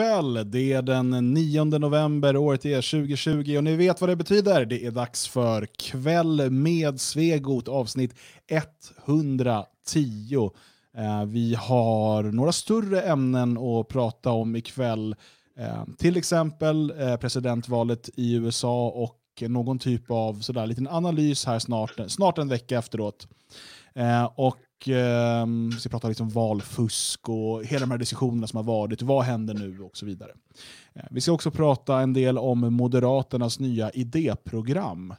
Kväll! Det är den 9 november, året är 2020 och ni vet vad det betyder. Det är dags för Kväll med Svegot avsnitt 110. Eh, vi har några större ämnen att prata om ikväll. Eh, till exempel eh, presidentvalet i USA och någon typ av sådär, liten analys här snart, snart en vecka efteråt. och eh, vi ska prata liksom valfusk och hela de här diskussionerna som har varit. Vad händer nu och så vidare. Eh, vi ska också prata en del om Moderaternas nya idéprogram.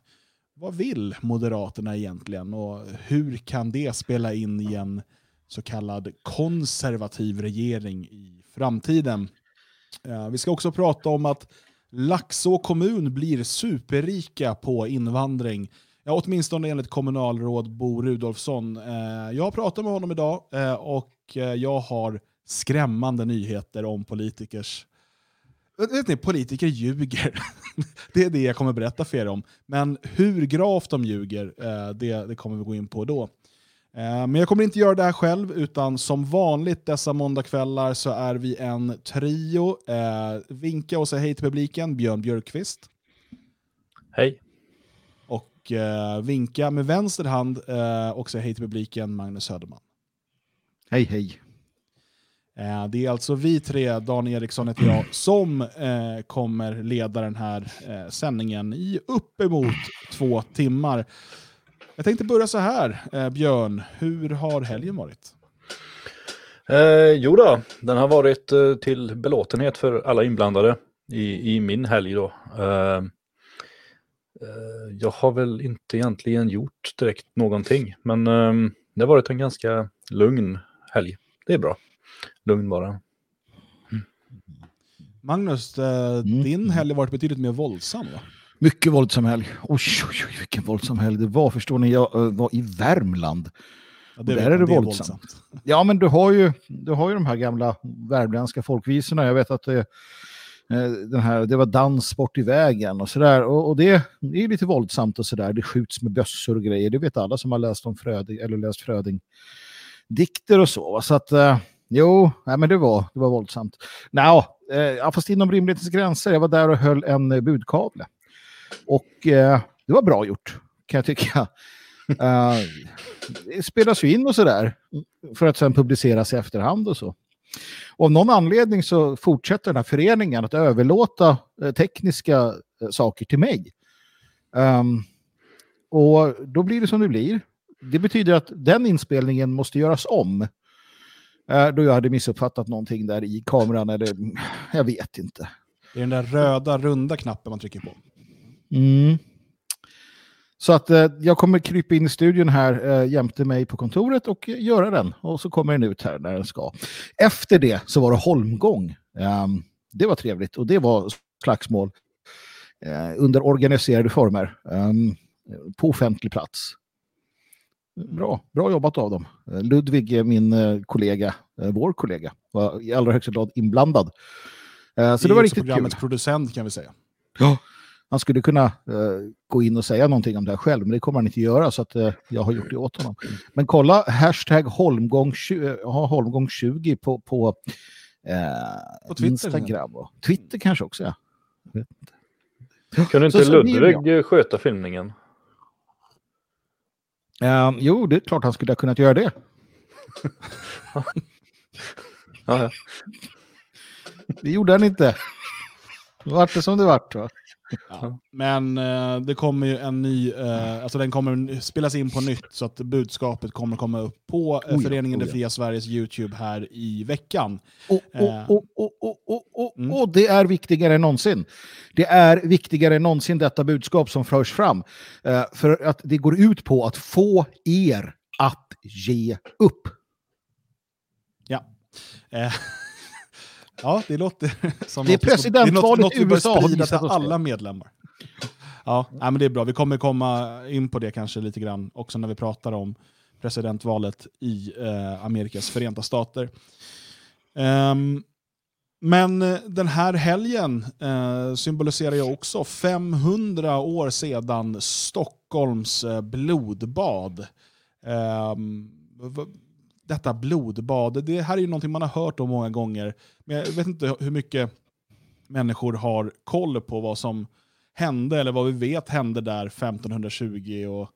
Vad vill Moderaterna egentligen och hur kan det spela in i en så kallad konservativ regering i framtiden? Eh, vi ska också prata om att Laxå kommun blir superrika på invandring Ja, åtminstone enligt kommunalråd Bo Rudolfsson. Eh, jag har pratat med honom idag eh, och eh, jag har skrämmande nyheter om politikers... Eh, vet ni, politiker ljuger. det är det jag kommer berätta för er om. Men hur gravt de ljuger, eh, det, det kommer vi gå in på då. Men jag kommer inte göra det här själv, utan som vanligt dessa måndagskvällar så är vi en trio. Vinka och säg hej till publiken, Björn Björkqvist. Hej och eh, vinka med vänster hand eh, och säga hej till publiken, Magnus Söderman. Hej hej. Eh, det är alltså vi tre, Dan Eriksson heter jag, som eh, kommer leda den här eh, sändningen i uppemot två timmar. Jag tänkte börja så här, Björn, hur har helgen varit? Eh, jo då, den har varit eh, till belåtenhet för alla inblandade i, i min helg då. Eh, jag har väl inte egentligen gjort direkt någonting, men ehm, det har varit en ganska lugn helg. Det är bra. Lugn bara. Mm. Magnus, eh, mm. din helg har varit betydligt mer våldsam va? Mycket våldsam helg. Oj, oj, oj, vilken våldsam helg det var. Förstår ni, jag eh, var i Värmland. Ja, det där är det, det våldsamt. våldsamt. Ja, men du har, ju, du har ju de här gamla värmländska folkvisorna. Jag vet att det Eh, Eh, den här, det var dans bort i vägen och sådär. Och, och det, det, är lite våldsamt och sådär. Det skjuts med bössor och grejer. Det vet alla som har läst om Fröding, eller läst Fröding dikter och så. Så att, eh, jo, nej, men det var, det var våldsamt. Nå, eh, fast inom rimlighetens gränser. Jag var där och höll en eh, budkavle. Och eh, det var bra gjort, kan jag tycka. Uh, det spelas ju in och sådär för att sen publiceras i efterhand och så. Och av någon anledning så fortsätter den här föreningen att överlåta eh, tekniska eh, saker till mig. Um, och då blir det som det blir. Det betyder att den inspelningen måste göras om. Uh, då jag hade missuppfattat någonting där i kameran eller jag vet inte. Det är den där röda runda knappen man trycker på. Mm. Så att eh, jag kommer krypa in i studion här eh, jämte mig på kontoret och eh, göra den. Och så kommer den ut här när den ska. Efter det så var det holmgång. Um, det var trevligt och det var slagsmål eh, under organiserade former um, på offentlig plats. Bra, bra jobbat av dem. Eh, Ludvig, min eh, kollega, vår kollega, var i allra högsta grad inblandad. så det, det var riktigt programmets kul. producent kan vi säga. Ja, han skulle kunna eh, gå in och säga någonting om det här själv, men det kommer han inte göra så att eh, jag har gjort det åt honom. Men kolla hashtag holmgång, ha, holmgång 20 på, på, eh, på Twitter, Instagram och Twitter kanske också. Ja. Kunde inte så, Ludvig sköta filmningen? Uh, jo, det är klart han skulle ha kunnat göra det. ja, ja. Det gjorde han inte. Vart det som det vart. Va? Ja. Men eh, det kommer ju en ny, eh, alltså den kommer spelas in på nytt så att budskapet kommer komma upp på eh, oh ja, Föreningen oh ja. Det Fria Sveriges YouTube här i veckan. Och, och, och, och, mm. och, det är viktigare än någonsin. Det är viktigare än någonsin detta budskap som förs fram. Eh, för att det går ut på att få er att ge upp. Ja. Ja, det låter som det är presidentvalet i USA. Något, något till alla medlemmar. Ja, nej, men det är bra. Vi kommer komma in på det kanske lite grann också när vi pratar om presidentvalet i eh, Amerikas förenta stater. Um, men eh, den här helgen eh, symboliserar ju också 500 år sedan Stockholms eh, blodbad. Um, detta blodbad. Det här är ju någonting man har hört om många gånger. Men jag vet inte hur mycket människor har koll på vad som hände, eller vad vi vet hände där 1520. Och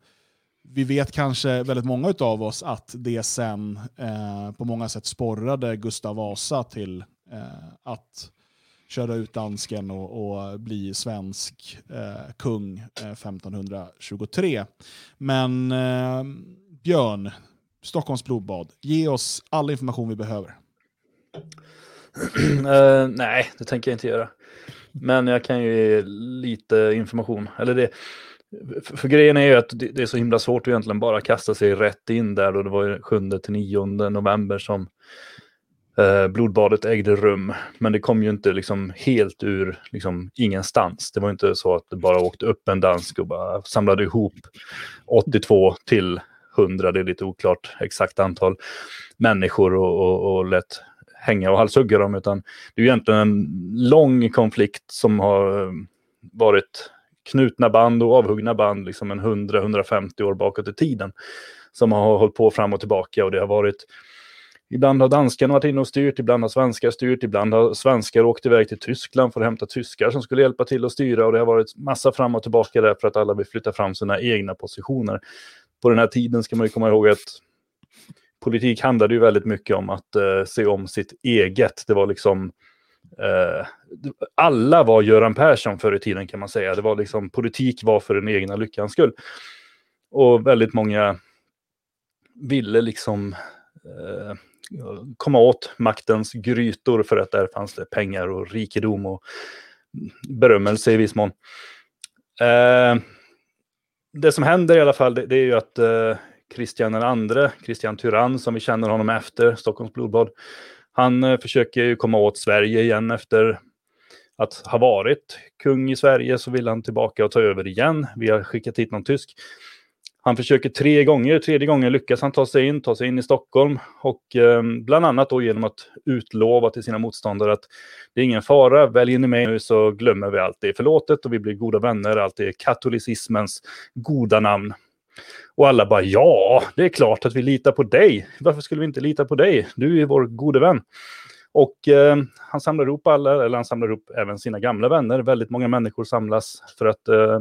vi vet kanske, väldigt många av oss, att det sen eh, på många sätt sporrade Gustav Vasa till eh, att köra ut dansken och, och bli svensk eh, kung eh, 1523. Men eh, Björn, Stockholms blodbad, ge oss all information vi behöver. uh, nej, det tänker jag inte göra. Men jag kan ju ge lite information. Eller det, för, för grejen är ju att det, det, är så himla svårt att egentligen bara kasta sig rätt in där. Då det var 7-9 november som uh, blodbadet ägde rum. Men det kom ju inte liksom helt ur liksom, ingenstans. Det var inte så att det bara åkte upp en dansk och bara samlade ihop 82 till 100, det är lite oklart exakt antal människor och, och, och lätt hänga och halshugga dem. Utan det är egentligen en lång konflikt som har eh, varit knutna band och avhuggna band liksom en 100-150 år bakåt i tiden. Som har hållit på fram och tillbaka och det har varit Ibland har danskarna varit inne och styrt, ibland har svenskar styrt, ibland har svenskar åkt iväg till Tyskland för att hämta tyskar som skulle hjälpa till att styra och det har varit massa fram och tillbaka där för att alla vill flytta fram sina egna positioner. På den här tiden ska man ju komma ihåg att politik handlade ju väldigt mycket om att eh, se om sitt eget. Det var liksom eh, alla var Göran Persson förr i tiden kan man säga. Det var liksom politik var för den egna lyckans skull. Och väldigt många ville liksom eh, komma åt maktens grytor för att där fanns det pengar och rikedom och berömmelse i viss mån. Eh, det som händer i alla fall det, det är ju att eh, Kristian den andre, Kristian Tyrann som vi känner honom efter, Stockholms blodbad, han eh, försöker ju komma åt Sverige igen efter att ha varit kung i Sverige så vill han tillbaka och ta över igen. Vi har skickat hit någon tysk. Han försöker tre gånger, tredje gången lyckas han ta sig in, ta sig in i Stockholm och eh, bland annat då genom att utlova till sina motståndare att det är ingen fara, väljer ni mig nu så glömmer vi allt det är förlåtet och vi blir goda vänner, allt är katolicismens goda namn. Och alla bara ja, det är klart att vi litar på dig. Varför skulle vi inte lita på dig? Du är vår gode vän. Och eh, han samlar ihop alla, eller han samlar ihop även sina gamla vänner. Väldigt många människor samlas för att eh,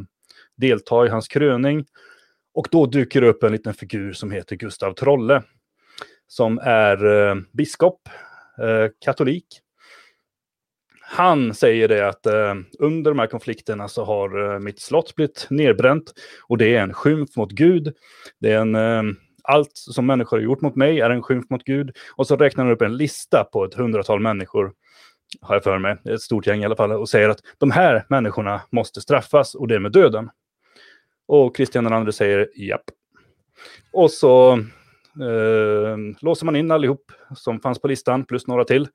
delta i hans kröning. Och då dyker det upp en liten figur som heter Gustav Trolle. Som är eh, biskop, eh, katolik. Han säger det att eh, under de här konflikterna så har eh, mitt slott blivit nedbränt. Och det är en skymf mot Gud. Det är en, eh, allt som människor har gjort mot mig är en skymf mot Gud. Och så räknar han upp en lista på ett hundratal människor har jag för mig, ett stort gäng i alla fall, och säger att de här människorna måste straffas och det med döden. Och den andre säger japp. Och så eh, låser man in allihop som fanns på listan, plus några till.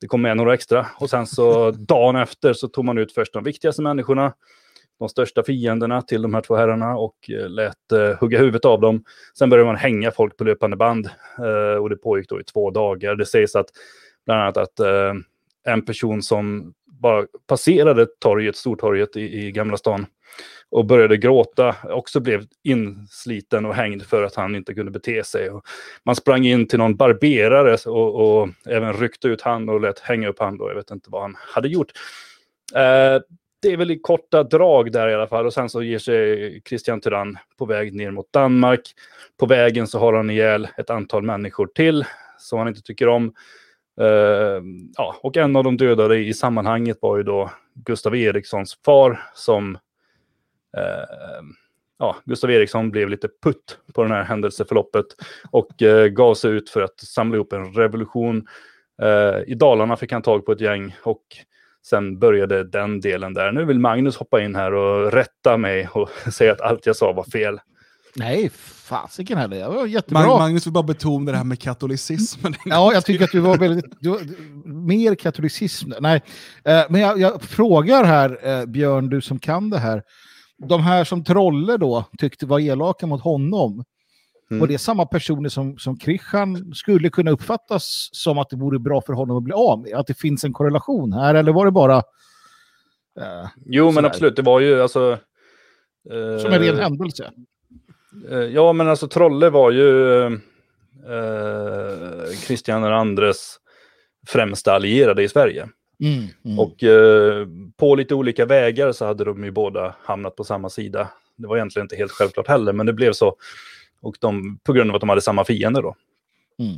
Det kom med några extra. Och sen så dagen efter så tog man ut först de viktigaste människorna, de största fienderna till de här två herrarna och eh, lät eh, hugga huvudet av dem. Sen började man hänga folk på löpande band eh, och det pågick då i två dagar. Det sägs att bland annat att eh, en person som bara passerade torget, Stortorget i, i Gamla stan och började gråta, också blev insliten och hängd för att han inte kunde bete sig. Och man sprang in till någon barberare och, och även ryckte ut han och lät hänga upp han. Då. Jag vet inte vad han hade gjort. Eh, det är väl i korta drag där i alla fall. Och sen så ger sig Christian Tyrann på väg ner mot Danmark. På vägen så har han ihjäl ett antal människor till som han inte tycker om. Uh, ja, och en av de dödade i sammanhanget var ju då Gustav Erikssons far som ja, Gustav Eriksson blev lite putt på det här händelseförloppet och uh, gav sig ut för att samla ihop en revolution. I Dalarna fick han tag på ett gäng och sen började den delen där. Nu vill Magnus hoppa in här och rätta mig och säga att allt jag sa var fel. Nej, fasiken heller. Det var jättebra. Magnus vill bara betona det här med katolicismen. ja, jag tycker att du var väldigt... Du, mer katolicism. Nej, eh, men jag, jag, frågar här, eh, Björn, du som kan det här. De här som Trolle då tyckte var elaka mot honom. Mm. Och det är samma personer som, som Krishan skulle kunna uppfattas som att det vore bra för honom att bli av med. Att det finns en korrelation här, eller var det bara... Eh, jo, men absolut. Det var ju alltså... Eh, som en ren händelse. Eh, ja, men alltså Trolle var ju eh, Kristian Andres främsta allierade i Sverige. Mm, mm. Och eh, på lite olika vägar så hade de ju båda hamnat på samma sida. Det var egentligen inte helt självklart heller, men det blev så. Och de, på grund av att de hade samma fiender då. Mm.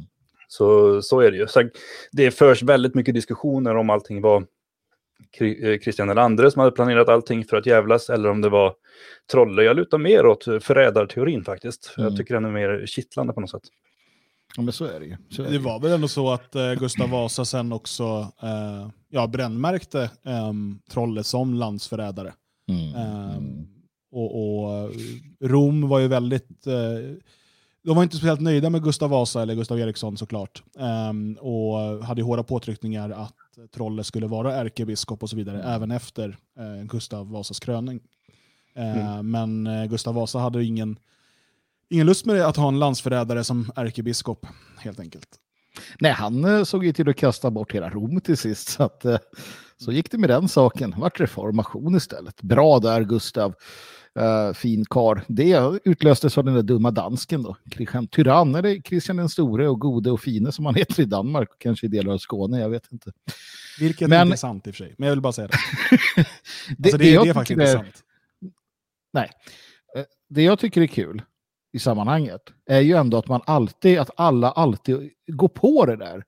Så, så är det ju. Så det förs väldigt mycket diskussioner om allting var Kri- Christian Elander som hade planerat allting för att jävlas eller om det var Trolle. Jag lutar mer åt förrädarteorin faktiskt. För Mm. Jag tycker den är mer kittlande på något sätt. Ja, men så är det ju. Så är Det ju. var väl ändå så att eh, Gustav Vasa sen också eh, ja, brännmärkte eh, Trolle som landsförrädare. Mm. Mm. och, och Rom var ju väldigt... Eh, de var inte speciellt nöjda med Gustav Vasa eller Gustav Eriksson såklart. Eh, och hade hårda påtryckningar att Trolle skulle vara ärkebiskop och så vidare, även efter eh, Gustav Vasas kröning. Eh, Men eh, Gustav Vasa hade ingen, ingen lust med det, att ha en landsförrädare som ärkebiskop, helt enkelt. Nej, han eh, såg ju till att kasta bort hela Rom till sist. Så, att, eh, så gick det med den saken. vart reformation istället. Bra där, Gustav. Uh, fin kar. Det utlöstes av den där dumma dansken då. Christian Tyrann, eller Kristian den store och gode och fine som han heter i Danmark. Kanske i delar av Skåne, jag vet inte. Vilket Men- är sant i och för sig, men jag vill bara säga det. Det, Alltså, det, det är faktiskt tycker inte är- sant. Eh, det jag tycker är kul i sammanhanget är ju ändå att man alltid, att alla alltid går på det där.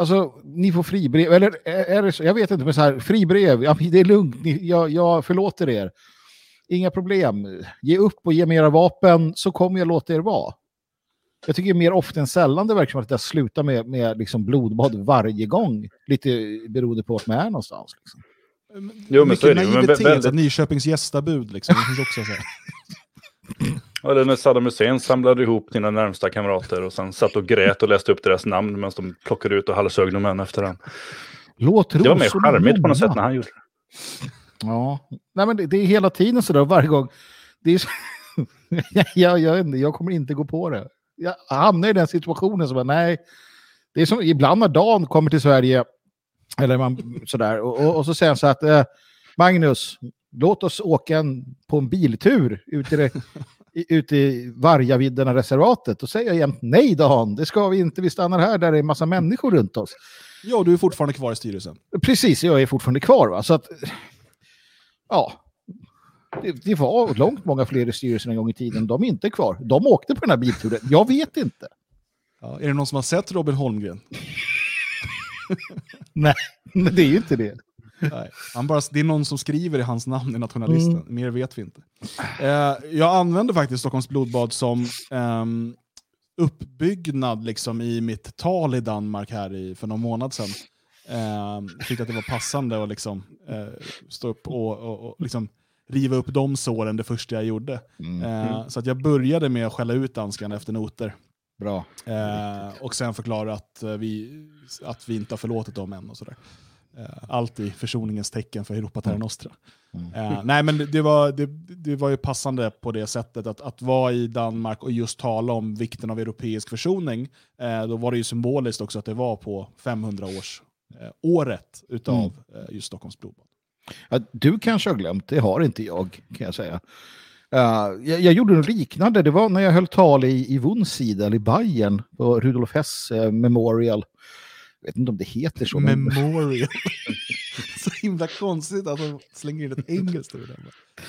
Alltså, ni får fribrev, eller är, det så, jag vet inte, men så här, fribrev, ja, det är lugnt, ni, jag, jag förlåter er. Inga problem, ge upp och ge mig era vapen så kommer jag låta er vara. Jag tycker mer ofta än sällan det verkar som att det slutar med, med liksom blodbad varje gång. Lite beroende på vart man är någonstans. Liksom. Jo, men Mycket så är det ju, men naivitet, väldigt- så Nyköpings gästabud liksom. Det finns också så här. Eller när Saddam Hussein samlade ihop sina närmsta kamrater och sen satt och grät och läste upp deras namn medan de plockade ut och halshögg dem en efter en. Låt Det var mer charmigt på något sätt när han gjorde det. Ja, nej men det, det är hela tiden så där varje gång. Det är så... jag, jag, jag kommer inte gå på det. Jag hamnar i den situationen som nej. Det är som ibland när Dan kommer till Sverige, eller man sådär, och, och, och så säger han så att eh, Magnus, låt oss åka en, på en biltur ut i, det, i, ut i Vargavidderna reservatet. Då säger jag jämt nej Dan, det ska vi inte, vi stannar här där det är en massa människor runt oss. Ja, du är fortfarande kvar i styrelsen. Precis, jag är fortfarande kvar. Va? Så att, ja, det, det var långt många fler i styrelsen en gång i tiden. De är inte kvar. De åkte på den här bilturen. Jag vet inte. Ja, är det någon som har sett Robin Holmgren? Nej, men det är ju inte det. Nej. Han bara, det är någon som skriver i hans namn i nationalisten. Mm. Mer vet vi inte. Eh, jag använde faktiskt Stockholms blodbad som ehm, uppbyggnad liksom, i mitt tal i Danmark här i, för någon månad sedan. Eh, tyckte att det var passande att liksom, eh, stå upp och, och, och liksom, riva upp de såren det första jag gjorde. Mm. Eh, så att jag började med att skälla ut danskarna efter noter. Bra. Eh, och sen förklara att, eh, vi, att vi inte har förlåtit dem än. Och sådär. Eh, allt i försoningens tecken för Europa Terra Nostra. Mm. Eh, nej, men det, var, det, det var ju passande på det sättet att, att vara i Danmark och just tala om vikten av europeisk försoning. Eh, då var det ju symboliskt också att det var på 500 års eh, året utav Mm. eh, just Stockholms blodbad. Ja, du kanske har glömt, det har inte jag, kan jag säga. Uh, jag, jag gjorde något liknande, det var när jag höll tal i, i Wunsiedel i Bayern på Rudolf Hess Memorial. Jag vet inte om det heter så. Memorial. så himla konstigt att de slänger in ett engelskt ord.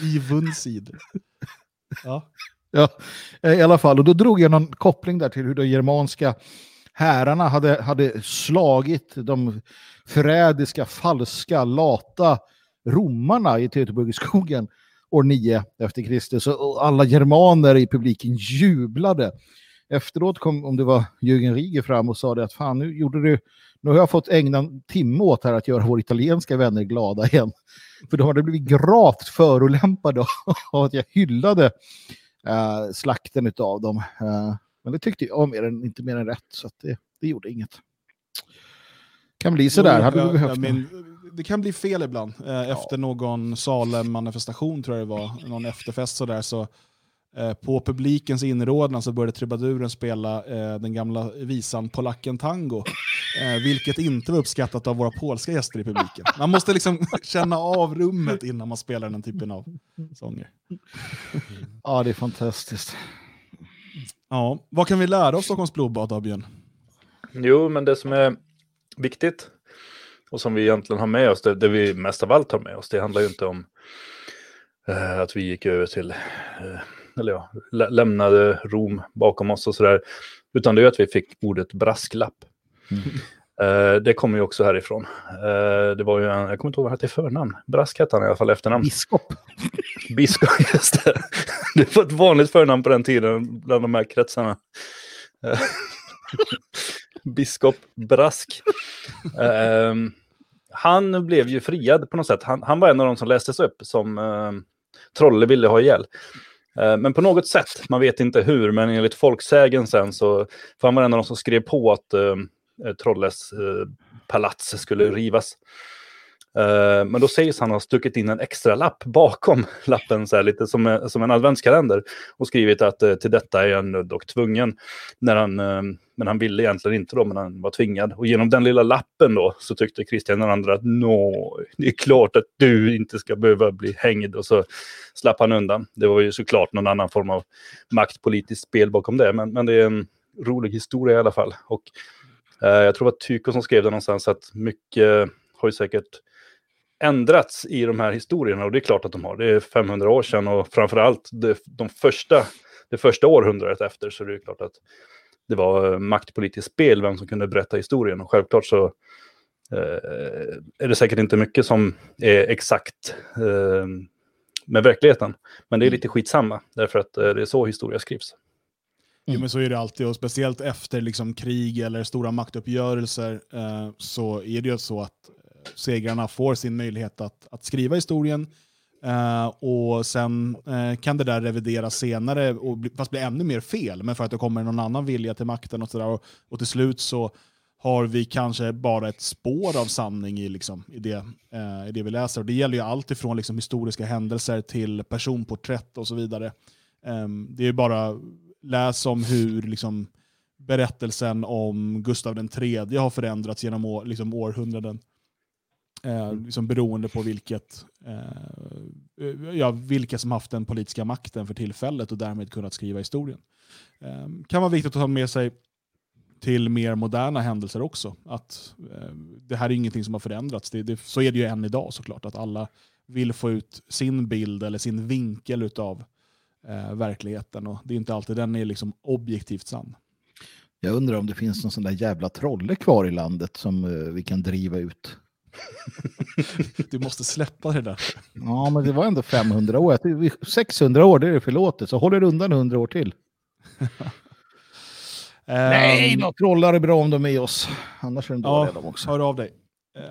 I Wunsiedel. Ja. Ja, eh, i alla fall. Och då drog jag någon koppling där till hur de germanska härarna hade, hade slagit de förrädiska, falska, lata romarna i Teutoburgerskogen år 9 efter Kristus. Och alla germaner i publiken jublade. Efteråt kom, om det var Jürgen Rieger fram och sa det att fan nu gjorde du, nu har jag fått ägna en timme åt här att göra våra italienska vänner glada igen. För de hade blivit gravt förolämpade av att jag hyllade eh, slakten av dem. Eh, men det tyckte jag mer än, inte mer än rätt, så det, det gjorde inget. Kan bli sådär, hade du behövt jag det? kan bli fel ibland. Eh, efter någon Salem-manifestation tror jag det var, någon efterfest sådär, så på publikens inrådan så började trubaduren spela eh, den gamla visan Polacken Tango, eh, vilket inte var uppskattat av våra polska gäster i publiken. Man måste liksom känna av rummet innan man spelar den typen av sånger. Ja, det är fantastiskt. Ja, vad kan vi lära oss Stockholms blodbad av Björn? Jo, men det som är viktigt och som vi egentligen har med oss, det, det vi mest av allt har med oss, det handlar ju inte om eh, att vi gick över till, eh, eller ja, lä lämnade Rom bakom oss och sådär, utan det är att vi fick ordet brasklapp. Mm. Uh, det kommer ju också härifrån. Uh, det var ju en, jag kommer inte ihåg vad han hette i förnamn. Brask hette han i alla fall efternamn. Biskop. Biskop, just det. Det var ett vanligt förnamn på den tiden bland de här kretsarna. Uh, Biskop Brask. han blev ju friad på något sätt. Han, han, var en av de som lästes upp som Trolle ville ha ihjäl. Eh, men på något sätt, man vet inte hur, men enligt folksägen sen så, för han var en av de som skrev på att Eh, eh Trolles eh, palats skulle rivas. Eh, men då sägs han ha stuckit in en extra lapp bakom lappen, så här, lite som, eh, som en adventskalender. Och skrivit att eh, till detta är han nödd och tvungen. När han, men han ville egentligen inte då, men han var tvingad. Och genom den lilla lappen då så tyckte Kristian den andra att nå, det är klart att du inte ska behöva bli hängd. Och så slapp han undan. Det var ju såklart någon annan form av maktpolitiskt spel bakom det. Men, men det är en rolig historia i alla fall. Och Eh, jag tror att Tyko Tycho som skrev det någonstans att mycket har ju säkert ändrats i de här historierna och det är klart att de har. Det är 500 år sedan och framförallt det, de första, det första århundradet efter så det är klart att det var eh, maktpolitiskt spel vem som kunde berätta historien och självklart så eh, är det säkert inte mycket som är exakt eh, med verkligheten. Men det är mm. lite skitsamma därför att eh, det är så historia skrivs. Mm. Jo, men så är det alltid, och speciellt efter liksom, krig eller stora maktuppgörelser eh, så är det ju så att segrarna får sin möjlighet att, att skriva historien. Uh, och sen uh, kan det där revideras senare, och bli, fast bli ännu mer fel, men för att det kommer någon annan vilja till makten och sådär. Och, och till slut så har vi kanske bara ett spår av sanning i, liksom, i, det, uh, i det vi läser. Och det gäller ju allt ifrån liksom, historiska händelser till personporträtt och så vidare. Um, det är bara läs om hur liksom, berättelsen om Gustav III har förändrats genom liksom, århundraden. Eh, mm. liksom beroende på vilket, eh, ja, vilka som haft den politiska makten för tillfället och därmed kunnat skriva historien. Eh, kan vara viktigt att ta med sig till mer moderna händelser också. Att eh, Det här är ingenting som har förändrats. Det, det, så är det ju än idag såklart, att alla vill få ut sin bild eller sin vinkel utav eh, verkligheten. Och det är inte alltid den är liksom objektivt sann. Jag undrar om det finns någon sån där jävla trolle kvar i landet som eh, vi kan driva ut. Du måste släppa det där. Ja, men det var ändå 500 år. 600 år, det är förlåtet. Så håller undan 100 år till. Nej, några trollar är bra om de är med oss. Annars är de dåliga ja, de också. Hör av dig. Uh,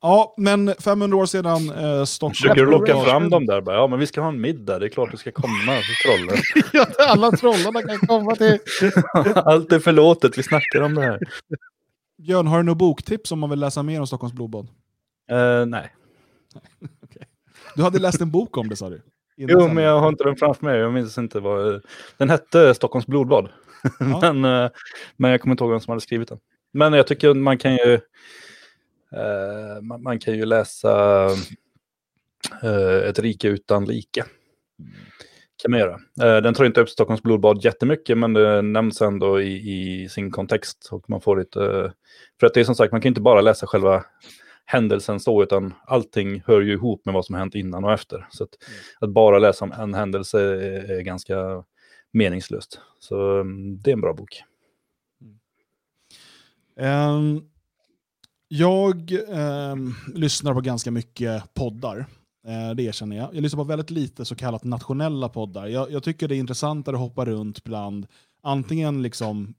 Ja, men 500 år sedan eh, Stockholm... Försöker du locka fram dem där? Ja, men vi ska ha en middag. Det är klart du ska komma, trollen. ja, alla trollarna kan komma till... Allt är förlåtet, vi snackar om det här. Björn, har du några boktips om man vill läsa mer om Stockholms blodbad? Uh, nej. okay. Du hade läst en bok om det, sa du? Jo, men jag har inte den framför mig. Jag minns inte vad... Den hette Stockholms blodbad. Ja. men, uh, men jag kommer inte ihåg vem som hade skrivit den. Men jag tycker man kan ju Uh, man, man, kan ju läsa uh, Ett rike utan like. Kan man göra. Uh, den tar inte upp Stockholms blodbad jättemycket, men det nämns ändå i, i sin kontext. Och man får lite, för att det är som sagt, man kan inte bara läsa själva händelsen så, utan allting hör ju ihop med vad som hänt innan och efter. Så att, mm. att bara läsa om en händelse är, är ganska meningslöst. Så um, det är en bra bok. Um, jag eh, lyssnar på ganska mycket poddar. Eh, det erkänner jag. Jag lyssnar på väldigt lite så kallat nationella poddar. Jag, jag tycker det är intressantare att hoppa runt bland antingen liksom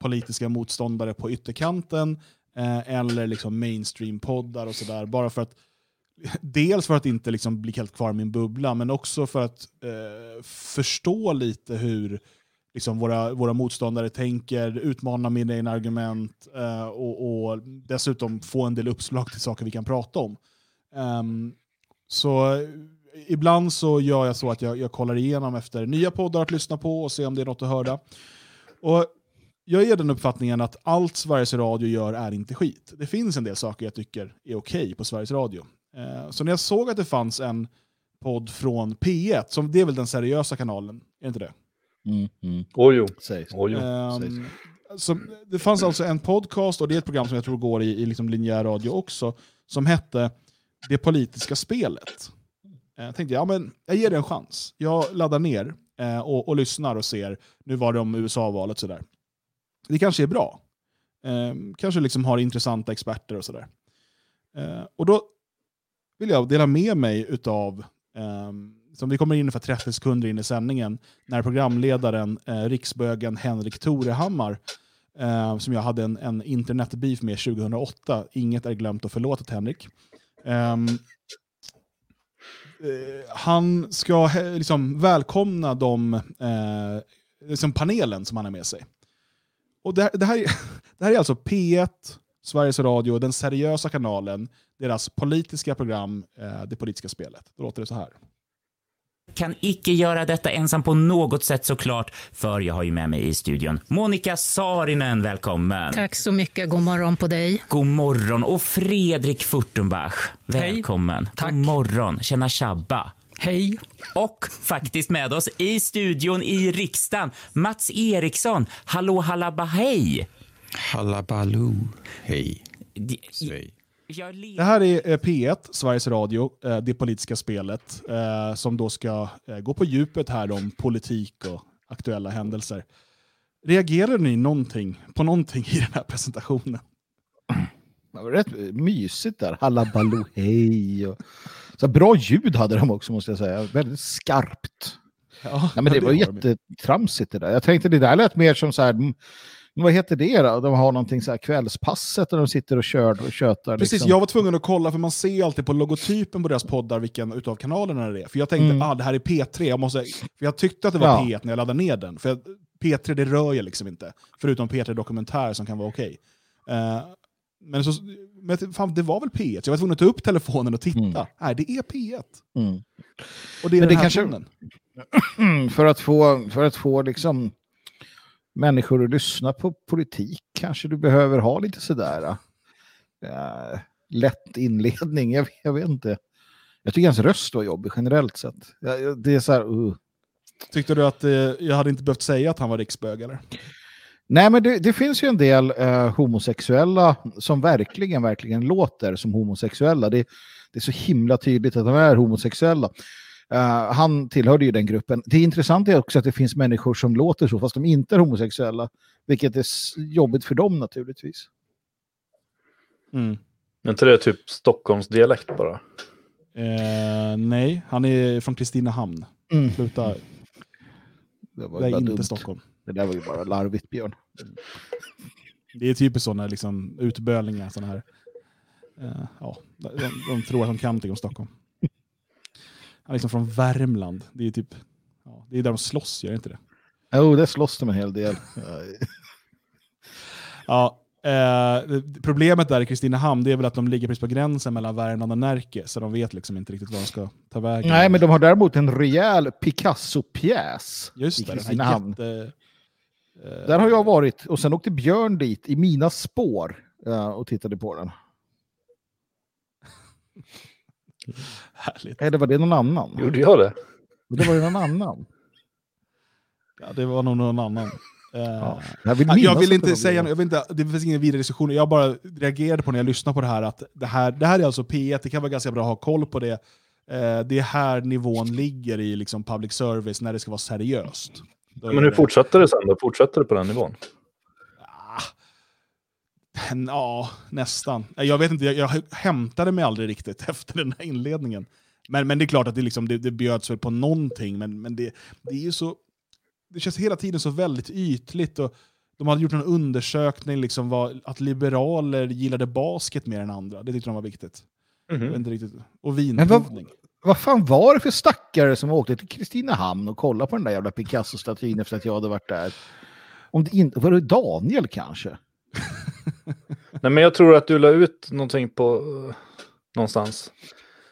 politiska motståndare på ytterkanten eh, eller liksom mainstream-poddar och sådär. Bara för att Dels för att inte liksom bli helt kvar i min bubbla, men också för att eh, förstå lite hur liksom våra, våra motståndare tänker, utmana mina egna argument eh, och, och, dessutom få en del uppslag till saker vi kan prata om. Um, så ibland så gör jag så att jag, jag kollar igenom efter nya poddar att lyssna på och se om det är något att höra. Och jag ger den uppfattningen att allt Sveriges Radio gör är inte skit. Det finns en del saker jag tycker är okej okay på Sveriges Radio. Eh, så när jag såg att det fanns en podd från P1, som det är väl den seriösa kanalen, är det inte det? Mm, mm. Oh, jo. Sägs. Oh, jo. Um, så det fanns alltså en podcast, och det är ett program som jag tror går i, i liksom linjär radio också, som hette Det politiska spelet. Eh, jag tänkte, ja men jag ger det en chans. Jag laddar ner eh, och, och, lyssnar och ser, nu var det om USA-valet sådär. Det kanske är bra. Eh, kanske liksom har intressanta experter och sådär. Eh, och då vill jag dela med mig utav, eh, som vi kommer in för 30 sekunder in i sändningen, när programledaren, eh, riksbögen Henrik Torehammar, eh, som jag hade en, en internetbeef med 2008, inget är glömt och förlåtet Henrik, ehm, eh, han ska liksom välkomna de, eh, liksom panelen som han har med sig. Och det, det, här, det här är alltså P1, Sveriges Radio, den seriösa kanalen, deras politiska program, eh, Det politiska spelet. Då låter det så här. Kan icke göra detta ensam på något sätt såklart, för jag har ju med mig i studion Monica Saarinen, välkommen. Tack så mycket, god morgon på dig. God morgon och Fredrik Furtenbach, välkommen. Hej. Tack. God morgon, tjena tjabba. Hej. Och faktiskt med oss i studion i riksdagen, Mats Eriksson. Hallå hallaba hej! Hallabaloo, hej. Det här är P1, Sveriges Radio, eh, det politiska spelet, eh, som då ska eh, gå på djupet här om politik och aktuella händelser. Reagerar ni någonting, på någonting i den här presentationen? Det var rätt mysigt där, halabaloo hej. Och... Så bra ljud hade de också måste jag säga, väldigt skarpt. Ja, Nej, men det, det var jättetramsigt det där. Jag tänkte det där lät mer som så här vad heter det då? De har någonting så här kvällspasset där de sitter och kör och tjötar. Precis, liksom. jag var tvungen att kolla för man ser alltid på logotypen på deras poddar vilken utav kanalerna det är. För jag tänkte, mm. ah det här är P3, jag, måste, för jag tyckte att det var ja. P1 när jag laddade ner den. För jag, P3 det rör jag liksom inte, förutom P3 Dokumentär som kan vara okej. Okay. Uh, eh, men, så, men fan, det var väl P1, så jag var tvungen att ta upp telefonen och titta. Mm. Nej, det är P1. Mm. Och det är men den det här kanske, tonen. För att få, för att få liksom människor att lyssna på politik kanske du behöver ha lite sådär äh, lätt inledning. Jag, jag, vet inte. Jag tycker hans röst var jobbig generellt sett. Det är så här, uh. Tyckte du att eh, jag hade inte behövt säga att han var riksbög eller? Nej, men det, det finns ju en del eh, homosexuella som verkligen, verkligen låter som homosexuella. Det, det är så himla tydligt att de är homosexuella. Uh, han tillhörde ju den gruppen. Det intressanta är också att det finns människor som låter så fast de inte är homosexuella. Vilket är jobbigt för dem naturligtvis. Mm. Men inte det typ Stockholms dialekt bara? Uh, nej, han är från Kristinehamn. Mm. Sluta. Det, var det är inte dumt. Stockholm. Det där var ju bara larvigt, Björn. Det är typiskt sådana liksom, utbölningar. Såna här. Uh, ja, de, de tror att de kan någonting om Stockholm. Han är liksom från Värmland. Det är typ, ja, det är där de slåss, gör inte det? Jo, oh, det slåss de en hel del. ja, eh, problemet där i Kristinehamn det är väl att de ligger precis på gränsen mellan Värmland och Närke, så de vet liksom inte riktigt var de ska ta vägen. Nej, men de har däremot en rejäl Picasso-pjäs Just i Kristinehamn. Jätte, där har jag varit och sen åkte Björn dit i mina spår uh, och tittade på den. Härligt. Eller var det någon annan? Gjorde jag det? Det var ju någon annan. Ja, det var nog någon annan. Eh, ja, jag vill, jag vill inte säga jag vill inte, det finns ingen vidare diskussion. Jag bara reagerade på när jag lyssnade på det här att det här, det här är alltså P1, det kan vara ganska bra att ha koll på det. Eh, det är här nivån ligger i liksom public service när det ska vara seriöst. Men hur fortsätter det sen då? Fortsätter det på den nivån? Ja, nästan. Jag vet inte, jag, jag hämtade mig aldrig riktigt efter den här inledningen. Men, men det är klart att det, liksom, det, det bjöds väl på någonting, men, men det, det är ju så... Det känns hela tiden så väldigt ytligt. Och de hade gjort en undersökning liksom var, att liberaler gillade basket mer än andra. Det tyckte de var viktigt. Mm -hmm. inte riktigt. Och vinprovning. Vad, vad fan var det för stackare som åkte till Kristinehamn och kollade på den där jävla Picasso-statyn efter att jag hade varit där? Om det inte, var det Daniel kanske? Nej, men jag tror att du la ut någonting på uh, någonstans.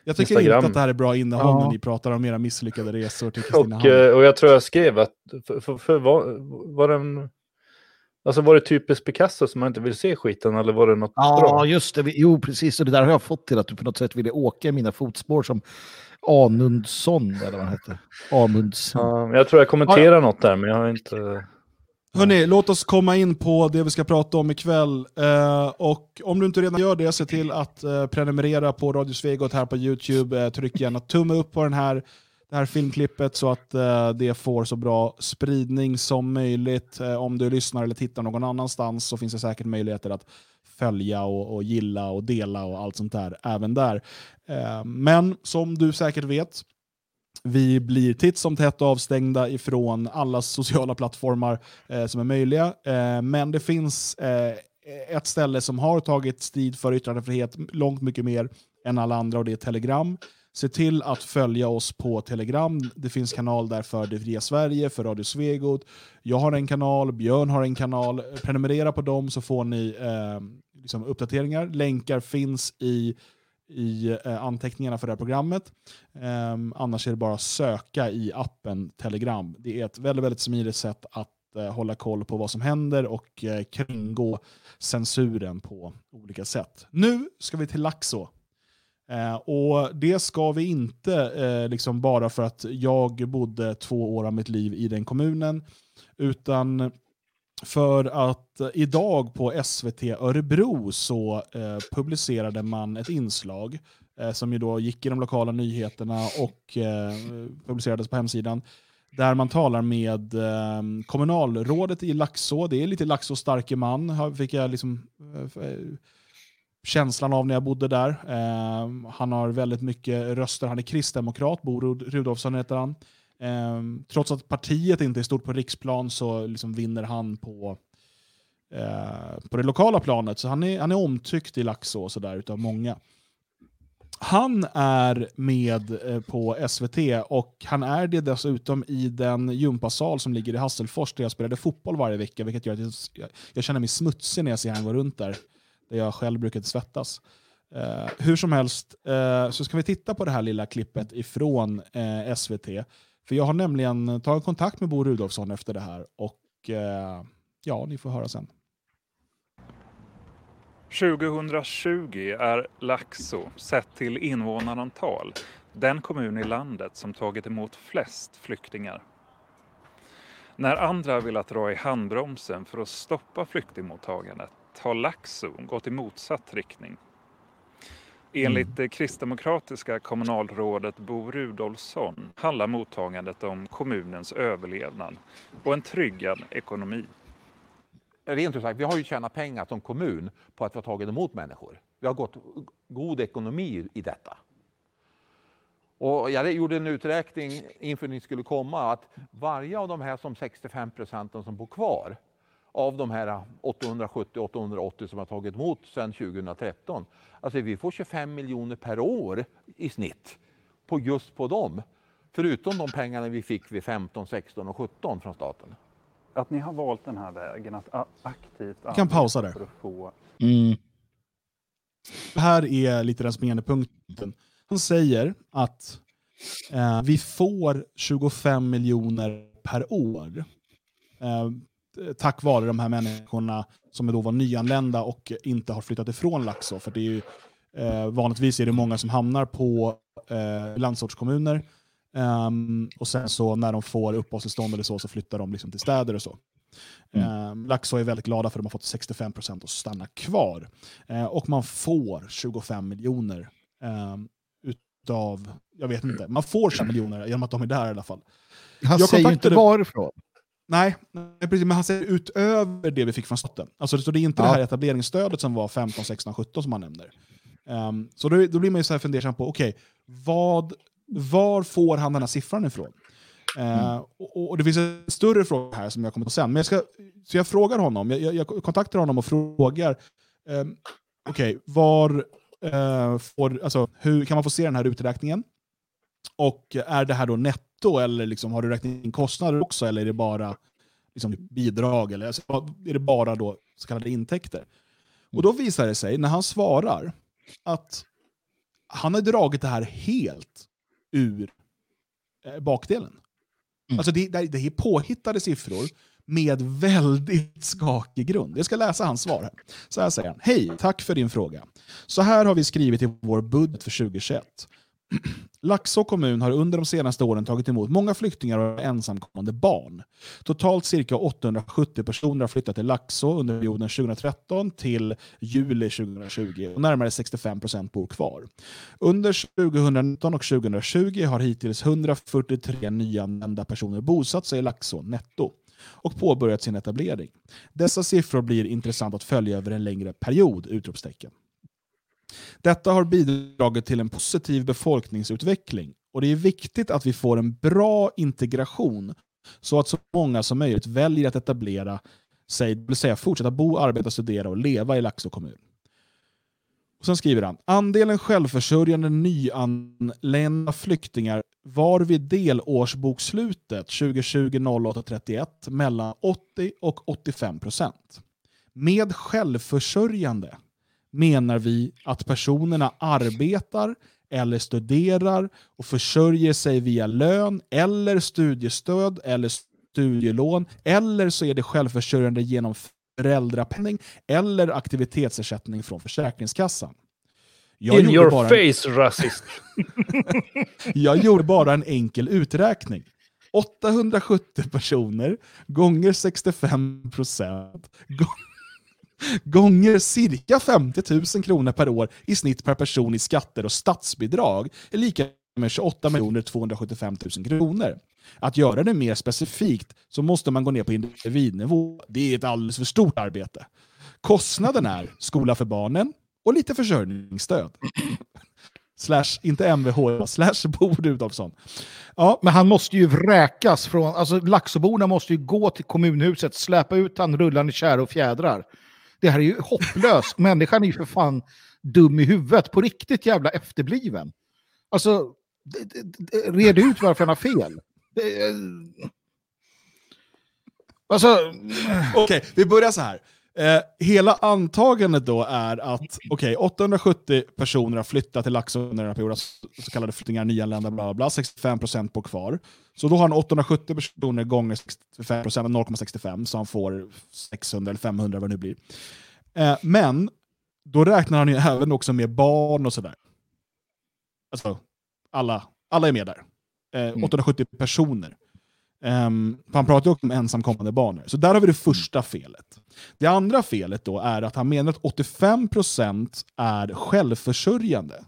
Jag tycker Instagram. inte att det här är bra innehåll ja. när ni pratar om era misslyckade resor till Kristinehamn. Och, eh, och jag tror jag skrev att, för, för, för var, var det en, Alltså var det typiskt Picasso som man inte vill se skiten eller var det något ja, bra? Ja, just det. Jo, precis. Och det där har jag fått till att du på något sätt ville åka i mina fotspår som Anundsson, eller vad han hette. Amundsson. Ja, jag tror jag kommenterar något där, men jag har inte... Hörni, låt oss komma in på det vi ska prata om ikväll. Eh, och om du inte redan gör det, se till att eh, prenumerera på Radio Svegot här på YouTube. Eh, tryck gärna tumme upp på den här, det här filmklippet så att eh, det får så bra spridning som möjligt. Om du lyssnar eller tittar någon annanstans så finns det säkert möjligheter att följa och, och gilla och dela och allt sånt där även där. Eh, men som du säkert vet vi blir titt som tätt avstängda ifrån alla sociala plattformar eh, som är möjliga. Eh, men det finns eh, ett ställe som har tagit strid för yttrandefrihet långt mycket mer än alla andra och det är Telegram. Se till att följa oss på Telegram. Det finns kanal där för Det Fria Sverige, för Radio Svegot. Jag har en kanal, Björn har en kanal. Prenumerera på dem så får ni eh, liksom uppdateringar. Länkar finns i i eh, anteckningarna för det här programmet. Um, annars är det bara att söka i appen Telegram. Det är ett väldigt, väldigt smidigt sätt att uh, hålla koll på vad som händer och uh, kringgå censuren på olika sätt. Nu ska vi till Laxå. Eh, och det ska vi inte eh, liksom bara för att jag bodde två år av mitt liv i den kommunen, utan för att eh, idag på SVT Örebro så eh, publicerade man ett inslag eh, som ju då gick i de lokala nyheterna och eh, publicerades på hemsidan. Där man talar med eh, kommunalrådet i Laxå. Det är lite Laxå starke man, fick jag liksom, eh, eh, känslan av när jag bodde där. Eh, han har väldigt mycket röster. Han är kristdemokrat, Bo Rudolfsson heter han. Um, trots att partiet inte är stort på riksplan så liksom vinner han på, uh, på det lokala planet. Så han är, han är omtyckt i Laxå och sådär utav många. Han är med eh, på SVT och han är det dessutom i den gympasal som ligger i Hasselfors där jag spelade fotboll varje vecka, vilket gör att jag, jag känner mig smutsig när jag ser han gå runt där, där jag själv brukade svettas. Uh, hur som helst så ska vi titta på det här lilla klippet ifrån SVT för jag har nämligen tagit kontakt med Bo Rudolfsson efter det här och eh, ja, ni får höra sen. 2020 är Laxå, sett till invånarantal, den kommun i landet som tagit emot flest flyktingar. När andra velat dra i handbromsen för att stoppa flyktingmottagandet har Laxå gått i motsatt riktning. Enligt mm. det kristdemokratiska kommunalrådet Bo Rudolfsson handlar mottagandet om kommunens överlevnad och en tryggad ekonomi. Rent ut sagt, vi har ju tjänat pengar som kommun på att vi har tagit emot människor. Vi har gått god ekonomi i detta. Och jag gjorde en uträkning inför ni skulle komma att varje av de här som 65 procenten som bor kvar av de här 870-880 som har tagit emot sedan 2013. Alltså vi får 25 miljoner per år i snitt på just på dem. Förutom de pengarna vi fick vid 15, 16 och 17 från staten. Att ni har valt den här vägen att aktivt Vi kan pausa där. få... Mm. Det här är lite den springande punkten. Han säger att eh, vi får 25 miljoner per år. Eh, tack vare de här människorna som då var nyanlända och inte har flyttat ifrån Laxå. För det är ju, eh, vanligtvis är det många som hamnar på eh, landsortskommuner um, och sen så när de får uppehållstillstånd eller så, så flyttar de liksom till städer och så. Mm. Um, Laxå är väldigt glada för att de har fått 65% att stanna kvar. Uh, och man får 25 miljoner um, utav, jag vet inte, man får 25 miljoner genom att de är där i alla fall. Han jag säger inte varifrån. Nej, precis, men han säger utöver det vi fick från staten. Alltså, så det är inte ja. det här etableringsstödet som var 15, 16, 17 som han nämner. Um, så då, då, blir man ju så här fundersam på, okej, okay, var får han den här siffran ifrån? Uh, mm. och, och, det finns en större fråga här som jag kommer till sen. Men jag ska, så jag frågar honom, jag, jag, jag kontaktar honom och frågar, um, okej, okay, var uh, får, alltså, hur kan man få se den här uträkningen? Och är det här då netto eller liksom, har du räknat in kostnader också eller är det bara liksom, bidrag? Eller alltså, är det bara då så kallade intäkter? Och då visar det sig när han svarar att han har dragit det här helt ur eh, bakdelen. Mm. Alltså det, det, är påhittade siffror, med väldigt skakig grund. Jag ska läsa hans svar. Här. Så här säger han. Hej, tack för din fråga. Så här har vi skrivit i vår budget för 2021. Laxå kommun har under de senaste åren tagit emot många flyktingar och ensamkommande barn. Totalt cirka 870 personer har flyttat till Laxå under perioden 2013 till juli 2020 och närmare 65 procent bor kvar. Under 2019 och 2020 har hittills 143 nyanlända personer bosatt sig i Laxå netto och påbörjat sin etablering. Dessa siffror blir intressant att följa över en längre period! Utropstecken. Detta har bidragit till en positiv befolkningsutveckling och det är viktigt att vi får en bra integration så att så många som möjligt väljer att etablera sig, det vill säga fortsätta bo, arbeta, studera och leva i Laxå kommun. Och sen skriver han, andelen självförsörjande nyanlända flyktingar var vid delårsbokslutet 2020-08-31 mellan 80 och 85 procent. Med självförsörjande menar vi att personerna arbetar eller studerar och försörjer sig via lön eller studiestöd eller studielån eller så är det självförsörjande genom föräldrapenning eller aktivitetsersättning från Försäkringskassan. Jag In your face, en... rasist! jag gjorde bara en enkel uträkning. 870 personer gånger 65 procent gånger Gånger cirka 50 000 kronor per år i snitt per person i skatter och statsbidrag är lika med 28 275 000 kronor. Att göra det mer specifikt så måste man gå ner på individnivå. Det är ett alldeles för stort arbete. Kostnaden är skola för barnen och lite försörjningsstöd. slash, inte MVH, slash bord Rudolfsson. Ja. Men han måste ju vräkas från, alltså Laxåborna måste ju gå till kommunhuset, släpa ut han rullande kärr och fjädrar. Det här är ju hopplöst. Människan är ju för fan dum i huvudet. På riktigt jävla efterbliven. Alltså, red ut varför han har fel. Alltså... Okej, okay, vi börjar så här. Eh, hela antagandet då är att okay, 870 personer har flyttat till Laxå under den här perioden, så kallade flyktingar, nyanlända, bla bla, 65% på kvar. Så då har han 870 personer gånger 65%, 0,65, så han får 600 eller 500 vad det nu blir. Eh, men då räknar han ju även också med barn och sådär. Alltså, alla, alla är med där. Eh, 870 mm. personer. Um, han pratar ju också om ensamkommande barn. Så där har vi det första felet. Det andra felet då är att han menar att 85% är självförsörjande.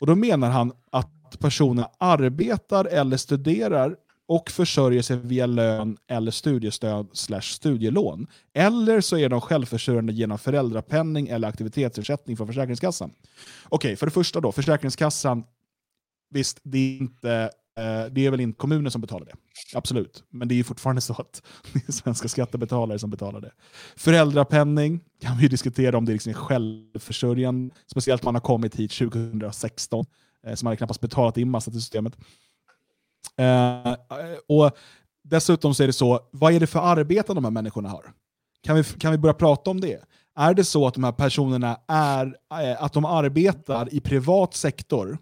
Och då menar han att personen arbetar eller studerar och försörjer sig via lön eller studiestöd slash studielån. Eller så är de självförsörjande genom föräldrapenning eller aktivitetsersättning från Försäkringskassan. Okej, okay, för det första då, Försäkringskassan, visst, det är inte Eh, det är väl inte kommunen som betalar det. Absolut. Men det är fortfarande så att det är svenska skattebetalare som betalar det. Föräldrapenning kan vi diskutera om det liksom är självförsörjande. Speciellt om man har kommit hit 2016. Eh, så man har knappast betalat in massa till systemet. Eh, och Dessutom så är det så, vad är det för arbeten de här människorna har? Kan vi, kan vi börja prata om det? Är det så att de här personerna är, att de arbetar i privat sektor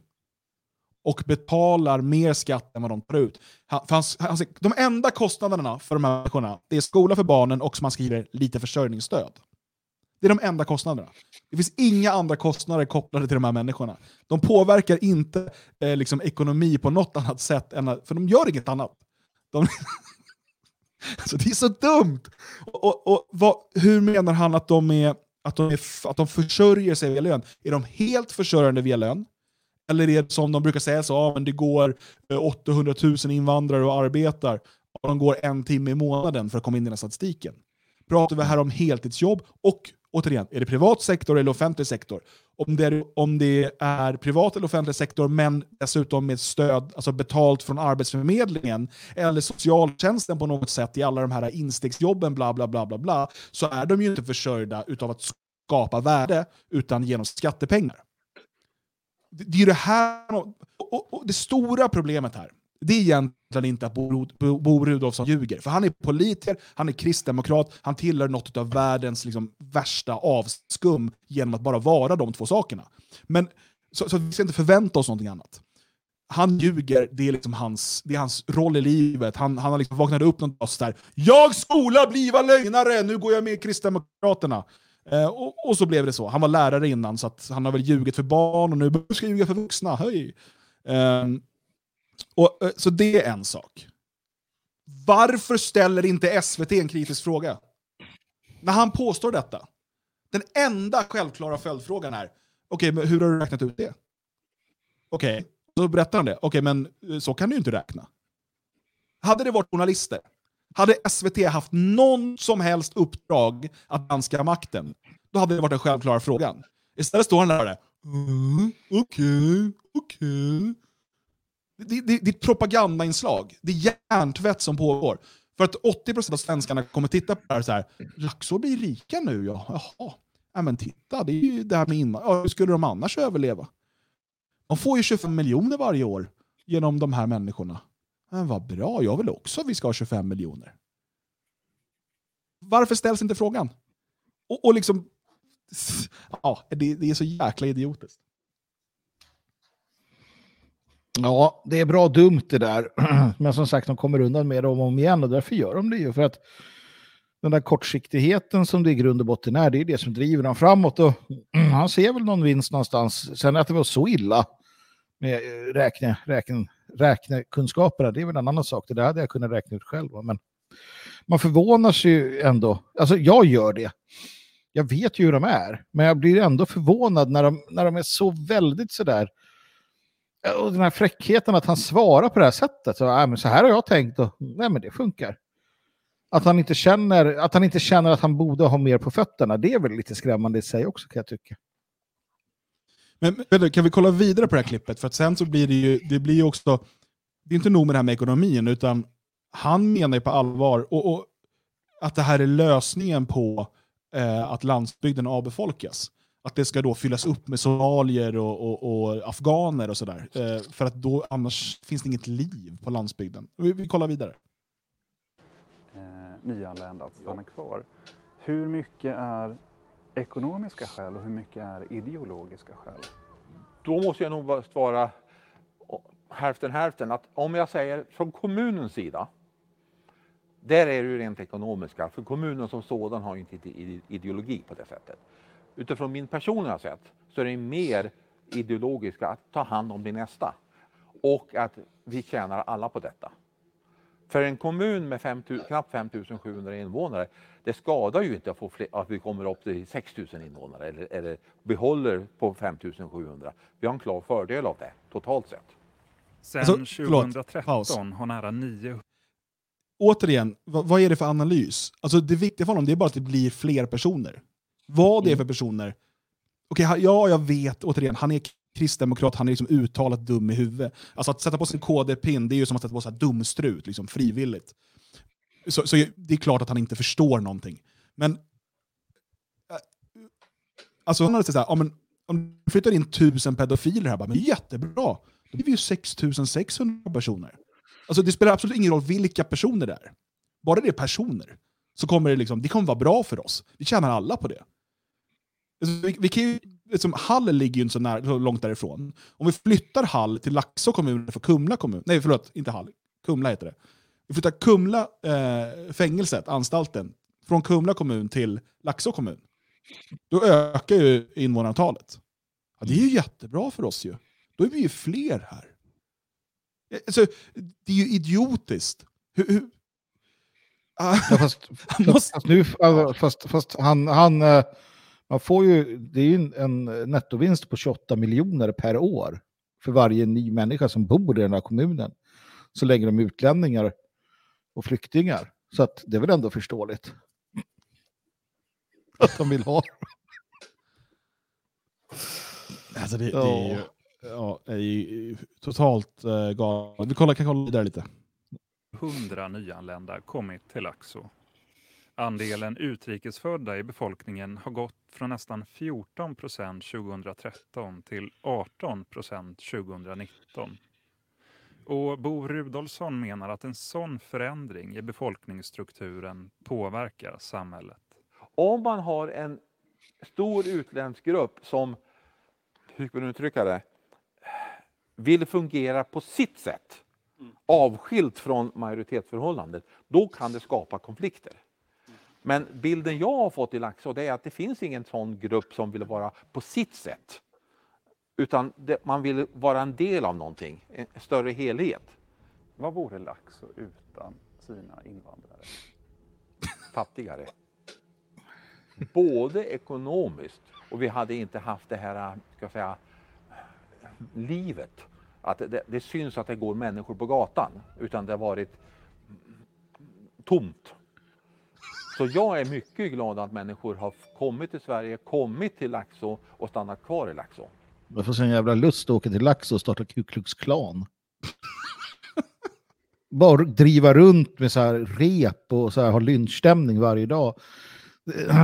och betalar mer skatt än vad de tar ut. Han, han, de enda kostnaderna för de här människorna det är skola för barnen och som man skriver lite försörjningsstöd. Det är de enda kostnaderna. Det finns inga andra kostnader kopplade till de här människorna. De påverkar inte eh, liksom, ekonomi på något annat sätt, än för de gör inget annat. De, alltså, det är så dumt! Och, och, och vad, hur menar han att de, är, att, de är, att de försörjer sig via lön? Är de helt försörjande via lön? Eller är det som de brukar säga, så, ja, men det går eh, 800 000 invandrare och arbetar och de går en timme i månaden för att komma in i den här statistiken. Pratar vi här om heltidsjobb och återigen, är det privat sektor eller offentlig sektor? Om det, är, om det är privat eller offentlig sektor, men dessutom med stöd, alltså betalt från Arbetsförmedlingen eller socialtjänsten på något sätt i alla de här instegsjobben, bla bla bla bla bla, så är de ju inte försörjda av att skapa värde, utan genom skattepengar. Det är det här... Och, och, och, det stora problemet här, det är egentligen inte att Bo, Bo, Bo Rudolfsson ljuger. För han är politiker, han är kristdemokrat, han tillhör något av världens liksom, värsta avskum genom att bara vara de två sakerna. Men, så, så vi ska inte förvänta oss någonting annat. han ljuger, det är, liksom hans, det är hans roll i livet. Han, han har liksom vaknat upp någon dag sådär Jag skola bliva lögnare, nu går jag med i Kristdemokraterna. Eh, och, och, så blev det så. Han var lärare innan, så han har väl ljugit för barn och nu ska jag ljuga för vuxna. Höj! Eh, och, eh, så det är en sak. Varför ställer inte SVT en kritisk fråga? När han påstår detta. Den enda självklara följdfrågan är, okej, okay, men hur har du räknat ut det? Okej, okay, så berättar han det. Okej, okay, men eh, så kan du ju inte räkna. Hade det varit journalister, hade SVT haft någon som helst uppdrag att granska makten, då hade det varit den självklara frågan. Istället står han där och mm, okej, okej. Det, det, det är ett propagandainslag. Det är hjärntvätt som pågår. För att 80% av svenskarna kommer titta på det här så här, Laxå blir rika nu ja. Jaha. Ja, men titta, det är ju det här med innan. Ja, hur skulle de annars överleva? De får ju 25 miljoner varje år genom de här människorna. Men vad bra, jag vill också att vi ska ha 25 miljoner. Varför ställs inte frågan? Och, och liksom, ja, det, det är så jäkla idiotiskt. Ja, det är bra dumt det där. Men som sagt, de kommer undan med det om och om igen och därför gör de det ju. För att den där kortsiktigheten som det i grund och botten är, det är det som driver dem framåt. Och han ser väl någon vinst någonstans. Sen att det var så illa med eh, räkne, räkne, räknekunskaperna, det är väl en annan sak. Det där hade jag kunnat räkna ut själv. Men man förvånar sig ju ändå. Alltså jag gör det. Jag vet ju hur de är, men jag blir ändå förvånad när de, när de är så väldigt sådär och den här fräckheten att han svarar på det här sättet. Så, äh, men så här har jag tänkt och nej, men det funkar. Att han, inte känner, att han inte känner att han borde ha mer på fötterna, det är väl lite skrämmande i sig också kan jag tycka. Men kan vi kolla vidare på det här klippet? För att sen så blir det ju, det blir ju också, det är inte nog med det här med ekonomin, utan han menar ju på allvar och, och att det här är lösningen på eh, att landsbygden avbefolkas att det ska då fyllas upp med somalier och, och, och afghaner och sådär. Eh, för att då annars finns det inget liv på landsbygden. Vi, vi kollar vidare. Eh, nyanlända att stanna kvar. Hur mycket är ekonomiska skäl och hur mycket är ideologiska skäl? Då måste jag nog svara hälften hälften. Att om jag säger från kommunens sida, där är det ju rent ekonomiska. För kommunen som sådan har ju inte ideologi på det sättet utifrån min personliga sätt så är det mer ideologiska att ta hand om din nästa och att vi tjänar alla på detta. För en kommun med 5, knappt 5 700 invånare, det skadar ju inte att, få fler, att vi kommer upp till 6 000 invånare eller, eller behåller på 5 700. Vi har en klar fördel av det totalt sett. Sen alltså, 2013 har nära 9 Återigen, vad, vad, är det för analys? Alltså det viktiga för honom det är bara att det blir fler personer. Vad det är mm. för personer. Okej, okay, ja, jag vet, återigen, han är kristdemokrat, han är liksom uttalat dum i huvudet. Alltså att sätta på sig en KD-pin, det är ju som att sätta på sig dumstrut, liksom, frivilligt. Så, så det är klart att han inte förstår någonting. Men... Äh, alltså, han hade sagt såhär, ja, men, om du flyttar in tusen pedofiler här, bara, men jättebra, då blir vi ju 6600 personer. Alltså, det spelar absolut ingen roll vilka personer det är. Bara det är personer, så kommer det, liksom, det kommer vara bra för oss. Vi tjänar alla på det. Alltså, vi, vi kan ju, liksom, Hall ligger ju inte så, nära, så långt därifrån. Om vi flyttar Hall till Laxå kommun för Kumla kommun, nej förlåt, inte Hall, Kumla heter det. Flyttar Kumla eh, fängelset, anstalten, från Kumla kommun till Laxå kommun. Då ökar ju invånarantalet. Ja, det är ju jättebra för oss ju. Då är vi ju fler här. Alltså, det är ju idiotiskt. Hur, hur... Ja, fast, fast, nu, alltså, fast, fast han, han eh, man får ju, det är ju en, nettovinst på 28 miljoner per år för varje ny människa som bor i den här kommunen. Så länge de är utlänningar och flyktingar. Så att det är väl ändå förståeligt. Att de vill ha Alltså det, det, är ju, ja, är ju totalt uh, galet. Vi kollar, kan kolla vidare lite. 100 nyanlända kommit till Laxå Andelen utrikesfödda i befolkningen har gått från nästan 14 procent 2013 till 18 procent 2019. Och Bo Rudolfsson menar att en sån förändring i befolkningsstrukturen påverkar samhället. Om man har en stor utländsk grupp som, hur ska man uttrycka det, vill fungera på sitt sätt, avskilt från majoritetsförhållandet, då kan det skapa konflikter. Men bilden jag har fått i Laxå det är att det finns ingen sån grupp som vill vara på sitt sätt. Utan det, man vill vara en del av någonting, en större helhet. Vad vore Laxå utan sina invandrare? Fattigare. Både ekonomiskt och vi hade inte haft det här ska jag säga, livet. Att det, det syns att det går människor på gatan, utan det har varit tomt. Så jag är mycket glad att människor har kommit till Sverige, kommit till Laxå och stannat kvar i Laxå. Jag får så en jävla lust att åka till Laxå och starta Ku Klux Klan. Bara driva runt med så här rep och så här, ha lynchstämning varje dag.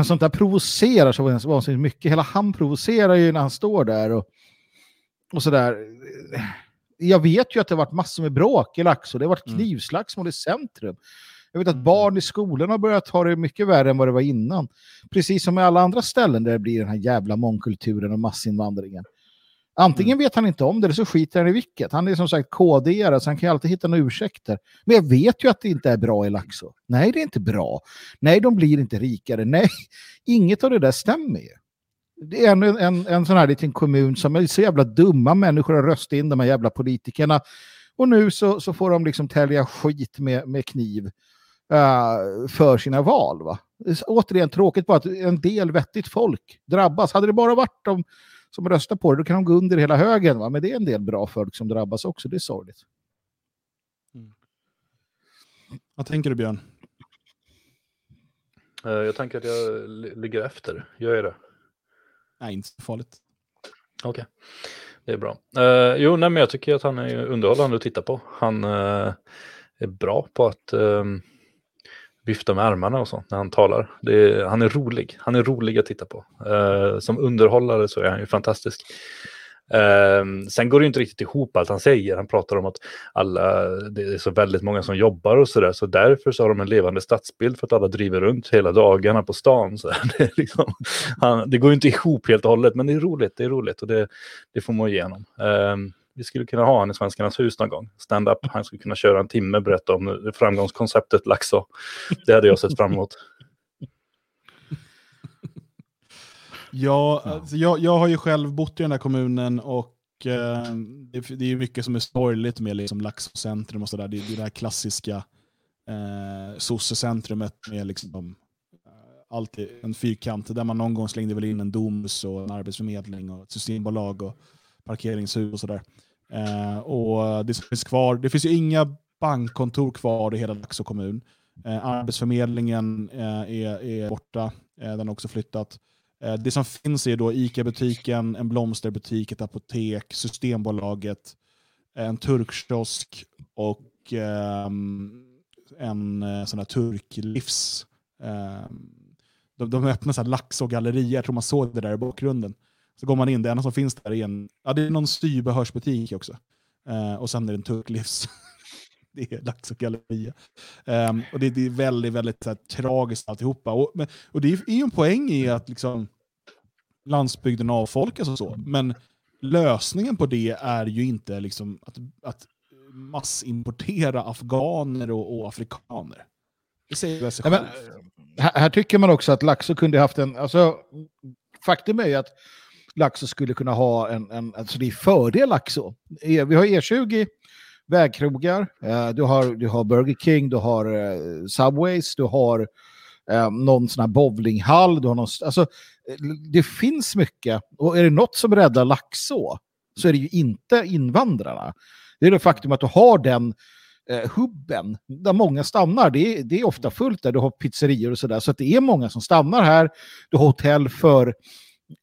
Sånt där provocerar så vansinnigt mycket. Hela han provocerar ju när han står där och, och så där. Jag vet ju att det har varit massor med bråk i Laxå. Det har varit mm. knivslagsmål i centrum. Jag vet att mm. barn i skolan har börjat ha det mycket värre än vad det var innan. Precis som med alla andra ställen där det blir den här jävla mångkulturen och massinvandringen. Antingen mm. vet han inte om det eller så skiter han i vilket. Han är som sagt KD-are så han kan ju alltid hitta några ursäkter. Men jag vet ju att det inte är bra i Laxå. Nej, det är inte bra. Nej, de blir inte rikare. Nej, inget av det där stämmer ju. Det är en, en, en sån här liten kommun som är så jävla dumma människor har röstat in de här jävla politikerna. Och nu så, så får de liksom tälja skit med, med kniv uh, för sina val. Va? Återigen tråkigt bara att en del vettigt folk drabbas. Hade det bara varit de som röstar på det, då kan de gå under hela högen. Va? Men det är en del bra folk som drabbas också, det är sorgligt. Mm. Vad tänker du Björn? Uh, jag tänker att jag ligger efter. Gör jag det? Nej, inte så farligt. Okej, okay. det är bra. Uh, jo, nej, men jag tycker att han är underhållande att titta på. Han uh, är bra på att um, vifta med armarna och sånt när han talar. Är, han är rolig. Han är rolig att titta på. Eh, som underhållare så är han ju fantastisk. Eh, sen går det inte riktigt ihop allt han säger. Han pratar om att alla, det är så väldigt många som jobbar och sådär. Så därför så har de en levande stadsbild för att alla driver runt hela dagarna på stan. Så det, liksom, han, det går inte ihop helt och hållet, men det är roligt. Det är roligt och det, det får man igenom. Eh, vi skulle kunna ha honom i Svenskarnas hus någon gång. Stand-up, han skulle kunna köra en timme och berätta om framgångskonceptet Laxå. Det hade jag sett fram emot. Ja, alltså jag, jag har ju själv bott i den här kommunen och eh, det, det, är mycket som är sorgligt med liksom Laxå centrum och sådär. Det, det är det här klassiska eh, sossecentrumet med liksom eh, alltid en fyrkant där man någon gång slängde väl in en doms och en arbetsförmedling och ett systembolag och parkeringshus och sådär. Eh, och det finns kvar, det finns ju inga bankkontor kvar i hela Laxå kommun. Eh, Arbetsförmedlingen eh, är, är borta, eh, den har också flyttat. Eh, det som finns är då ICA-butiken, en blomsterbutik, ett apotek, Systembolaget, en turkkiosk och ehm, en eh, sån här turklivs. Ehm, de, de öppnar så här lax och gallerier, jag tror man såg det där i bakgrunden. Så går man in, det enda som finns där är en, ja, det är någon styrbehörsbutik också. Eh, och sen är det en turklivs. det är Lax och galleria. Um, och det, det, är väldigt, väldigt så här, tragiskt alltihopa. Och, men, och det är ju en poäng i att liksom, landsbygden avfolkas och så. Men lösningen på det är ju inte liksom, att, att massimportera afghaner och, och afrikaner. Det säger sig själv. Här, här, tycker man också att Laxå kunde haft en... Alltså, faktum är ju att Laxå skulle kunna ha en, en alltså det är fördel Laxå. E, vi har E20, vägkrogar, eh, du, har, du har Burger King, du har eh, Subways, du har eh, någon sån här bowlinghall, du har någon, alltså, det finns mycket. Och är det något som räddar Laxå så är det ju inte invandrarna. Det är det faktum att du har den eh, hubben där många stannar. Det är, det är ofta fullt där, du har pizzerior och sådär. Så att det är många som stannar här. Du har hotell för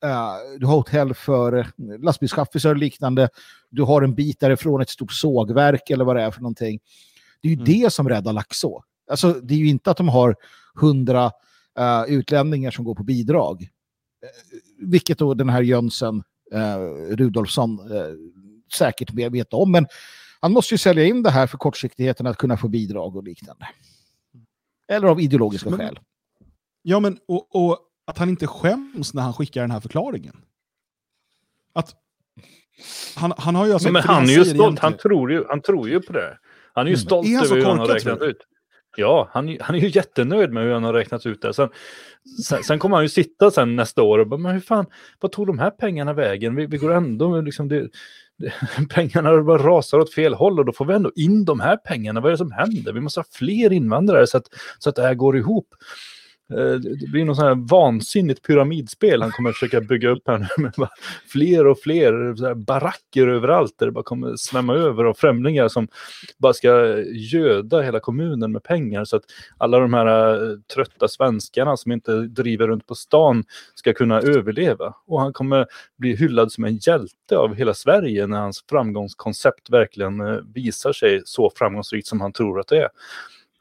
Uh, du har hotell för lastbilschaffisar och liknande. Du har en bit därifrån ett stort sågverk eller vad det är för någonting. Det är ju mm. det som räddar Laxå. Alltså, det är ju inte att de har hundra uh, utlänningar som går på bidrag. Uh, vilket då den här Jönsson Rudolfsson säkert vet om. Men han måste ju sälja in det här för kortsiktigheten att kunna få bidrag och liknande. Eller av ideologiska men, skäl. Ja, men och, och att han inte skäms när han skickar den här förklaringen. Att Han, han har ju alltså... Men han är ju stolt. Han tror ju, han tror ju på det. Han är ju mm. stolt är över hur han har räknat ut. Ja, han, han är ju jättenöjd med hur han har räknat ut det. Sen, sen, sen kommer han ju sitta sen nästa år och bara, men hur fan, vad tog de här pengarna vägen? Vi, vi går ändå, liksom, det, det, pengarna bara rasar åt fel håll och då får vi ändå in de här pengarna. Vad är det som händer? Vi måste ha fler invandrare så att, så att det här går ihop. Eh, det blir något sånt här vansinnigt pyramidspel han kommer att försöka bygga upp här nu med fler och fler baracker överallt där det bara kommer svämma över av främlingar som bara ska göda hela kommunen med pengar så att alla de här eh, trötta svenskarna som inte driver runt på stan ska kunna överleva. Och han kommer bli hyllad som en hjälte av hela Sverige när hans framgångskoncept verkligen eh, visar sig så framgångsrikt som han tror att det är.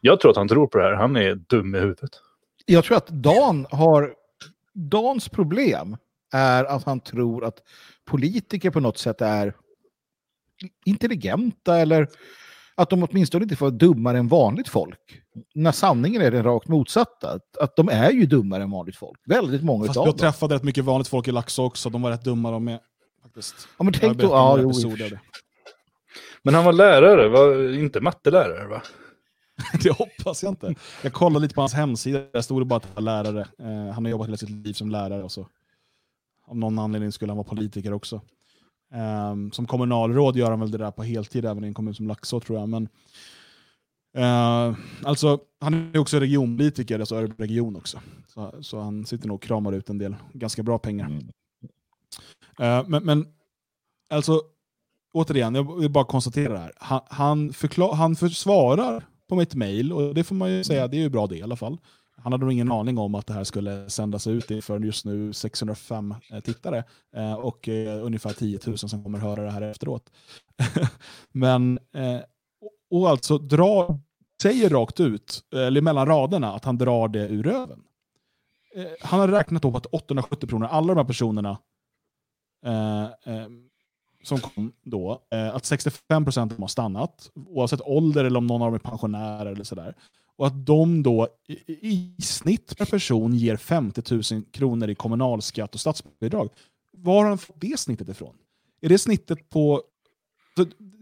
Jag tror att han tror på det här. Han är dum i huvudet jag tror att Dan har... Dans problem är att han tror att politiker på något sätt är intelligenta eller att de åtminstone inte får vara dummare än vanligt folk. När sanningen är den rakt motsatta. Att, att de är ju dummare än vanligt folk. Väldigt många Fast utav jag träffade rätt mycket vanligt folk i Laxå också. De var rätt dumma de med. Faktiskt. Ja, men tänk då... Ja, jo, men han var lärare, var inte mattelärare va? det hoppas jag inte. Jag kollade lite på hans hemsida, där stod det bara att han var lärare. Eh, han har jobbat hela sitt liv som lärare. Och så. Av någon anledning skulle han vara politiker också. Eh, som kommunalråd gör han väl det där på heltid även i en kommun som Laxå tror jag. Men, eh, alltså, han är också regionpolitiker, alltså Örebro region också. Så, så, han sitter nog och kramar ut en del ganska bra pengar. Mm. Eh, men, men alltså, återigen, jag vill bara konstatera det här. Han, han, förklar, han försvarar på mitt mail och det får man ju säga, det är ju bra det i alla fall. Han hade nog ingen aning om att det här skulle sändas ut för just nu 605 eh, tittare eh, och eh, ungefär 10 000 som kommer höra det här efteråt. Men, och alltså dra, säger rakt ut, eller mellan raderna, att han drar det ur röven. Han har räknat på att 870 personer, alla de här personerna som kom då, eh, att 65 procent har stannat, oavsett ålder eller om någon av dem är pensionär eller sådär. Och att de då i, i snitt per person ger 50 000 kronor i kommunalskatt och statsbidrag. Var har han fått det snittet ifrån? Är det snittet på...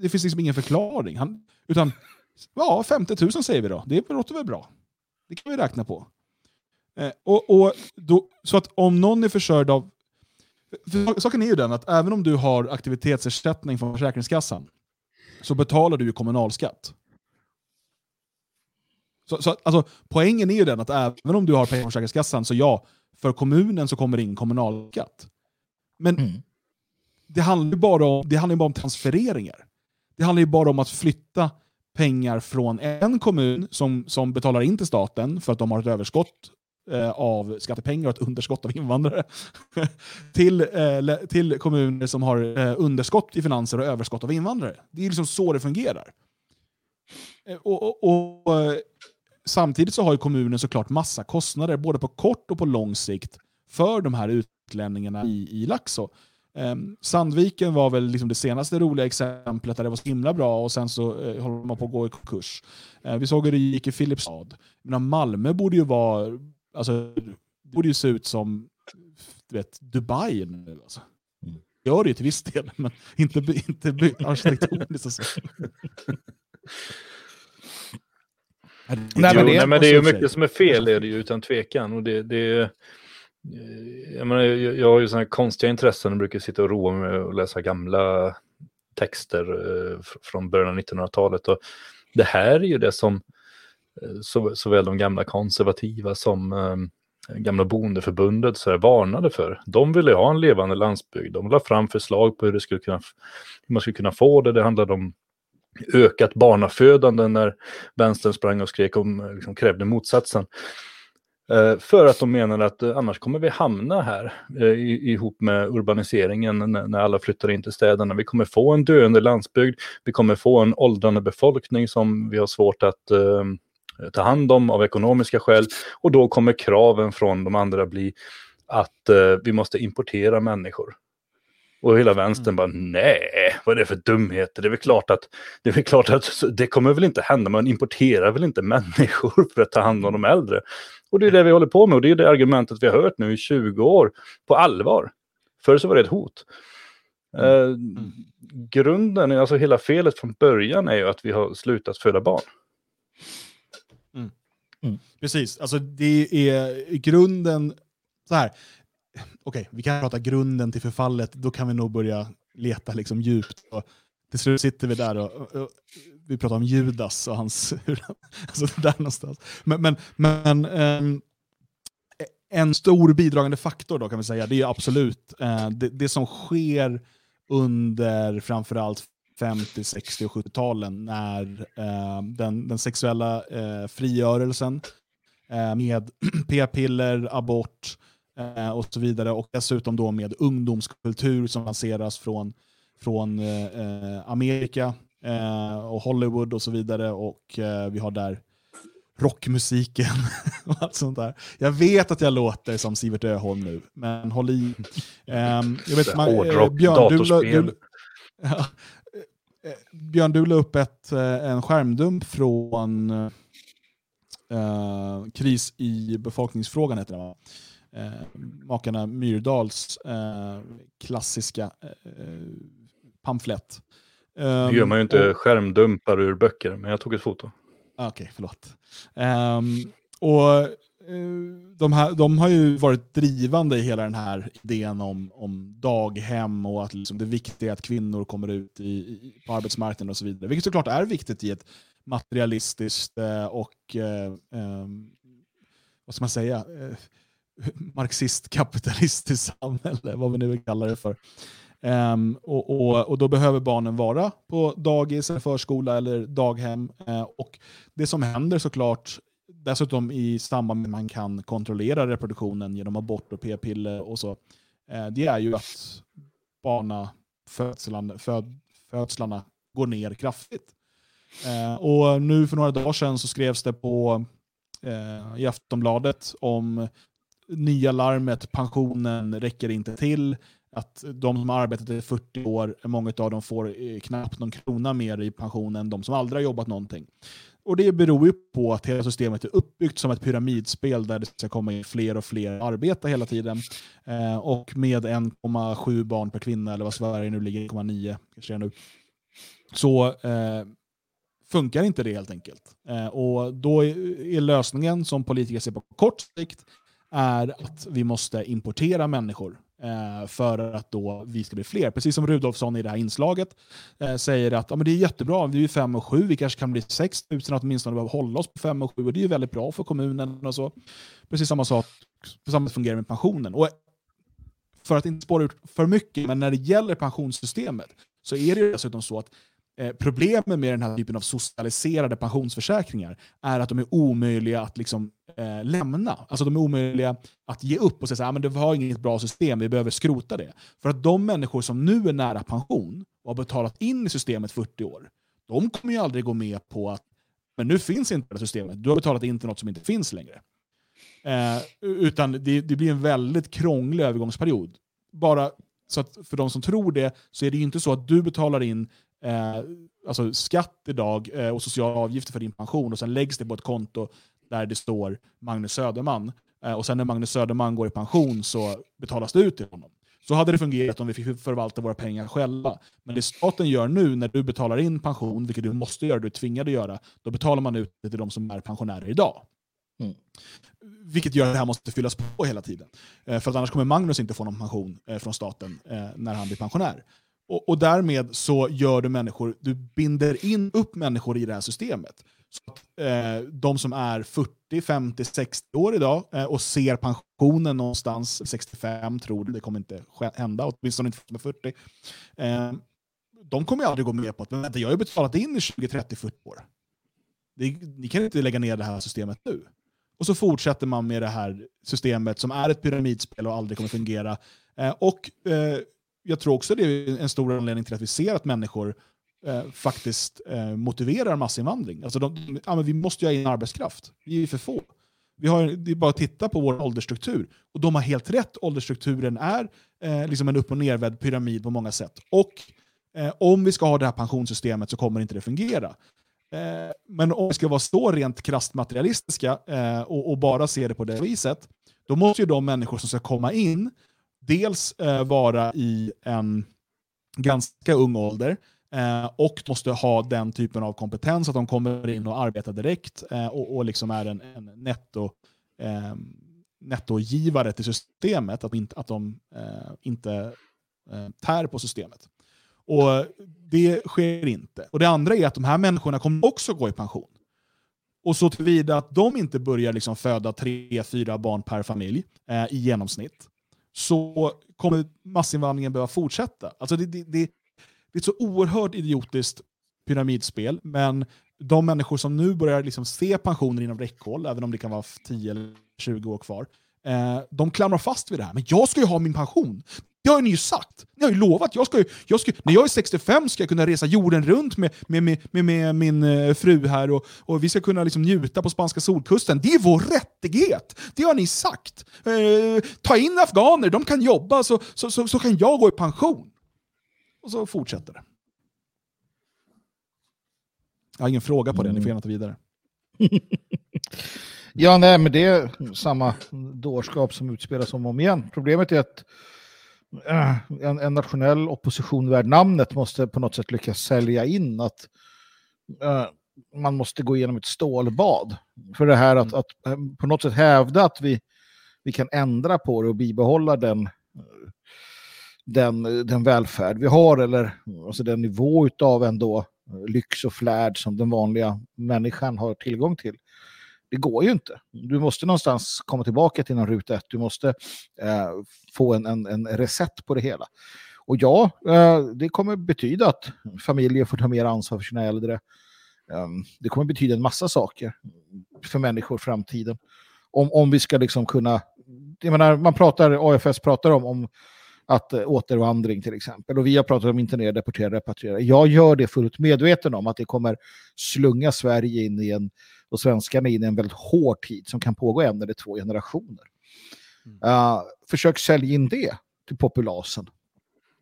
Det finns liksom ingen förklaring. Han, utan, ja, 50 000 säger vi då. Det låter väl bra. Det kan vi räkna på. Eh, och, och då, så att om någon är försörjd av saken är ju den att även om du har aktivitetsersättning från Försäkringskassan så betalar du ju kommunalskatt. Så, så, alltså, poängen är ju den att även om du har pengar från Försäkringskassan så ja, för kommunen så kommer det in kommunalskatt. Men mm. det handlar ju bara om, det handlar bara om transfereringar. Det handlar ju bara om att flytta pengar från en kommun som, som betalar in till staten för att de har ett överskott Eh, av skattepengar och ett underskott av invandrare till, eh, till kommuner som har eh, underskott i finanser och överskott av invandrare. Det är liksom så det fungerar. Eh, och, och, och, eh, samtidigt så har ju kommunen såklart massa kostnader, både på kort och på lång sikt, för de här utlänningarna i, i Laxå. Eh, Sandviken var väl liksom det senaste roliga exemplet där det var så himla bra och sen så eh, håller man på att gå i konkurs. Eh, vi såg hur det gick i Filipstad. Malmö borde ju vara Alltså, det borde ju se ut som du vet, Dubai nu. Alltså. Mm. Gör det ju till viss del, men inte, inte arkitektoniskt. Alltså. Nej, men det, nej, men det är ju mycket som är fel, är det ju utan tvekan. Och det, det, eh, jag, menar, jag, har ju sådana konstiga intressen och brukar sitta och roa mig med att läsa gamla texter eh, från början av 1900-talet. Och det här är ju det som Eh, så, såväl de gamla konservativa som eh, gamla bondeförbundet så här, varnade för. De ville ha en levande landsbygd. De la fram förslag på hur, det skulle kunna, hur man skulle kunna få det. Det handlade om ökat barnafödande när vänstern sprang och skrek om, eh, liksom, krävde motsatsen. Eh, för att de menade att eh, annars kommer vi hamna här eh, ihop med urbaniseringen när, när alla flyttar in till städerna. Vi kommer få en döende landsbygd, vi kommer få en åldrande befolkning som vi har svårt att Eh, ta hand om av ekonomiska skäl. Och då kommer kraven från de andra bli att eh, vi måste importera människor. Och hela vänstern mm. bara, nej, vad är det för dumheter? Det är väl klart att det, är klart att det kommer väl inte hända, man importerar väl inte människor för att ta hand om de äldre. Och det är det vi håller på med och det är det argumentet vi har hört nu i 20 år på allvar. Förr så var det ett hot. Eh, grunden, alltså hela felet från början är ju att vi har slutat föda barn. Precis, alltså det är grunden, så här, okej, okay, vi kan prata grunden till förfallet, då kan vi nog börja leta liksom djupt. Och till slut sitter vi där och, och, och vi pratar om Judas och hans... alltså där någonstans. Men, men, men um, en stor bidragande faktor då kan vi säga, det är absolut uh, det, det, som sker under framförallt 50, 60 och 70-talen när uh, den, den sexuella uh, frigörelsen med p-piller, abort och så vidare och dessutom då med ungdomskultur som lanseras från, från Amerika eh, och Hollywood och så vidare. Och eh, vi har där rockmusiken och allt sånt där. Jag vet att jag låter som Sivert Öholm nu, men håll i. Um, jag vet, man, eh, Björn, du, du, ja, eh, Björn, du la upp ett, eh, en skärmdump från uh, Kris i befolkningsfrågan, heter det va? Uh, makarna Myrdals uh, klassiska uh, pamflett. Um, nu gör man ju inte och, skärmdumpar ur böcker, men jag tog ett foto. Okej, okay, förlåt. Um, och uh, de, här, de har ju varit drivande i hela den här idén om, om daghem och att liksom det viktiga är att kvinnor kommer ut i, i, på arbetsmarknaden och så vidare. Vilket såklart är viktigt i ett materialistiskt eh, och eh, eh, vad ska man säga, marxist-kapitalistiskt samhälle, vad vi nu kallar det för. Um, och, och, och, Då behöver barnen vara på dagis, eller förskola eller daghem. Uh, och Det som händer såklart, dessutom i samband med att man kan kontrollera reproduktionen genom abort och p-piller och så, uh, det är ju att barnafödslarna föd, födslarna går ner kraftigt. Eh, och Nu för några dagar sedan så skrevs det på eh, i Aftonbladet om nya larmet, pensionen räcker inte till att de som har arbetat i 40 år, många av dem får eh, knappt någon krona mer i pension än de som aldrig har jobbat någonting. Och Det beror ju på att hela systemet är uppbyggt som ett pyramidspel där det ska komma in fler och fler arbeta hela tiden. Eh, och med 1,7 barn per kvinna, eller vad Sverige nu ligger, 1,9 kanske nu, så eh, funkar inte det helt enkelt. Eh, och Då är lösningen som politiker ser på kort sikt är att vi måste importera människor eh, för att då vi ska bli fler. Precis som Rudolfsson i det här inslaget eh, säger att ja, men det är jättebra, vi är fem och sju, vi kanske kan bli sex utan att åtminstone behöva hålla oss på fem och sju och det är ju väldigt bra för kommunen och så. Precis samma sak, samma fungerar med pensionen. Och för att inte spåra ut för mycket, men när det gäller pensionssystemet så är det dessutom så att Eh, problemet med den här typen av socialiserade pensionsförsäkringar är att de är omöjliga att liksom, eh, lämna. Alltså de är omöjliga att ge upp och säga att ah, det var inget bra system, vi behöver skrota det. För att de människor som nu är nära pension och har betalat in i systemet 40 år, de kommer ju aldrig gå med på att men nu finns inte det systemet, du har betalat in till något som inte finns längre. Eh, utan det, det, blir en väldigt krånglig övergångsperiod. Bara så att för de som tror det så är det ju inte så att du betalar in eh, alltså skatt idag eh, och sociala avgifter för din pension och sen läggs det på ett konto där det står Magnus Söderman. Eh, och sen när Magnus Söderman går i pension så betalas det ut till honom. Så hade det fungerat om vi fick förvalta våra pengar själva. Men det staten gör nu när du betalar in pension, vilket du måste göra, du är tvingad att göra, då betalar man ut det till de som är pensionärer idag. Mm. Vilket gör att det här måste fyllas på hela tiden. Eh, för att annars kommer Magnus inte få någon pension eh, från staten eh, när han blir pensionär. Och, och, därmed så gör du människor, du binder in upp människor i det här systemet. Så att, eh, de som är 40, 50, 60 år idag eh, och ser pensionen någonstans 65, tror du, det kommer inte hända, åtminstone inte med 40. Eh, de kommer aldrig gå med på att men vänta, jag har ju betalat in i 20, 30, 40 år. Det, ni kan inte lägga ner det här systemet nu. Och så fortsätter man med det här systemet som är ett pyramidspel och aldrig kommer fungera. Eh, och eh, jag tror också det är en stor anledning till att vi ser att människor eh, faktiskt eh, motiverar massinvandring. Alltså de, ja, men vi måste ju ha in arbetskraft, vi är för få. Vi har, det är bara att titta på vår åldersstruktur. Och de har helt rätt, åldersstrukturen är eh, liksom en upp och nervänd pyramid på många sätt. Och eh, om vi ska ha det här pensionssystemet så kommer inte det fungera. Eh, men om vi ska vara så rent krasst materialistiska eh, och, och, bara se det på det viset, då måste ju de människor som ska komma in dels eh, vara i en ganska ung ålder eh, och måste ha den typen av kompetens att de kommer in och arbetar direkt eh, och, och liksom är en, en netto, eh, nettogivare till systemet, att, de inte, att de eh, inte eh, tär på systemet. Och Det sker inte. Och Det andra är att de här människorna kommer också gå i pension. Och så tillvida att de inte börjar liksom föda tre, fyra barn per familj eh, i genomsnitt, så kommer massinvandringen behöva fortsätta. Alltså det, det, det, det är ett så oerhört idiotiskt pyramidspel, men de människor som nu börjar liksom se pensioner inom räckhåll, även om det kan vara 10 eller 20 år kvar, eh, de klamrar fast vid det här. Men jag ska ju ha min pension. Det har ni ju sagt. Ni har ju lovat. Jag ska ju, jag ska, när jag är 65 ska jag kunna resa jorden runt med, med, med, med, med min eh, fru här och, och vi ska kunna liksom njuta på spanska solkusten. Det är vår rättighet! Det har ni sagt. Eh, ta in afghaner, de kan jobba så, så, så, så kan jag gå i pension. Och så fortsätter det. Jag har ingen fråga på det, ni får gärna ta vidare. ja, nej, men det är samma dårskap som utspelas om och om igen. Problemet är att äh, en, en, nationell opposition värd namnet måste på något sätt lyckas sälja in att äh, man måste gå igenom ett stålbad. För det här att, att äh, på något sätt hävda att vi, vi kan ändra på det och bibehålla den den, den välfärd vi har eller alltså den nivå av ändå lyx och flärd som den vanliga människan har tillgång till. Det går ju inte. Du måste någonstans komma tillbaka till någon ruta ett. Du måste eh, få en, en, en reset på det hela. Och ja, eh, det kommer betyda att familjer får ta mer ansvar för sina äldre. Eh, det kommer betyda en massa saker för människor i framtiden. Om, om vi ska liksom kunna... Jag menar, man pratar, AFS pratar om, om att eh, återvandring till exempel. Och vi har pratat om internera, deportera, repatriera. Jag gör det fullt medveten om att det kommer slunga Sverige in i en, och svenskarna in i en väldigt hård tid som kan pågå en eller två generationer. Mm. Uh, försök sälja in det till populasen.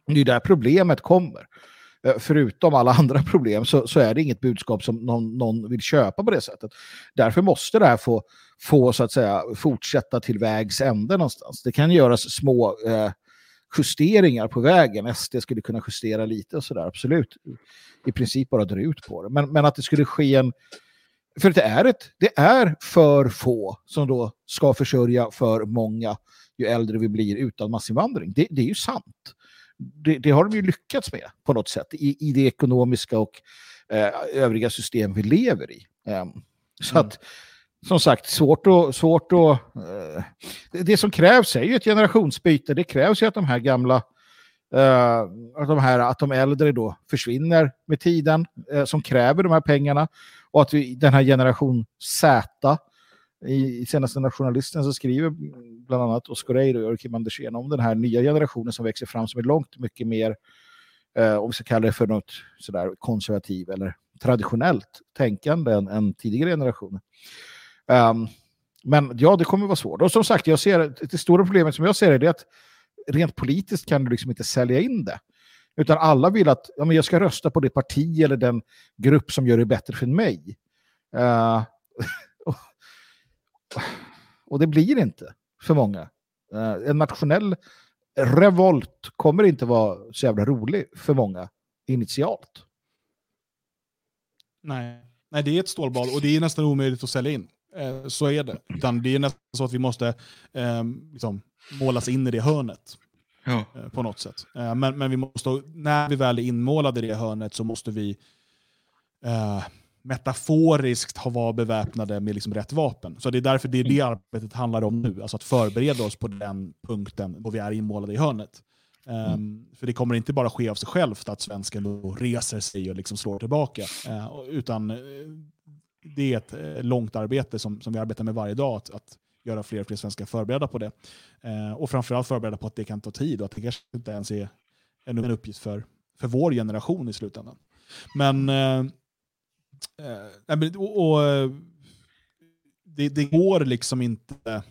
Det är där problemet kommer. Uh, förutom alla andra problem så, så, är det inget budskap som någon, någon, vill köpa på det sättet. Därför måste det här få, få så att säga fortsätta till vägs ände någonstans. Det kan göras små uh, justeringar på vägen. SD skulle kunna justera lite och sådär, absolut. I princip bara dra ut på det. Men, men att det skulle ske en... För det är, ett, det är för få som då ska försörja för många ju äldre vi blir utan massinvandring. Det, det är ju sant. Det, det, har de ju lyckats med på något sätt i, i det ekonomiska och eh, övriga system vi lever i. Um, så mm. att som sagt, svårt att... Svårt att uh, det som krävs är ju ett generationsbyte. Det krävs ju att de här gamla, uh, att, de här, att de äldre då försvinner med tiden, uh, som kräver de här pengarna. Och att vi, den här generation Z, i, i senaste nationalisten så skriver bland annat Oscar Eiro och Kim Andersén om den här nya generationen som växer fram som är långt mycket mer, eh, om vi ska kalla det för något sådär konservativ eller traditionellt tänkande än, än tidigare generationer. Um, men ja, det kommer vara svårt. Och som sagt, jag ser, det stora problemet som jag ser det är att rent politiskt kan du liksom inte sälja in det. Utan alla vill att ja, men jag ska rösta på det parti eller den grupp som gör det bättre för mig. Uh, och det blir inte för många. Uh, en nationell revolt kommer inte vara så jävla rolig för många initialt. Nej. Nej, det är ett stålbad och det är nästan omöjligt att sälja in. Eh, så är det. Utan det är nästan så att vi måste eh, liksom, målas in i det hörnet. Ja. Eh, på något sätt. Eh, men, men vi måste, när vi väl är inmålade i det hörnet så måste vi eh, metaforiskt ha vara beväpnade med liksom rätt vapen. Så det är därför det är det arbetet handlar om nu. Alltså att förbereda oss på den punkten då vi är inmålade i hörnet. Mm. Um, för det kommer inte bara ske av sig självt att svensken då reser sig och liksom slår tillbaka. Uh, utan det är ett långt arbete som, som vi arbetar med varje dag, att, att göra fler och fler svenskar förberedda på det. Eh, och framförallt förberedda på att det kan ta tid och att det kanske inte ens är en, en uppgift för, för vår generation i slutändan. Men, eh, eh, och, och eh, det, det, går liksom inte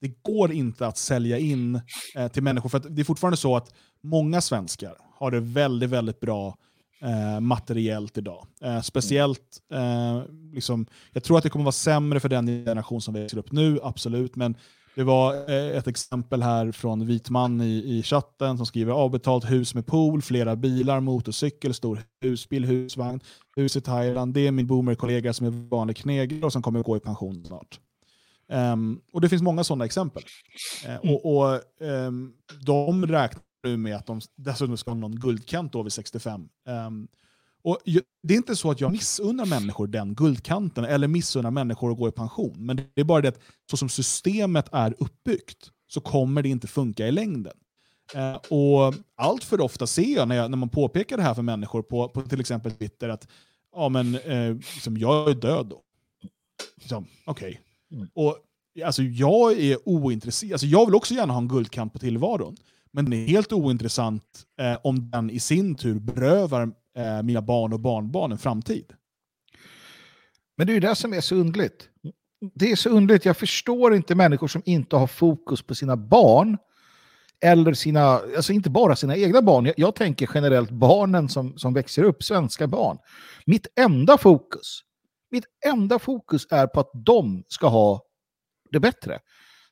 det går inte att sälja in eh, till människor. För det är fortfarande så att många svenskar har det väldigt, väldigt bra eh, materiellt idag. Eh, speciellt, eh, liksom, jag tror att det kommer vara sämre för den generation som växer upp nu, absolut, men Det var eh, ett exempel här från Vitman i, i chatten som skriver avbetalt hus med pool, flera bilar, motorcykel, stor husbil, husvagn, hus i Thailand. Det är min boomerkollega som är vanlig knegare och som kommer gå i pension snart. Um, och Det finns många sådana exempel. Uh, och, och um, De räknar nu med att de dessutom ska ha någon guldkant då vid 65. Um, och Det är inte så att jag missunnar människor den guldkanten eller missunnar människor att gå i pension. Men det är bara det att så som systemet är uppbyggt så kommer det inte funka i längden. Eh, och Allt för ofta ser jag när, jag när, man påpekar det här för människor på, på till exempel Twitter att ja, men, eh, liksom, jag är död då. Liksom, Okej. Okay. Mm. alltså, jag är ointresserad. Alltså, jag vill också gärna ha en guldkant på tillvaron. Men det är helt ointressant eh, om den i sin tur berövar eh, mina barn och barnbarn en framtid. Men det är ju det som är så undligt. Det är så undligt. Jag förstår inte människor som inte har fokus på sina barn eller sina, alltså inte bara sina egna barn. Jag, jag, tänker generellt barnen som, som växer upp, svenska barn. Mitt enda fokus, mitt enda fokus är på att de ska ha det bättre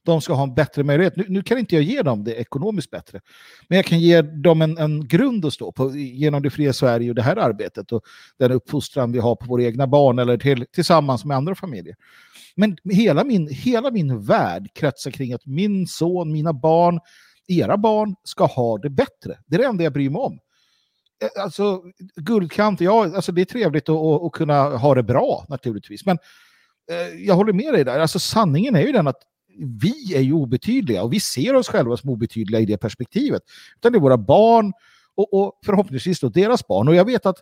de ska ha en bättre möjlighet. Nu, nu, kan inte jag ge dem det ekonomiskt bättre, men jag kan ge dem en, en grund att stå på genom det fria Sverige och det här arbetet och den uppfostran vi har på våra egna barn eller till, tillsammans med andra familjer. Men hela min, hela min värld kretsar kring att min son, mina barn, era barn ska ha det bättre. Det är det enda jag bryr mig om. Eh, alltså, guldkant, ja, alltså det är trevligt att, att, att kunna ha det bra naturligtvis. Men eh, jag håller med dig där. Alltså sanningen är ju den att vi är ju obetydliga och vi ser oss själva som obetydliga i det perspektivet. Utan det är våra barn och, och förhoppningsvis då deras barn. Och jag vet att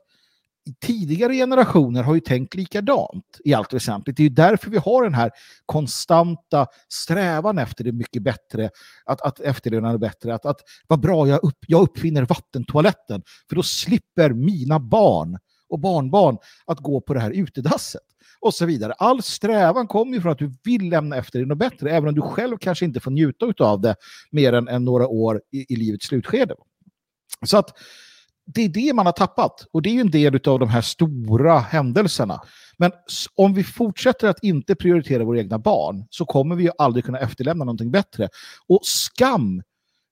tidigare generationer har ju tänkt likadant i allt väsentligt. Det är ju därför vi har den här konstanta strävan efter det mycket bättre, att, att efterlevnaden är bättre, att, att vad bra jag, upp, jag uppfinner vattentoaletten, för då slipper mina barn och barnbarn att gå på det här utedasset och så vidare. All strävan kommer ju från att du vill lämna efter dig något bättre, även om du själv kanske inte får njuta av det mer än, än några år i, i livets slutskede. Så att det är det man har tappat och det är ju en del av de här stora händelserna. Men om vi fortsätter att inte prioritera våra egna barn så kommer vi ju aldrig kunna efterlämna någonting bättre. Och skam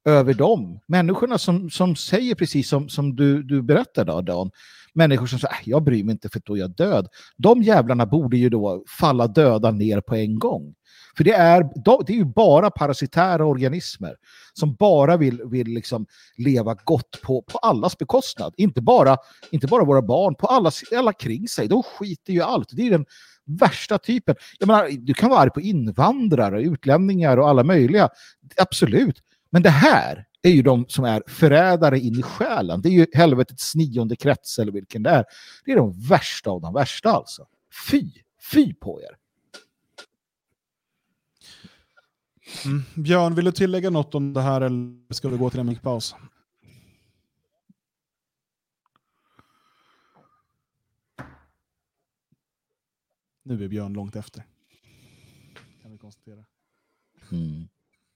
över dem, människorna som, som säger precis som, som du, du berättade, Dan, människor som säger äh, jag bryr mig inte för då är jag död. De jävlarna borde ju då falla döda ner på en gång. För det är, det är ju bara parasitära organismer som bara vill, vill liksom leva gott på, på allas bekostnad. Inte bara, inte bara våra barn, på alla, alla kring sig. De skiter ju allt. Det är den värsta typen. Jag menar, du kan vara arg på invandrare, utlänningar och alla möjliga. Absolut. Men det här är ju de som är förrädare in i själen. Det är ju helvetets nionde krets eller vilken det är. Det är de värsta av de värsta alltså. Fy, fy på er. Mm. Björn, vill du tillägga något om det här eller ska vi gå till en paus? Nu är Björn långt efter. Kan vi konstatera. Mm.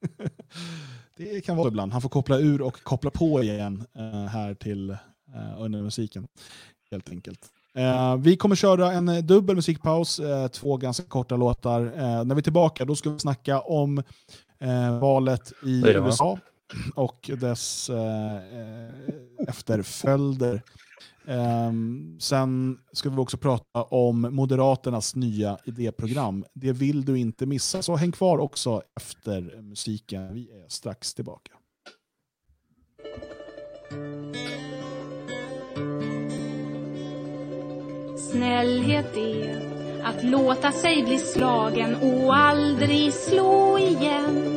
det kan vara ibland. Han får koppla ur och koppla på igen uh, här till uh, under musiken. Helt enkelt. Uh, vi kommer köra en dubbel musikpaus, två ganska korta låtar. när vi är tillbaka då ska vi snacka om valet i USA och dess efterföljder. Um, sen ska vi också prata om Moderaternas nya idéprogram. Det vill du inte missa, så häng kvar också efter musiken. Vi är strax tillbaka. Snällhet är att låta sig bli slagen och aldrig slå igen.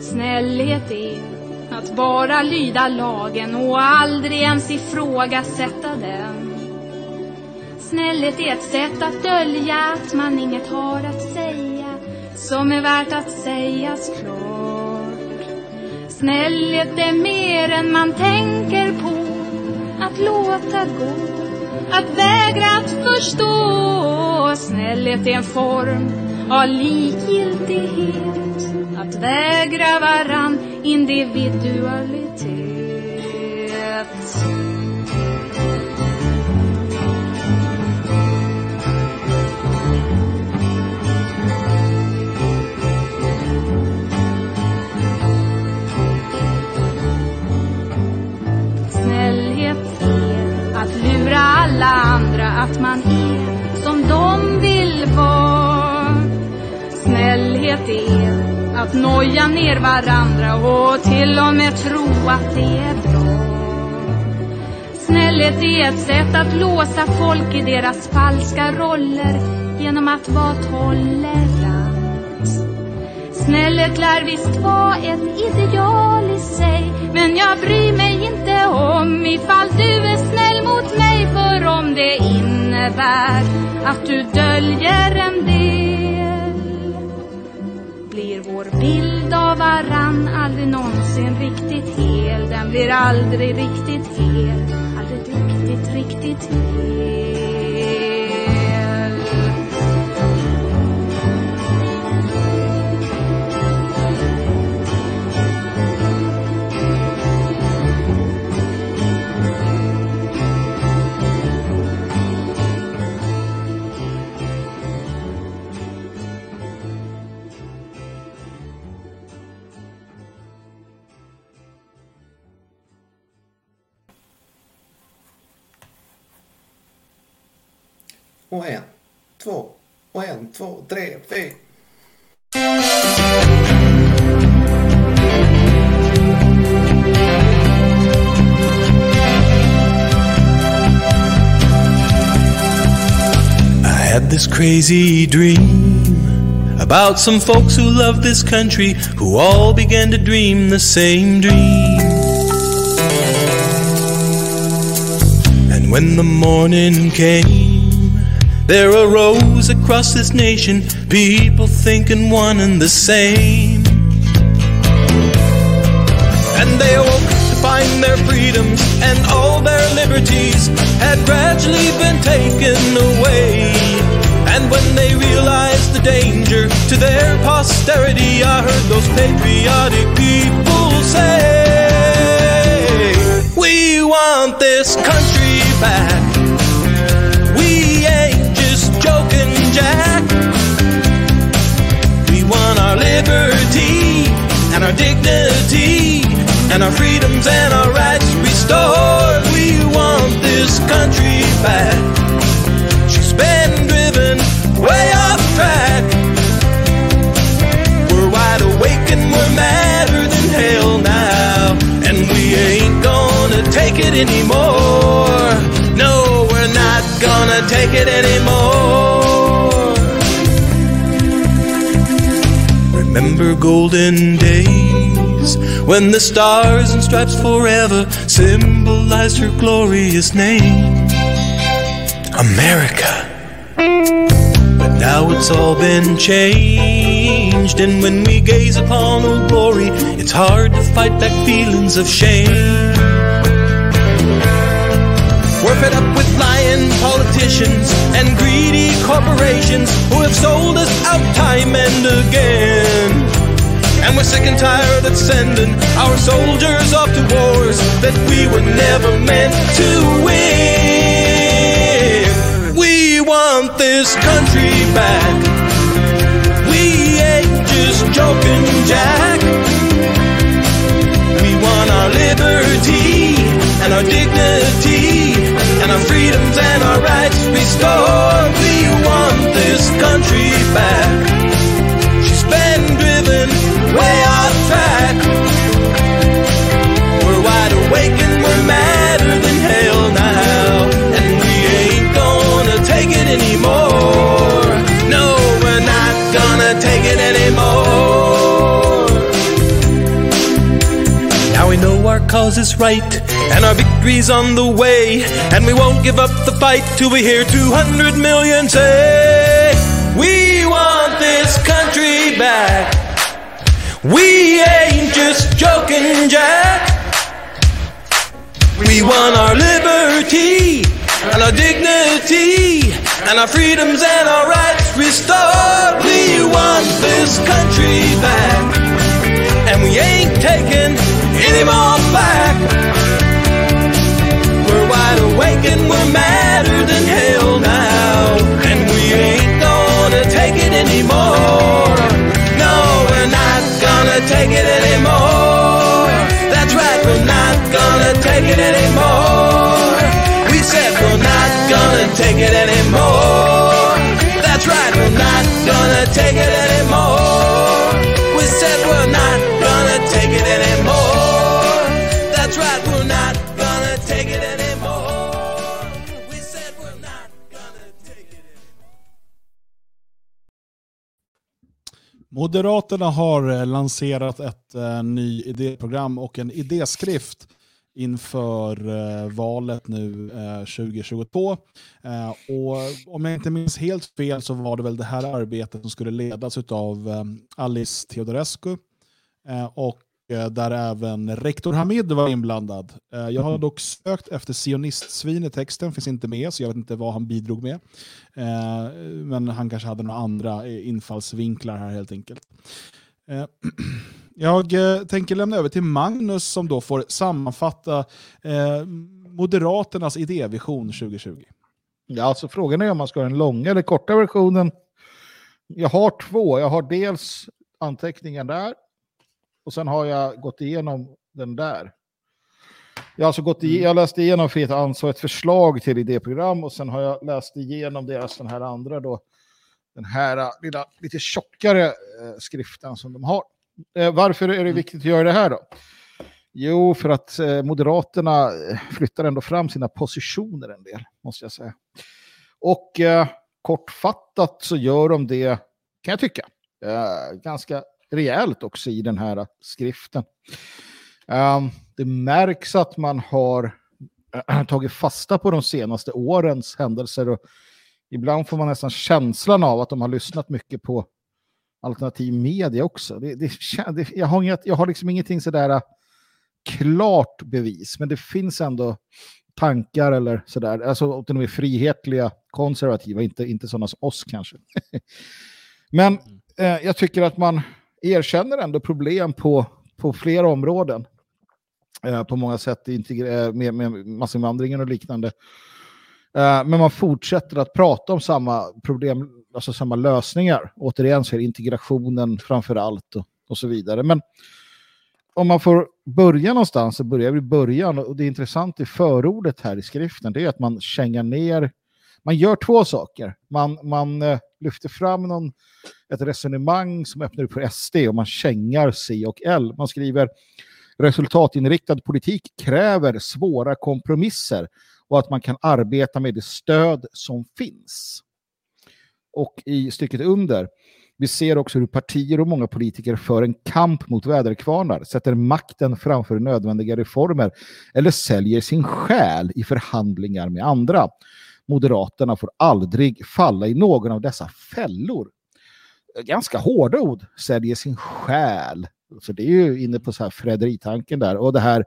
Snällhet är att bara lyda lagen och aldrig ens ifrågasätta den. Snällhet är ett sätt att dölja att man inget har att säga som är värt att sägas klart. Snällhet är mer än man tänker på, att låta gå, att vägra att förstå. Snällhet är en form av likgiltighet, att vägra varann individualitet. Snällhet är att lura alla andra att man är som de vill vara. Snällhet är att noja ner varandra och till och med tro att det är bra. Snällhet är ett sätt att låsa folk i deras falska roller genom att vara tolerant. Snällhet lär visst vara ett ideal i sig men jag bryr mig inte om ifall du är snäll mot mig för om det innebär att du döljer en del blir vår bild av varann. Aldrig någonsin riktigt hel. Den blir aldrig riktigt hel. Aldrig riktigt, riktigt hel. Och en, två, och en, två, tre, fyra. I had this crazy dream about some folks who love this country who all began to dream the same dream. And when the morning came, there arose across this nation people thinking one and the same. And they awoke to find their freedoms and all their liberties had gradually been taken away. And when they realized the danger to their posterity, I heard those patriotic people say, We want this country back. Jack. We want our liberty and our dignity and our freedoms and our rights restored. We want this country back. She's been driven way off track. We're wide awake and we're madder than hell now. And we ain't gonna take it anymore. No, we're not gonna take it anymore. Remember golden days when the stars and stripes forever symbolized her glorious name, America. But now it's all been changed, and when we gaze upon old glory, it's hard to fight back feelings of shame. We're fed up with lying politicians and greedy corporations who have sold us out time and again. And we're sick and tired of sending our soldiers off to wars that we were never meant to win. We want this country back. We ain't just joking, Jack. We want our liberty and our dignity our freedoms and our rights restored. We want this country back. She's been driven way off track. We're wide awake and we're madder than hell now. And we ain't gonna take it anymore. No, we're not gonna take it cause is right and our victory's on the way. And we won't give up the fight till we hear 200 million say, We want this country back. We ain't just joking, Jack. We want our liberty and our dignity and our freedoms and our rights restored. We want this country back. And we ain't taking any more back. We're wide awake and we're madder than hell now. And we ain't gonna take it anymore. No, we're not gonna take it anymore. That's right, we're not gonna take it anymore. We said we're not gonna take it anymore. That's right, we're not gonna take it Moderaterna har eh, lanserat ett eh, ny idéprogram och en idéskrift inför eh, valet nu eh, 2022. Eh, och om jag inte minns helt fel så var det väl det här arbetet som skulle ledas av eh, Alice Teodorescu eh, och Eh, där även rektor Hamid var inblandad. Eh, jag har dock sökt efter sionistsvin i texten, finns inte med, så jag vet inte vad han bidrog med. Eh, men han kanske hade några andra infallsvinklar här helt enkelt. Jag tänker lämna över till Magnus som då får sammanfatta Moderaternas idévision 2020. Ja, alltså frågan är om man ska ha den långa eller korta versionen. Jag har två. Jag har dels anteckningen där och sen har jag gått igenom den där. Jag har alltså gått i, jag läste igenom Frihet ansvar, ett förslag till idéprogram och sen har jag läst igenom deras den här andra då, den här lilla, lite tjockare eh, skriften som de har. Eh, varför är det viktigt att göra det här då? Jo, för att eh, Moderaterna flyttar ändå fram sina positioner en del, måste jag säga. Och kortfattat så gör de det, kan jag tycka, ganska rejält också i den här skriften. Um, det märks att man har tagit fasta på de senaste årens händelser och ibland får man nästan känslan av att de har lyssnat mycket på alternativ media också. Det, det, jag, har inget, jag har liksom ingenting sådär äh, klart bevis, men det finns ändå tankar eller sådär, alltså de är frihetliga, konservativa, inte, inte sådana som oss kanske. men eh, jag tycker att man erkänner ändå problem på, på flera områden. Eh, på många sätt eh, med, med massinvandringen och liknande. Eh, men man fortsätter att prata om samma problem, alltså samma lösningar. Återigen så är integrationen framför allt och, och så vidare. Men om man får börja någonstans så börjar vi i början. Och det intressanta i förordet här i skriften det är att man kängar ner. Man gör två saker. Man, man eh, lyfter fram någon, ett resonemang som öppnar upp för SD och man kängar C och L. Man skriver resultatinriktad politik kräver svåra kompromisser och att man kan arbeta med det stöd som finns. Och i stycket under, vi ser också hur partier och många politiker för en kamp mot väderkvarnar, sätter makten framför nödvändiga reformer eller säljer sin själ i förhandlingar med andra. Moderaterna får aldrig falla i någon av dessa fällor. Ganska hårda ord, säljer sin själ. Så det är ju inne på så här Frederitanken där. Och det här,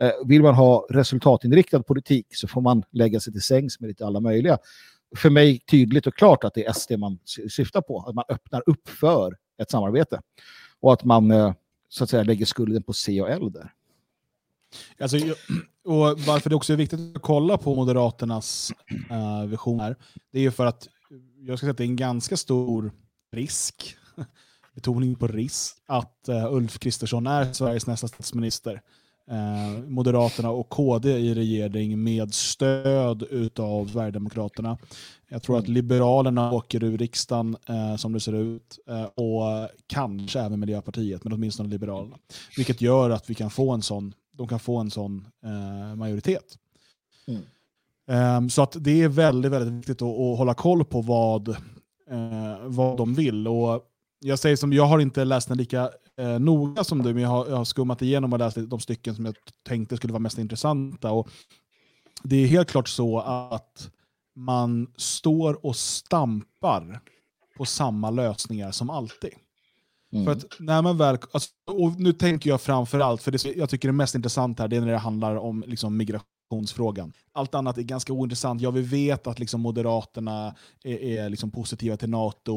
eh, vill man ha resultatinriktad politik så får man lägga sig till sängs med lite alla möjliga. För mig tydligt och klart att det är SD man syftar på. Att man öppnar upp för ett samarbete. Och att man eh, så att säga lägger skulden på C och L där. Alltså, och varför det också är viktigt att kolla på Moderaternas eh, uh, visioner, det är ju för att jag ska säga att det är en ganska stor risk, betoning på risk, att uh, Ulf Kristersson är Sveriges nästa statsminister. Uh, Moderaterna och KD i regering med stöd av Sverigedemokraterna. Jag tror att Liberalerna åker ur riksdagen uh, som det ser ut och kanske även Miljöpartiet, men åtminstone Liberalerna. Vilket gör att vi kan få en sån de kan få en sån eh, majoritet. Mm. Um, så att det är väldigt, väldigt viktigt att, att hålla koll på vad, eh, vad de vill. Och jag säger som, jag har inte läst den lika eh, noga som du, men jag har, jag har, skummat igenom och läst de stycken som jag tänkte skulle vara mest intressanta. Och det är helt klart så att man står och stampar på samma lösningar som alltid. Mm. För att när man väl, alltså, och nu tänker jag framför allt, för det jag tycker det mest intressant här det är när det handlar om liksom, migrationsfrågan. Allt annat är ganska ointressant. Ja, vi vet att liksom, Moderaterna är, är liksom, positiva till NATO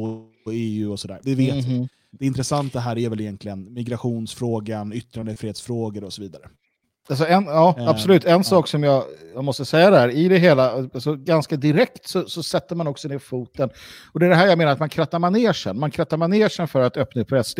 och EU och sådär. Det vet mm -hmm. vi. Det intressanta här är väl egentligen migrationsfrågan, yttrandefrihetsfrågor och så vidare. Alltså en, ja, eh, absolut. En ja. sak som jag, jag måste säga där, i det hela, alltså ganska direkt så, så, sätter man också ner foten. Och det är det här jag menar, att man krattar manegen. Man krattar manegen för att öppna upp för SD.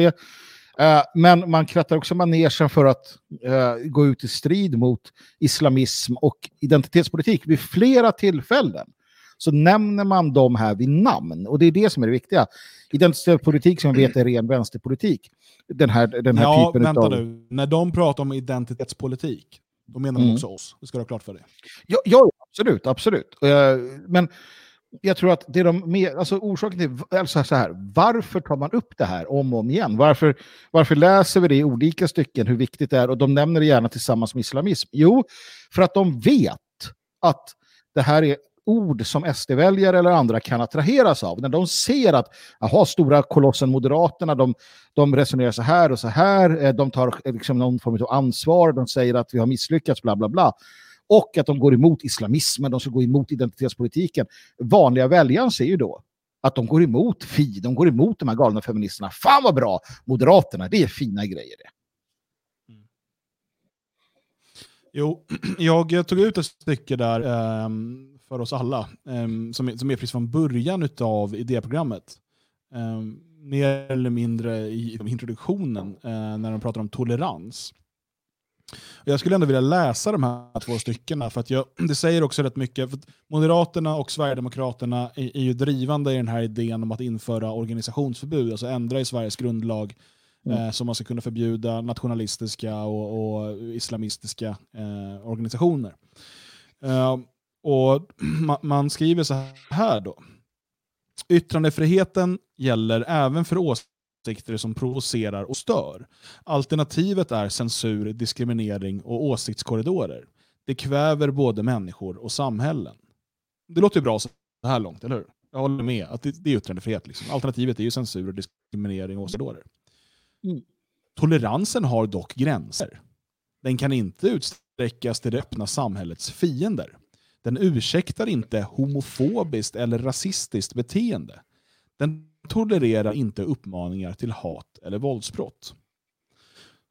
Uh, men man krattar också manegen för att uh, gå ut i strid mot islamism och identitetspolitik vid flera tillfällen. Så nämner man dem här vid namn. Och det är det som är det viktiga. Identitetspolitik som vi vet är ren vänsterpolitik. Den här, den här ja, typen vänta av... nu. När de pratar om identitetspolitik, då menar de Mm. också oss. Det ska du ha klart för dig. Ja, ja absolut, absolut. Eh, Men jag tror att det är de mer, alltså orsaken till, alltså så här, varför tar man upp det här om och om igen? Varför, varför läser vi det i olika stycken hur viktigt det är och de nämner det gärna tillsammans med islamism? Jo, för att de vet att det här är ord som SD-väljare eller andra kan attraheras av. När de ser att aha, stora kolossen Moderaterna, de, de resonerar så här och så här, eh, de tar eh, liksom någon form av ansvar, de säger att vi har misslyckats, bla bla bla. Och att de går emot islamismen, de ska gå emot identitetspolitiken. Vanliga väljaren ser ju då att de går emot Fi, de går emot de här galna feministerna. Fan vad bra! Moderaterna, det är fina grejer det. Mm. Jo, jag tog ut ett stycke där ehm, för oss alla, ehm, som, är, som är precis från början av idéprogrammet. Um, mer eller mindre i introduktionen, eh, när de pratar om tolerans. Jag skulle ändå vilja läsa de här två styckena, för att jag, det säger också rätt mycket. Moderaterna och Sverigedemokraterna är, är ju drivande i den här idén om att införa organisationsförbud, alltså ändra i Sveriges grundlag eh, så man ska kunna förbjuda nationalistiska och, och islamistiska eh, organisationer. Eh, och man, skriver så här då. Yttrandefriheten gäller även för åsikter som provocerar och stör. Alternativet är censur, diskriminering och åsiktskorridorer. Det kväver både människor och samhällen. Det låter ju bra så här långt, eller hur? Jag håller med, att det, det är yttrandefrihet. Liksom. Alternativet är ju censur, diskriminering och åsiktskorridorer. Toleransen har dock gränser. Den kan inte utsträckas till det öppna samhällets fiender. Den ursäktar inte homofobiskt eller rasistiskt beteende. Den tolererar inte uppmaningar till hat eller våldsbrott.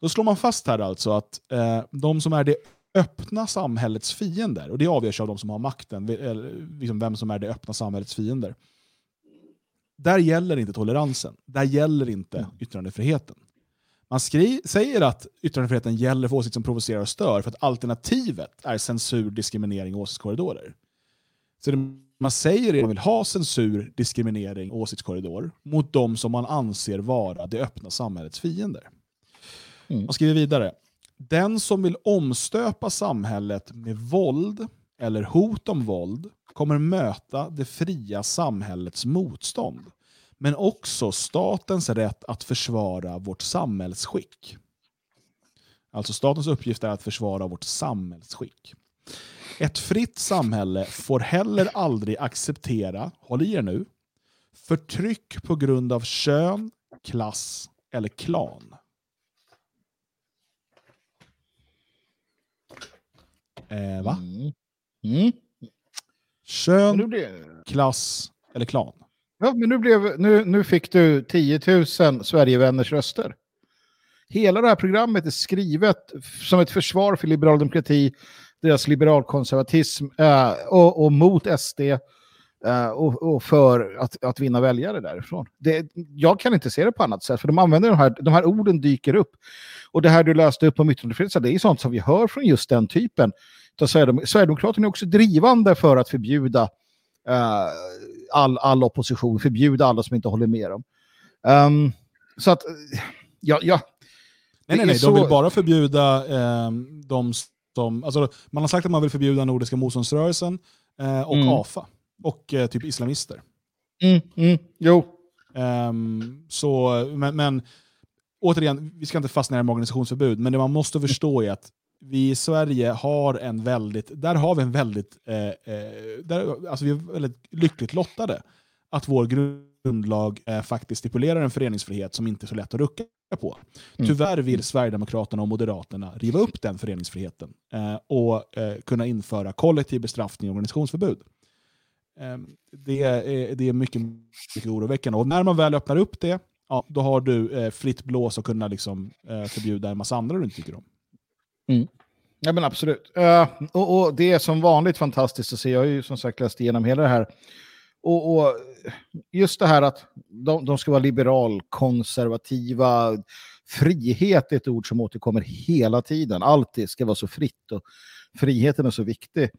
Då slår man fast här alltså att eh, de som är det öppna samhällets fiender, och det avgörs av de som har makten, eller liksom vem som är det öppna samhällets fiender. Där gäller inte toleransen. Där gäller inte yttrandefriheten. Man säger att yttrandefriheten gäller för åsikter som provocerar och stör för att alternativet är censur, diskriminering och åsiktskorridorer. Så det man säger är att man vill ha censur, diskriminering och åsiktskorridor mot de som man anser vara det öppna samhällets fiender. Man skriver vidare. Den som vill omstöpa samhället med våld eller hot om våld kommer möta det fria samhällets motstånd men också statens rätt att försvara vårt samhällsskick. Alltså statens uppgift är att försvara vårt samhällsskick. Ett fritt samhälle får heller aldrig acceptera, håll i er nu, förtryck på grund av kön, klass eller klan. Eh, va? Mm. Kön, Nu blir- klass eller klan. Ja, men nu, blev, nu, nu fick du 10 000 Sverigevänners röster. Hela det här programmet är skrivet som ett försvar för liberal demokrati, deras liberalkonservatism eh, och, och mot SD eh, och, och för att, att vinna väljare därifrån. Det, jag kan inte se det på annat sätt, för de använder de här, de här orden dyker upp. Och det här du läste upp om yttrandefrihet, det är sånt som vi hör från just den typen. Sverigedemokraterna är också drivande för att förbjuda eh, all, all opposition, förbjuda alla som inte håller med dem. Ehm, så att, ja, ja. Nej, nej, nej. så- De vill bara förbjuda eh, de som... Alltså, man har sagt att man vill förbjuda Nordiska motståndsrörelsen eh, och Mm. AFA. Och eh, typ islamister. Mm, mm, jo. Ehm, så, men, men återigen, vi ska inte fastna i det här med organisationsförbud, men det man måste förstå är att vi i Sverige har en väldigt, där har vi en väldigt, eh, eh, där, alltså vi är väldigt lyckligt lottade att vår grundlag eh, faktiskt stipulerar en föreningsfrihet som inte är så lätt att rucka på. Mm. Tyvärr vill Sverigedemokraterna och Moderaterna riva upp den föreningsfriheten eh, och eh, kunna införa kollektiv bestraffning och organisationsförbud. Eh, det, är, det är mycket, mycket oroväckande. Och när man väl öppnar upp det, ja, då har du eh, fritt blås och kunna liksom, eh, förbjuda en massa andra du inte tycker om. Mm. Ja men absolut. Uh, och, och det är som vanligt fantastiskt att se. Jag har ju som sagt läst igenom hela det här. Och, och just det här att de, de ska vara liberal, konservativa. Frihet är ett ord som återkommer hela tiden. Allt ska vara så fritt och friheten är så viktig.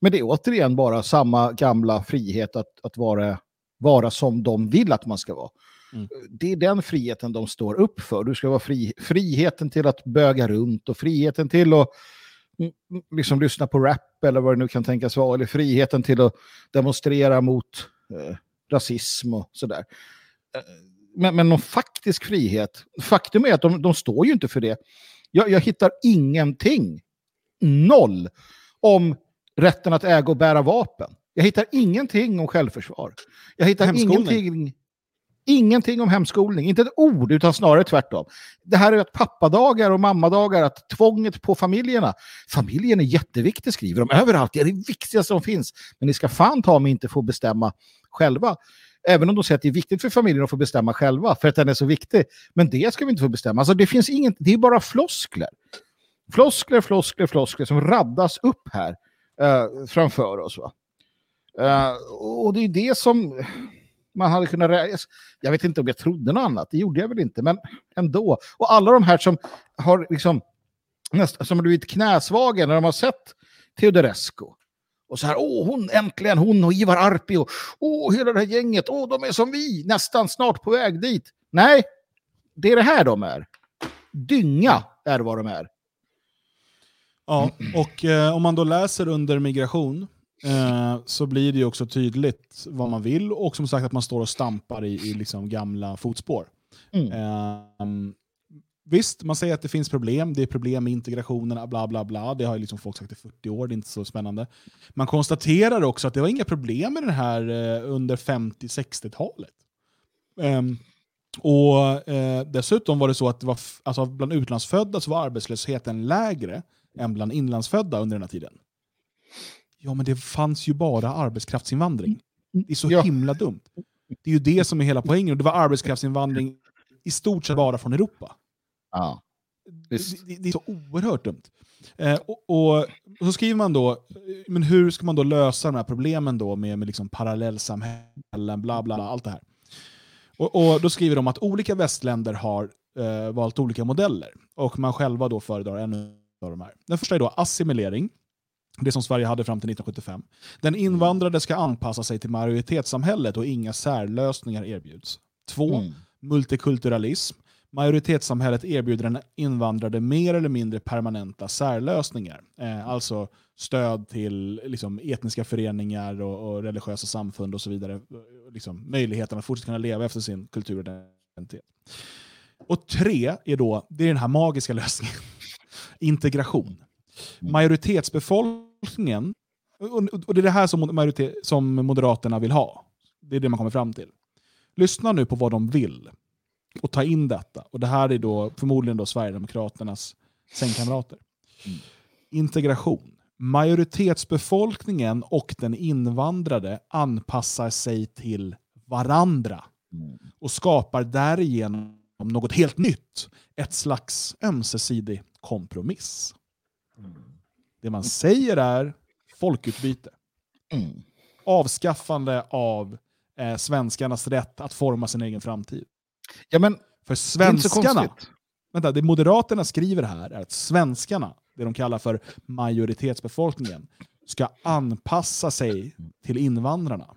Men det är återigen bara samma gamla frihet att, att vara, vara som de vill att man ska vara. Mm. Det är den friheten de står upp för. Du ska vara fri, friheten till att böga runt och friheten till att mm, mm, liksom lyssna på rap eller vad det nu kan tänkas vara. Eller friheten till att demonstrera mot eh, rasism och sådär. Eh, men, men någon faktisk frihet, faktum är att de, de står ju inte för det. Jag, jag hittar ingenting, noll, om rätten att äga och bära vapen. Jag hittar ingenting om självförsvar. Jag hittar ingenting, ingenting om hemskolning. Inte ett ord, utan snarare tvärtom. Det här är att pappadagar och mammadagar, att tvånget på familjerna. Familjen är jätteviktig, skriver de överallt. Det är det viktigaste som finns. Men ni ska fan ta mig inte få bestämma själva. Även om de säger att det är viktigt för familjen att få bestämma själva, för att den är så viktig. Men det ska vi inte få bestämma. Alltså det finns inget, det är bara floskler. Floskler, floskler, floskler som raddas upp här eh, framför oss. Va? Eh, och det är det som man hade kunnat... Jag vet inte om jag trodde något annat, det gjorde jag väl inte, men ändå. Och alla de här som har liksom nästan som har blivit knäsvaga när de har sett Teodorescu. Och så här, åh, hon äntligen, hon och Ivar Arpi och åh, hela det här gänget, åh, de är som vi, nästan snart på väg dit. Nej, det är det här de är. Dynga är vad de är. Ja, och eh, om man då läser under migration eh, så blir det ju också tydligt vad man vill och som sagt att man står och stampar i, i liksom gamla fotspår. Mm. Eh, Visst, man säger att det finns problem, det är problem med integrationen, bla bla bla. Det har ju liksom folk sagt i 40 år, det är inte så spännande. Man konstaterar också att det var inga problem med det här eh, under 50-60-talet. Um, ehm, och eh, Dessutom var det så att det var alltså bland utlandsfödda så var arbetslösheten lägre än bland inlandsfödda under den här tiden. Ja, men det fanns ju bara arbetskraftsinvandring. Det är så ja. himla dumt. Det är ju det som är hela poängen. Det var arbetskraftsinvandring i stort sett bara från Europa. Ja. Det, det, det, är så oerhört dumt. Eh, och, och, och, så skriver man då, men hur ska man då lösa de här problemen då med, med liksom parallellsamhällen, bla bla, allt det här. Och, och, då skriver de att olika västländer har eh, valt olika modeller och man själva då föredrar en av de här. Den första är då assimilering, det som Sverige hade fram till 1975. Den invandrade ska anpassa sig till majoritetssamhället och inga särlösningar erbjuds. Två, mm. multikulturalism. Majoritetssamhället erbjuder den invandrade mer eller mindre permanenta särlösningar. Eh, alltså stöd till liksom, etniska föreningar och, och, religiösa samfund och så vidare. Liksom, möjligheten att fortsätta kunna leva efter sin kultur och identitet. Och tre är då, det är den här magiska lösningen. Integration. Majoritetsbefolkningen, och det är det här som, majoritet, som Moderaterna vill ha. Det är det man kommer fram till. Lyssna nu på vad de vill och ta in detta. Och det här är då förmodligen då Sverigedemokraternas sängkamrater. Mm. Integration. Majoritetsbefolkningen och den invandrade anpassar sig till varandra mm. och skapar därigenom något helt nytt. Ett slags ömsesidig kompromiss. Det man säger är folkutbyte. Mm. Avskaffande av eh, svenskarnas rätt att forma sin egen framtid. Ja, men, för svenskarna, det, vänta, det Moderaterna skriver här är att svenskarna, det de kallar för majoritetsbefolkningen, ska anpassa sig till invandrarna.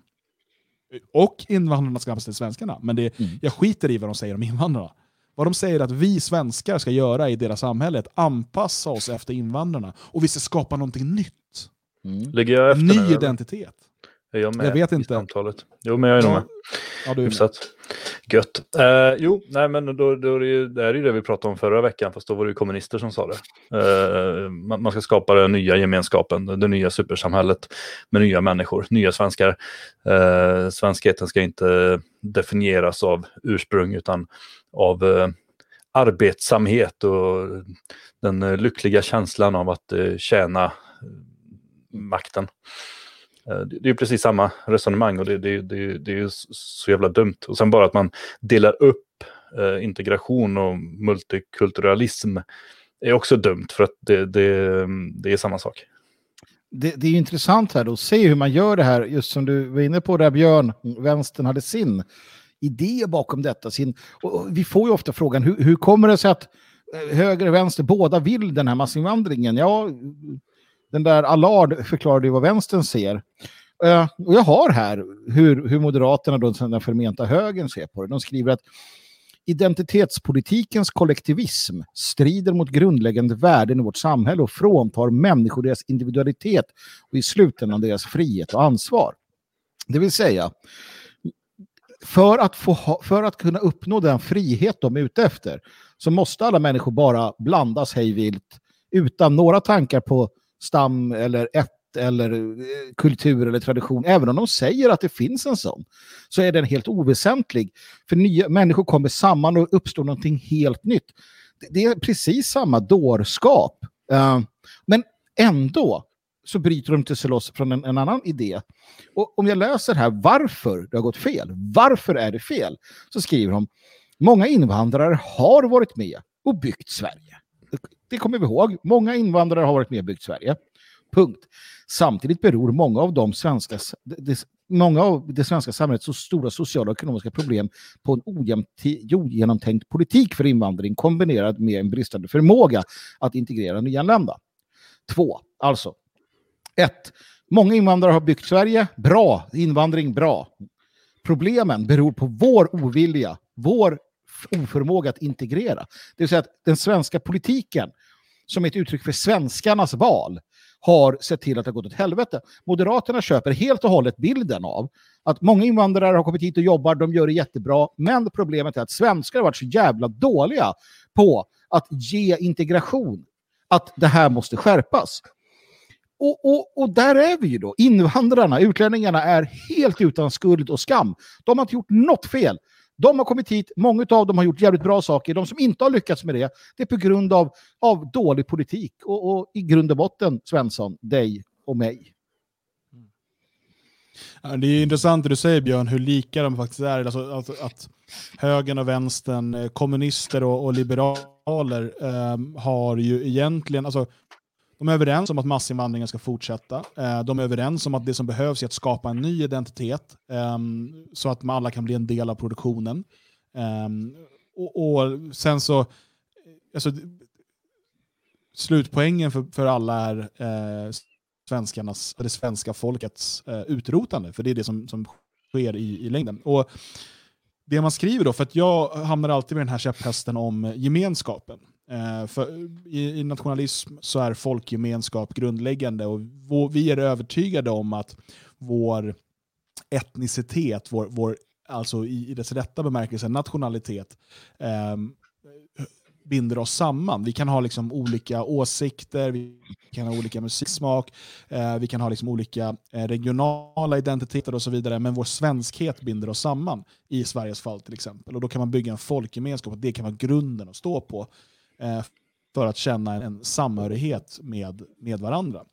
Och invandrarna ska anpassa sig till svenskarna. Men det, mm. jag skiter i vad de säger om invandrarna. Vad de säger att vi svenskar ska göra i deras samhälle är att anpassa oss efter invandrarna. Och vi ska skapa någonting nytt. Mm. Ligger jag efter Ny nu, identitet. Är jag med jag vet inte. i samtalet? Jo, men jag är nog med. Ja, du är med. Gött. Uh, jo, nej, men då, då är det, ju, det är ju det vi pratade om förra veckan, fast då var det ju kommunister som sa det. Uh, man, man, ska skapa den nya gemenskapen, det nya supersamhället med nya människor, nya svenskar. Uh, svenskheten ska inte definieras av ursprung utan av eh, arbetsamhet och den eh, lyckliga känslan av att eh, tjäna eh, makten. Eh, det är precis samma resonemang och det, det, det, det är så jävla dumt. Och sen bara att man delar upp eh, integration och multikulturalism är också dumt för att det, det, det är samma sak. Det, det, är intressant här då att se hur man gör det här, just som du var inne på där Björn, vänstern hade sin idé bakom detta. Sin, och vi får ju ofta frågan, hur, hur kommer det sig att eh, höger och vänster båda vill den här massinvandringen? Ja, Den där Allard förklarade ju vad vänstern ser. Uh, och jag har här hur, hur Moderaterna, då, den förmenta högern, ser på det. De skriver att identitetspolitikens kollektivism strider mot grundläggande värden i vårt samhälle och fråntar människor deras individualitet och i slutändan deras frihet och ansvar. Det vill säga, för att, få ha, för att kunna uppnå den frihet de är ute efter så måste alla människor bara blandas hejvilt utan några tankar på stam eller ett eller eh, kultur eller tradition, även om de säger att det finns en sån, så är den helt oväsentlig. För nya människor kommer samman och uppstår någonting helt nytt. Det är precis samma dårskap. Uh, men ändå så bryter de inte sig loss från en, en, annan idé. Och om jag läser här varför det har gått fel, varför är det fel, så skriver de många invandrare har varit med och byggt Sverige. Det kommer vi ihåg. Många invandrare har varit med och byggt Sverige. Punkt. Samtidigt beror många av de svenska, det, många av det svenska samhällets så stora sociala och ekonomiska problem på en ogenomtänkt politik för invandring kombinerad med en bristande förmåga att integrera nyanlända. Två, alltså. Ett, många invandrare har byggt Sverige. Bra, invandring bra. Problemen beror på vår ovilja, vår oförmåga att integrera. Det vill säga att den svenska politiken som är ett uttryck för svenskarnas val har sett till att det har gått åt helvete. Moderaterna köper helt och hållet bilden av att många invandrare har kommit hit och jobbar, de gör det jättebra, men problemet är att svenskar har varit så jävla dåliga på att ge integration, att det här måste skärpas. Och, och, och där är vi ju då. Invandrarna, utlänningarna är helt utan skuld och skam. De har inte gjort något fel. De har kommit hit, många av dem har gjort jävligt bra saker. De som inte har lyckats med det, det är på grund av, av dålig politik. Och, och i grund och botten, Svensson, dig och mig. Ja, det är intressant det du säger Björn, hur lika de faktiskt är. Alltså, att, att högern och vänstern, eh, kommunister och, och liberaler eh, har ju egentligen, alltså, de är överens om att massinvandringen ska fortsätta. Eh, de är överens om att det som behövs är att skapa en ny identitet ehm, så att man alla kan bli en del av produktionen. Ehm, och, och sen så, alltså, slutpoängen för, för alla är eh, svenskarnas, det svenska folkets eh, utrotande, för det är det som, som sker i, i längden. Och det man skriver då, för att jag hamnar alltid med den här käpphästen om gemenskapen. Eh, för i, nationalism så är folkgemenskap grundläggande och vi är övertygade om att vår etnicitet, vår, vår, alltså i, i dess rätta bemärkelse nationalitet, eh, binder oss samman. Vi kan ha liksom olika åsikter, vi kan ha olika musiksmak, eh, vi kan ha liksom olika eh, regionala identiteter och så vidare, men vår svenskhet binder oss samman i Sveriges fall till exempel. Och Då kan man bygga en folkgemenskap och det kan vara grunden att stå på eh, för att känna en, samhörighet med, med varandra.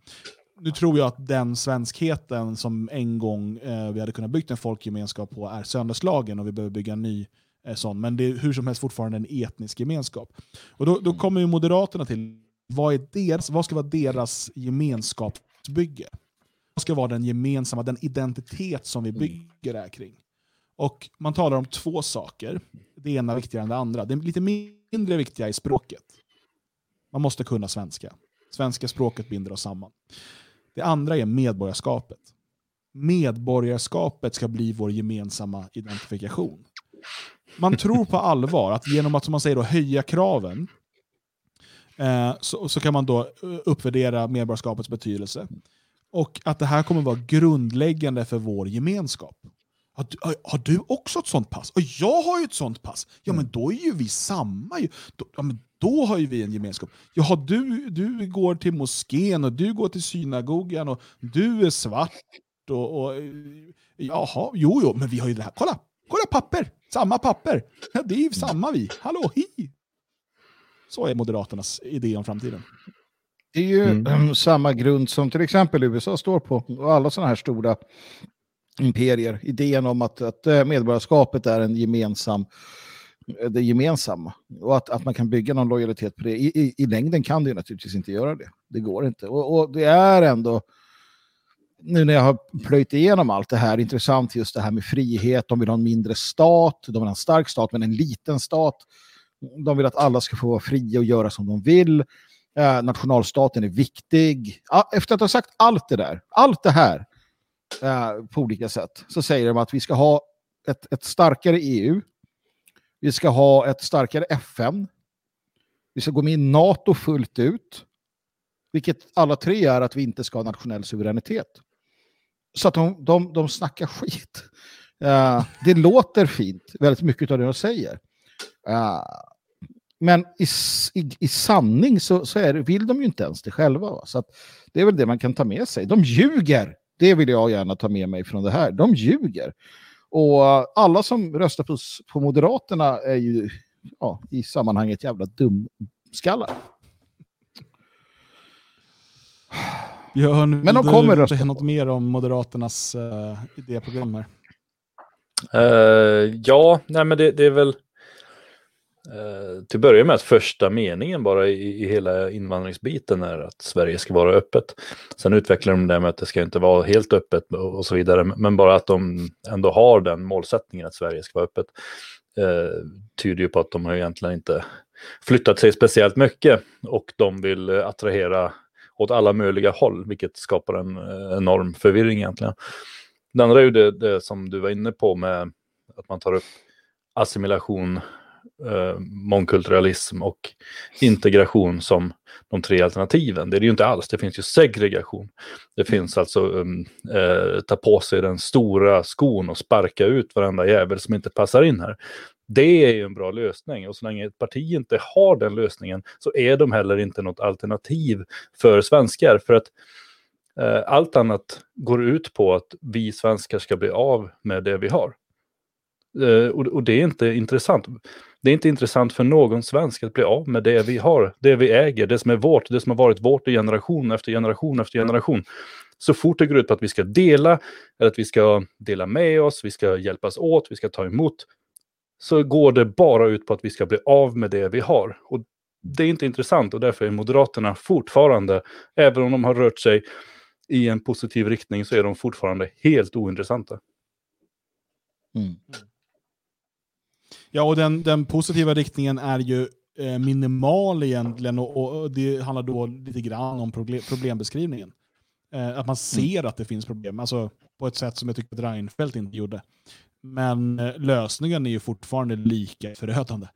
Nu tror jag att den svenskheten som en gång eh, vi hade kunnat bygga en folkgemenskap på är sönderslagen och vi behöver bygga en ny eh, sån. Men det är hur som helst fortfarande en etnisk gemenskap. Och då, då kommer ju Moderaterna till, vad, är deras, vad ska vara deras gemenskapsbygge? Vad ska vara den gemensamma, den identitet som vi bygger det här kring? Och man talar om två saker. Det ena är viktigare än det andra. Det är lite mindre viktiga i språket. Man måste kunna svenska. Svenska språket binder oss samman. Det andra är medborgarskapet. Medborgarskapet ska bli vår gemensamma identifikation. Man tror på allvar att genom att som man säger då, höja kraven eh, så, så kan man då eh, uppvärdera medborgarskapets betydelse. Och att det här kommer vara grundläggande för vår gemenskap. Har du, har du, också ett sånt pass? Och jag har ju ett sånt pass. Ja, men mm. då är ju vi samma. Ju. Då, ja, men då har ju vi en gemenskap. Jaha, du, du går till moskén och du går till synagogan och du är svart. Och, och, jaha, jo, jo, men vi har ju det här. Kolla, kolla papper! Samma papper. Ja, det är ju mm. samma vi. Hallå, hi! Så är Moderaternas idé om framtiden. Det är ju mm. samma grund som till exempel USA står på. Och alla sådana här stora imperier. Idén om att, att eh, medborgarskapet är en gemensam eh, det gemensamma och att, att man kan bygga någon lojalitet på det. I, i, i längden kan det naturligtvis inte göra det. Det går inte. Och, och, det är ändå, nu när jag har plöjt igenom allt det här, intressant just det här med frihet. De vill ha en mindre stat, de vill ha en stark stat men en liten stat. De vill att alla ska få vara fria och göra som de vill. Eh, nationalstaten är viktig. Efter att ha sagt allt det där, allt det här eh, på olika sätt, så säger de att vi ska ha ett, ett starkare EU. Vi ska ha ett starkare FN. Vi ska gå med i NATO fullt ut. Vilket alla tre är att vi inte ska ha nationell suveränitet. Så att de, de, de snackar skit. Uh, det låter fint, väldigt mycket av det de säger. Uh, men i, i, i sanning så, så är det, vill de ju inte ens det själva. Va? Så det är väl det man kan ta med sig. De ljuger! Det vill jag gärna ta med mig från det här. De ljuger. Och alla som röstar på, på Moderaterna är ju ja, i sammanhanget jävla dumskallar. Björn, Men de kommer du säga något mer om Moderaternas uh, idéprogram här? Uh, ja, nej men det, det är väl Eh, till att börja med att första meningen bara i, i hela invandringsbiten är att Sverige ska vara öppet. Sen utvecklar de det med att det ska inte vara helt öppet och, och så vidare, men bara att de ändå har den målsättningen att Sverige ska vara öppet eh, tyder ju på att de har egentligen inte flyttat sig speciellt mycket och de vill eh, attrahera åt alla möjliga håll, vilket skapar en eh, enorm förvirring egentligen. Det andra är ju det, det, som du var inne på med att man tar upp assimilation, eh, mångkulturalism och integration som de tre alternativen. Det är det ju inte alls, det finns ju segregation. Det finns alltså um, eh, ta på sig den stora skon och sparka ut varenda jävel som inte passar in här. Det är ju en bra lösning och så länge ett parti inte har den lösningen så är de heller inte något alternativ för svenskar. För att Eh, allt annat går ut på att vi svenskar ska bli av med det vi har. Eh, och det är inte intressant. Det är inte intressant för någon svensk att bli av med det vi har, det vi äger, det som är vårt, det som har varit vårt i generation efter generation efter generation. Så fort det går ut på att vi ska dela, eller att vi ska dela med oss, vi ska hjälpas åt, vi ska ta emot, så går det bara ut på att vi ska bli av med det vi har. Och det är inte intressant och därför är Moderaterna fortfarande, även om de har rört sig i en positiv riktning så är de fortfarande helt ointressanta. Mm. Ja, och den, den positiva riktningen är ju eh, minimal egentligen och, och, det handlar då lite grann om problem, problembeskrivningen. Eh, att man mm. ser att det finns problem, alltså på ett sätt som jag tycker att Reinfeldt inte gjorde. Men eh, lösningen är ju fortfarande lika förödande.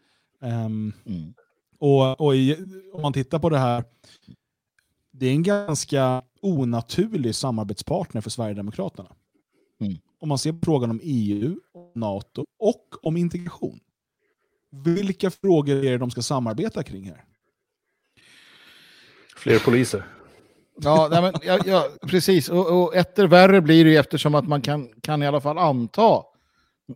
Um, mm. Och, och i, om man tittar på det här, det är en ganska onaturlig samarbetspartner för Sverigedemokraterna. Mm. Om man ser på frågan om EU, NATO och om integration. Vilka frågor är det de ska samarbeta kring här? Fler poliser. Ja, nej men, ja, ja precis. Och, och etter värre blir det ju eftersom att man kan, kan i alla fall anta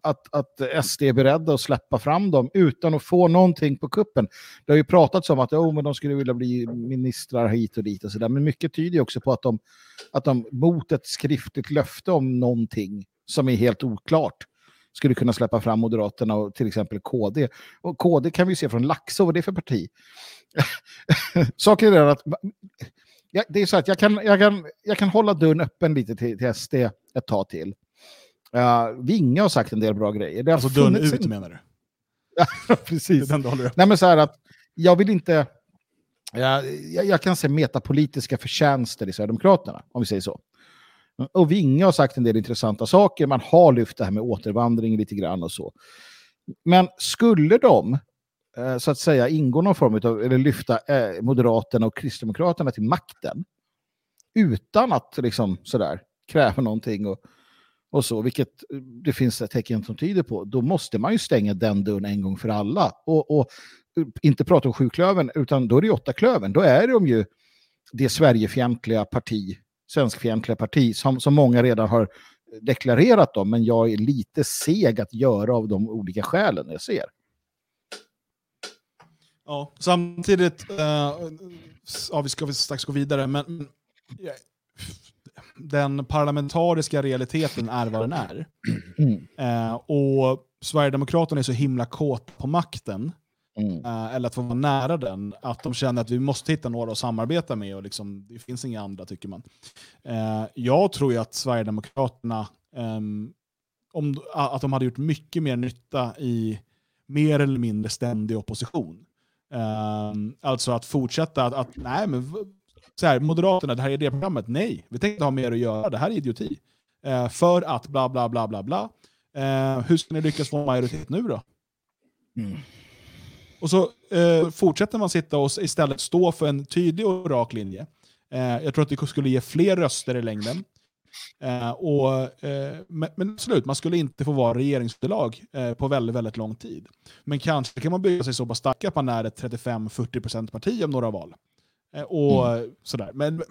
att, att SD är beredda att släppa fram dem utan att få någonting på kuppen. Det har ju pratats om att oh, men de skulle vilja bli ministrar hit och dit och sådär. Men mycket tyder också på att de, att de mot ett skriftligt löfte om någonting som är helt oklart skulle kunna släppa fram Moderaterna och till exempel KD. Och KD kan vi se från Laxå, vad det är för parti. Saken är att ja, det är så att jag kan, jag, kan, jag kan hålla dörren öppen lite till, till SD ett tag till. Uh, Vinge har sagt en del bra grejer. Det alltså dörren ut en... menar du? precis. Nej, men så här att jag vill inte... Jag, jag, jag kan se metapolitiska förtjänster i Sverigedemokraterna, om vi säger så. Och Vinge har sagt en del intressanta saker. Man har lyft det här med återvandring lite grann och så. Men skulle de eh, så att säga ingå någon form av, eller lyfta eh, Moderaterna och Kristdemokraterna till makten utan att liksom sådär kräva någonting och och så, vilket eh, det finns tecken som tyder på, då måste man ju stänga den dörren en gång för alla. Och, och eh, inte prata om sjuklöven, utan då är det åtta klöven. Då är de ju det Sverigefientliga parti, svenskfientliga parti, som, som många redan har deklarerat om, men jag är lite seg att göra av de olika skälen jag ser. Ja, samtidigt, uh, ja, vi ska strax gå vidare, men den parlamentariska realiteten är vad den är. Mm. Eh, och Sverigedemokraterna är så himla kåt på makten, mm. eh, eller att få vara nära den, att de känner att vi måste hitta några att samarbeta med och liksom, det finns inga andra tycker man. Eh, jag tror ju att Sverigedemokraterna, ehm, om, att de hade gjort mycket mer nytta i mer eller mindre ständig opposition. Um, alltså att fortsätta att, att nej men så här, Moderaterna, det här är det programmet. Nej, vi tänker inte ha mer att göra. Det här är idioti. Uh, för att bla bla bla bla bla. Uh, hur ska ni lyckas få majoritet nu då? Mm. Och så uh, fortsätter man sitta och istället stå för en tydlig och rak linje. jag tror att det skulle ge fler röster i längden. Eh, och, eh, men, men absolut, man skulle inte få vara regeringsunderlag eh, på väldigt, väldigt lång tid. Men kanske kan man bygga sig så pass starka att man är ett 35-40% parti om några val. Eh, och mm. sådär. Men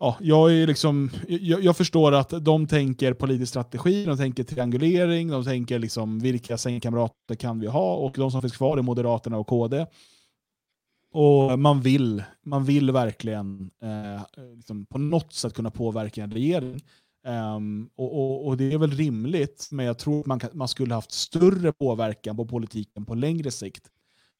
ja, jag, är liksom, jag, jag, förstår att de tänker politisk strategi, de tänker triangulering, de tänker liksom vilka sängkamrater kan vi ha och de som finns kvar är Moderaterna och KD. Och man vill, man vill verkligen eh, liksom på något sätt kunna påverka en regering. Um, och, och, och, det är väl rimligt, men jag tror att man, kan, man skulle haft större påverkan på politiken på längre sikt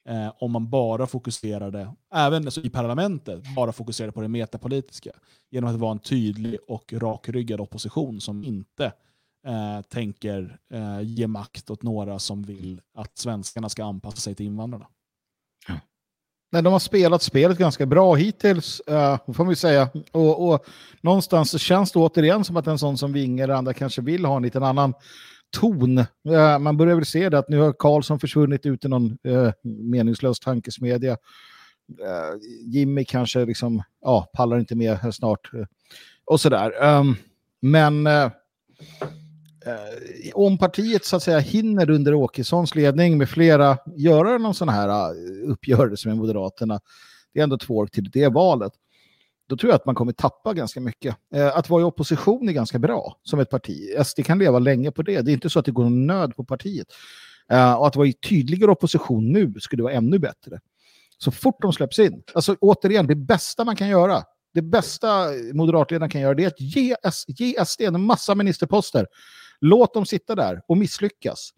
eh, om man bara fokuserade, även alltså i parlamentet, bara fokuserade på det metapolitiska. Genom att vara en tydlig och rakryggad opposition som inte eh, tänker eh, ge makt åt några som vill att svenskarna ska anpassa sig till invandrarna. Men de har spelat spelet ganska bra hittills, uh, får vi säga. Och, och någonstans så känns det återigen som att en sån som Winge eller andra kanske vill ha en liten annan ton. Man börjar väl se det att nu har Karlsson försvunnit ut i någon eh, meningslös tankesmedja. Eh, Jimmy kanske liksom, ja, pallar inte med snart. Eh, och sådär. Um, men om partiet så att säga hinner under Åkessons ledning med flera göra någon sån här uppgörelse med Moderaterna, det är ändå två år till det valet, då tror jag att man kommer tappa ganska mycket. Eh, att vara i opposition är ganska bra som ett parti. Alltså, SD kan leva länge på det. Det är inte så att det går någon nöd på partiet. Eh, och att vara i tydligare opposition nu skulle vara ännu bättre. Så fort de släpps in. Alltså återigen, det bästa man kan göra det bästa moderatledaren kan göra det är att ge, ge SD en massa ministerposter Låt dem sitta där och misslyckas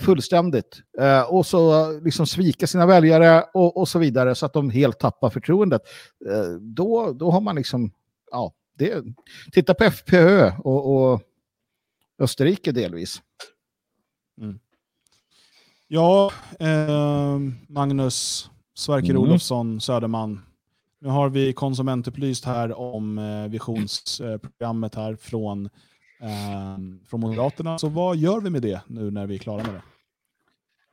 fullständigt. Eh, och så liksom svika sina väljare och, och så vidare så att de helt tappar förtroendet. Eh, då, då har man liksom, ja, det, titta på FPÖ och, och Österrike delvis. Mm. Ja, eh, Magnus Sverker mm. Olofsson, Söderman. Nu har vi konsumentupplyst här om eh, visionsprogrammet här från eh, från Moderaterna. Så vad gör vi med det nu när vi är klara med det?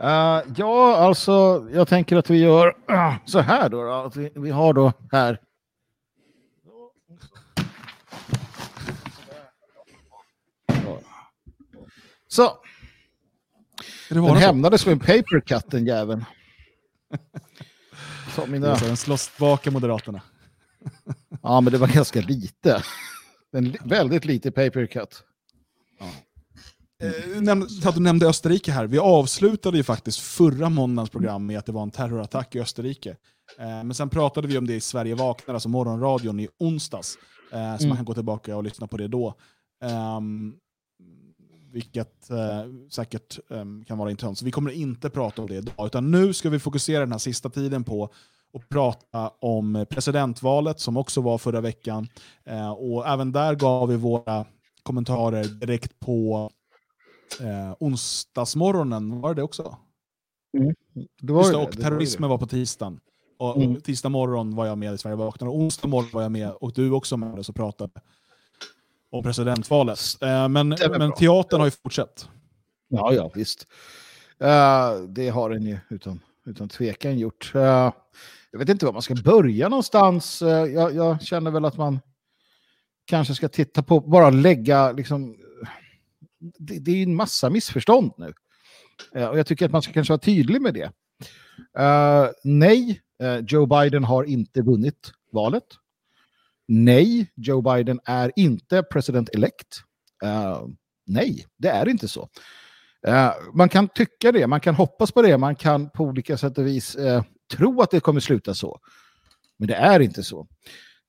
Uh, ja, alltså jag tänker att vi gör uh, så här då. då att vi, vi har då här. Så. Den hämnades med en papercut den jäveln. Så mina... Den slåss tillbaka Moderaterna. ja, men det var ganska lite. En väldigt lite paper cut. Ja. Eh, du nämnde Österrike här. Vi avslutade ju faktiskt förra måndagens program med att det var en terrorattack i Österrike. Eh, men sen pratade vi om det i Sverige vaknar, alltså morgonradion i onsdags. Eh, så mm. man kan gå tillbaka och lyssna på det då. Um, vilket eh, säkert um, kan vara intressant. Så vi kommer inte prata om det idag, utan nu ska vi fokusera den här sista tiden på och prata om presidentvalet som också var förra veckan. Eh, och även där gav vi våra kommentarer direkt på eh, onsdagsmorgonen. Var det också? Mm. Det var Just det, och terrorismen var, var, på tisdagen. Och mm. Tisdag morgon var jag med i Sverige vaknar och onsdag morgon var jag med och du också med oss och pratade om presidentvalet. Eh, men, men teatern har ju fortsatt. Ja, ja visst. Uh, det har den ju utan, utan tvekan gjort. Uh, jag vet inte var man ska börja någonstans. Eh, jag, jag, känner väl att man kanske ska titta på, bara lägga liksom, det, det är ju en massa missförstånd nu. Eh, och jag tycker att man ska kanske vara tydlig med det. Uh, nej, Joe Biden har inte vunnit valet. Nej, Joe Biden är inte president-elect. Uh, nej, det är inte så. man kan tycka det, man kan hoppas på det, man kan på olika sätt och vis tro att det kommer sluta så. Men det är inte så.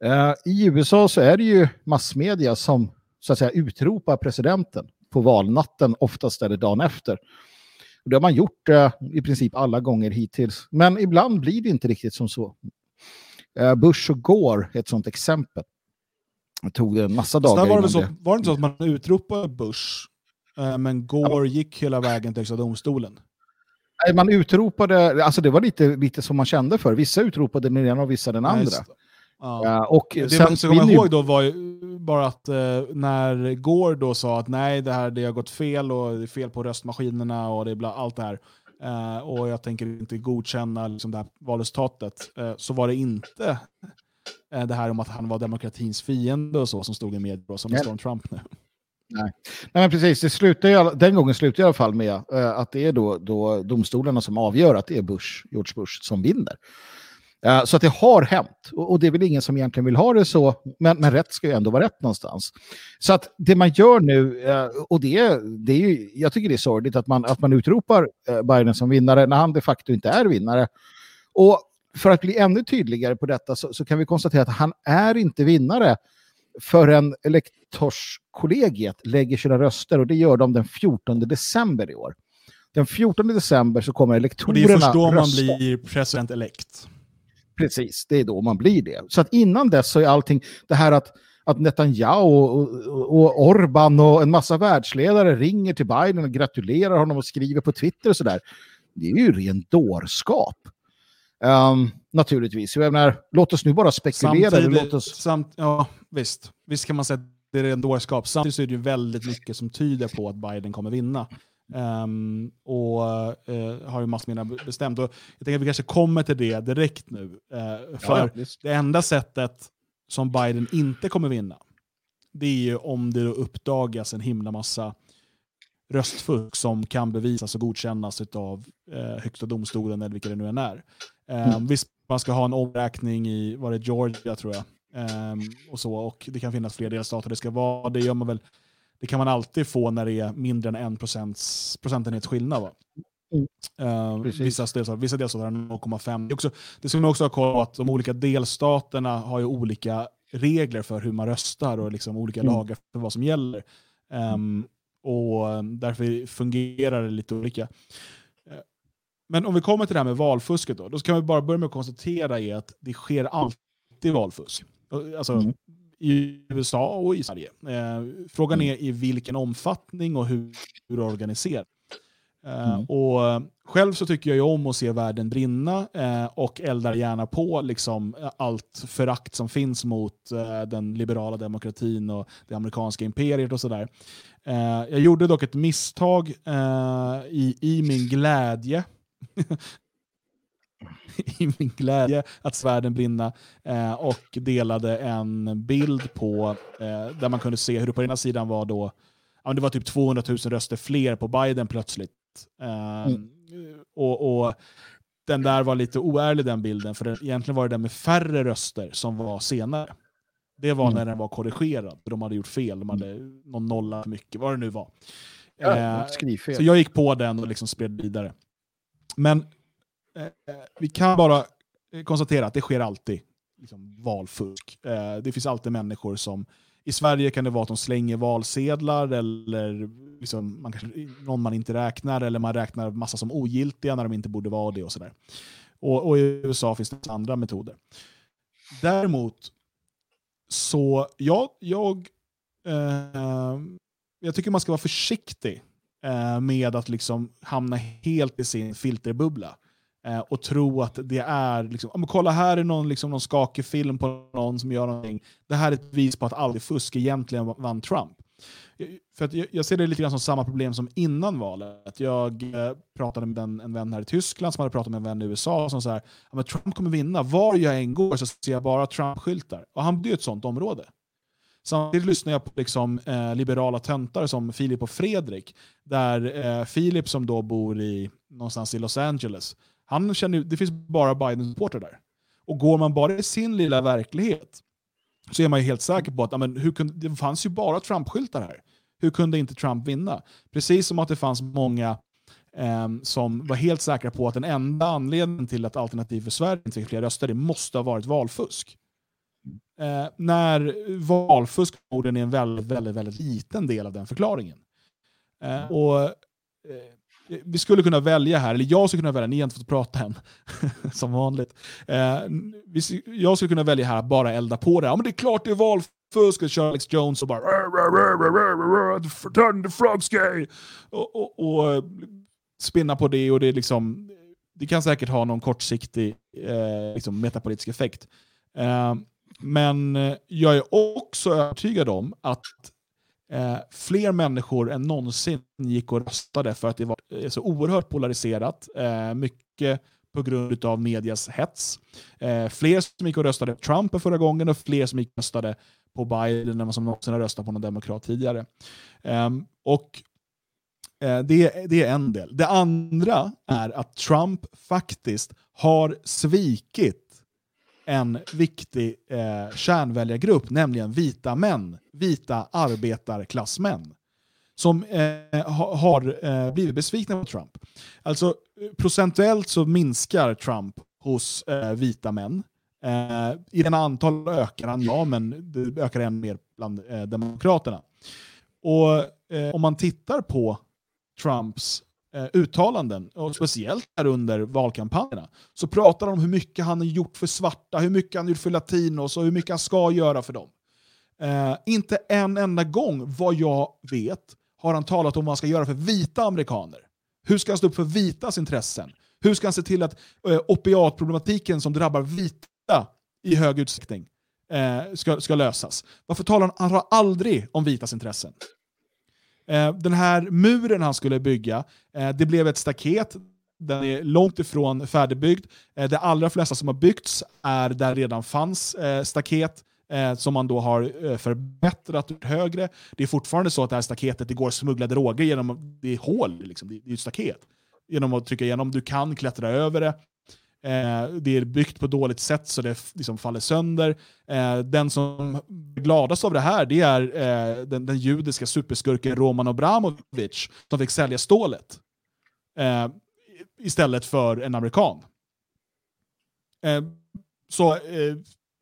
Uh, I USA så är det ju massmedia som så att säga utropar presidenten på valnatten, oftast det dagen efter. Och det har man gjort uh, i princip alla gånger hittills. Men ibland blir det inte riktigt som så. Uh, Bush och Gore är ett sånt exempel. Det tog en massa dagar var det, så, det... var det inte så att man utropade Bush, men Gore gick hela vägen till Högsta domstolen? Man utropade, alltså det var lite, lite som man kände för. Vissa utropade den ena och vissa den andra. Ja. Och det sen man ska komma ihåg då var ju bara att eh, när Gore då sa att nej, det här det har gått fel och det är fel på röstmaskinerna och det är bla, allt det här. eh, och jag tänker inte godkänna liksom, det här valresultatet. eh, så var det inte eh, det här om att han var demokratins fiende och så som stod i media som det står om Trump nu. Nej. Nej, men precis. Det slutar ju, den gången slutar i alla fall med eh, att det är då, då domstolarna som avgör att det är Bush, George Bush som vinner. Eh, så att det har hänt. Och, och det är väl ingen som egentligen vill ha det så, men, men rätt ska ju ändå vara rätt någonstans. Så att det man gör nu, eh, och det, det är ju, jag tycker det är sorgligt att man, att man utropar Biden som vinnare när han de facto inte är vinnare. Och för att bli ännu tydligare på detta så, så kan vi konstatera att han är inte vinnare förrän elektorskollegiet lägger sina röster och det gör de den 14 december i år. Den 14 december så kommer elektorerna det är först då man rösta. blir president-elect. Precis, det är då man blir det. Så att innan dess så är allting, det här att, att Netanyahu och, och, och Orban och en massa världsledare ringer till Biden och gratulerar honom och skriver på Twitter och sådär. Det är ju ren dårskap. Ehm, naturligtvis. Jag menar, låt oss nu bara spekulera. Samtidigt, Låt oss... samt, ja, visst. visst kan man säga att det är en dårskap. Samtidigt så är det ju väldigt mycket som tyder på att Biden kommer vinna. Ehm, och eh, har ju massmedierna be- bestämt. Och jag tänker att vi kanske kommer till det direkt nu. Eh, för ja, det enda sättet som Biden inte kommer vinna, det är ju om det uppdagas en himla massa röstfusk som kan bevisas och godkännas av eh, högsta domstolen eller vilka det nu än är. Mm. Visst, man ska ha en omräkning i, var det Georgia tror jag, Ehm, och så, och det kan finnas fler delstater. Det ska vara, det gör man väl, det kan man alltid få när det är mindre än en procents, procentenhets skillnad. Va? Precis. vissa, delstater, vissa delstater har 0,5. Det, är också, det ska man också ha koll på att de olika delstaterna har ju olika regler för hur man röstar och liksom olika Mm. lagar för vad som gäller. Ehm, och därför fungerar det lite olika. Men om vi kommer till det här med valfusket då, då kan vi bara börja med att konstatera är att det sker alltid valfusk. Alltså, Mm. I USA och i Sverige. Eh, frågan Mm. är i vilken omfattning och hur, hur organiserat. Eh, Mm. och eh, själv så tycker jag ju om att se världen brinna eh, och eldar gärna på liksom, allt förakt som finns mot eh, den liberala demokratin och det amerikanska imperiet och sådär. Jag gjorde dock ett misstag i, i min glädje i min glädje att svärden brinna eh, och delade en bild på eh, där man kunde se hur det på ena sidan var då ja, det var typ 200 000 röster fler på Biden plötsligt. Eh, och, och den där var lite oärlig den bilden, för det, egentligen var det den med färre röster som var senare. Det var Mm. när den var korrigerad, för de hade gjort fel, de hade någon nolla för mycket, vad det nu var. Ja, Eh, skrivfel. så jag gick på den och liksom spred vidare. Men eh, eh, vi kan bara eh, konstatera att det sker alltid liksom, valfusk. Eh, det finns alltid människor som... I Sverige kan det vara att de slänger valsedlar eller liksom, man kanske, någon man inte räknar eller man räknar massa som ogiltiga när de inte borde vara det och sådär. Och, och i USA finns det andra metoder. Däremot så, ja, jag, eh, jag tycker man ska vara försiktig eh, med att liksom hamna helt i sin filterbubbla. Eh, och tro att det är, liksom, "Ja, men kolla här är någon, liksom, någon skakig film på någon som gör någonting. Det här är ett bevis på att aldrig fusk egentligen vann Trump. Eh, för att jag, jag ser det lite grann som samma problem som innan valet. Jag eh, pratade med en, en vän här i Tyskland som hade pratat med en vän i USA som sa här, men Trump kommer vinna. Var jag än går så ser jag bara Trump-skyltar. Och han blir ju ett sånt område. Samtidigt lyssnar jag på liksom, eh, liberala töntar som Filip och Fredrik. Där eh, Filip som då bor i, någonstans i Los Angeles, han känner, det finns bara Biden-supportrar där. Och går man bara i sin lilla verklighet så är man ju helt säker på att amen, hur kunde, det fanns ju bara Trump-skyltar här. Hur kunde inte Trump vinna? Precis som att det fanns många eh, som var helt säkra på att den enda anledningen till att Alternativ för Sverige inte fick fler röster, det måste ha varit valfusk. Eh, när valfusk är en väldigt, väldigt, väldigt liten del av den förklaringen. Eh, och eh, vi skulle kunna välja här, eller jag skulle kunna välja, ni har inte fått prata än, som vanligt. Eh, jag skulle kunna välja här att bara elda på det. Ja, men det är klart det är valfusk, och köra Alex Jones och bara "Rah, rah, rah, rah, rah, rah, rah, turn the frogs gay. Och, och, och eh, spinna på det och det, är liksom, det kan säkert ha någon kortsiktig eh, liksom metapolitisk effekt. Eh, men eh, jag är också övertygad om att eh, fler människor än någonsin gick och röstade för att det var eh, så oerhört polariserat. Eh, mycket på grund av medias hets. Eh, fler som gick och röstade på Trump förra gången och fler som gick och röstade på Biden än som någonsin har röstat på någon demokrat tidigare. Ehm, och eh, det, det, är en del. Det andra är att Trump faktiskt har svikit en viktig eh, kärnväljargrupp, nämligen vita män, vita arbetarklassmän som eh, har eh, blivit besvikna på Trump. Alltså procentuellt så minskar Trump hos eh, vita män. Eh, I den antal ökar han, ja, men det ökar än mer bland eh, demokraterna. Och eh, om man tittar på Trumps eh, uttalanden, och speciellt här under valkampanjerna, så pratar han om hur mycket han har gjort för svarta, hur mycket han har gjort för latinos och hur mycket han ska göra för dem. Eh, inte en enda gång, vad jag vet, har han talat om vad han ska göra för vita amerikaner. Hur ska han stå upp för vitas intressen? Hur ska han se till att eh, opiatproblematiken som drabbar vita i hög utsträckning eh, ska, ska lösas? Varför talar han, han aldrig om vitas intressen? Eh, den här muren han skulle bygga, eh, det blev ett staket. Den är långt ifrån färdigbyggd. Eh, de allra flesta som har byggts är där redan fanns eh, staket eh, som man då har eh, förbättrat högre. Det är fortfarande så att det här staketet det går smugglade smuggla droger genom det är hål, liksom. det, det är ett staket. Genom att trycka igenom, du kan klättra över det. Eh, det är byggt på dåligt sätt så det liksom faller sönder. Eh, den som är gladast av det här det är eh, den, den, judiska superskurken Roman Abramovic som fick sälja stålet eh, istället för en amerikan. Eh, så eh,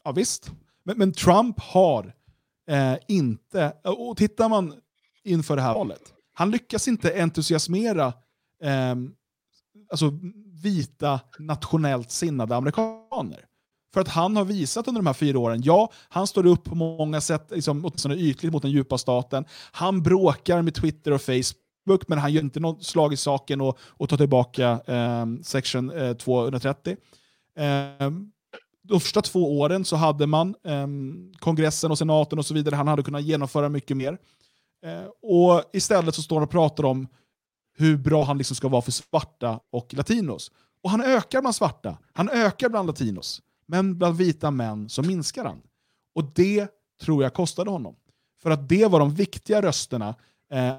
ja, visst, men, men Trump har eh, inte, och tittar man inför det här valet, han lyckas inte entusiasmera eh, alltså vita nationellt sinnade amerikaner. För att han har visat under de här fyra åren, ja, han står upp på många sätt, liksom, åtminstone ytligt mot den djupa staten. Han bråkar med Twitter och Facebook, men han gör inte något slag i saken och, och tar tillbaka eh, section eh, 230. Eh, de första två åren så hade man eh, kongressen och senaten och så vidare. Han hade kunnat genomföra mycket mer. Eh, och istället så står han och pratar om hur bra han liksom ska vara för svarta och latinos. Och han ökar bland svarta, han ökar bland latinos. Men bland vita män så minskar han. Och det tror jag kostade honom. För att det var de viktiga rösterna. Eh,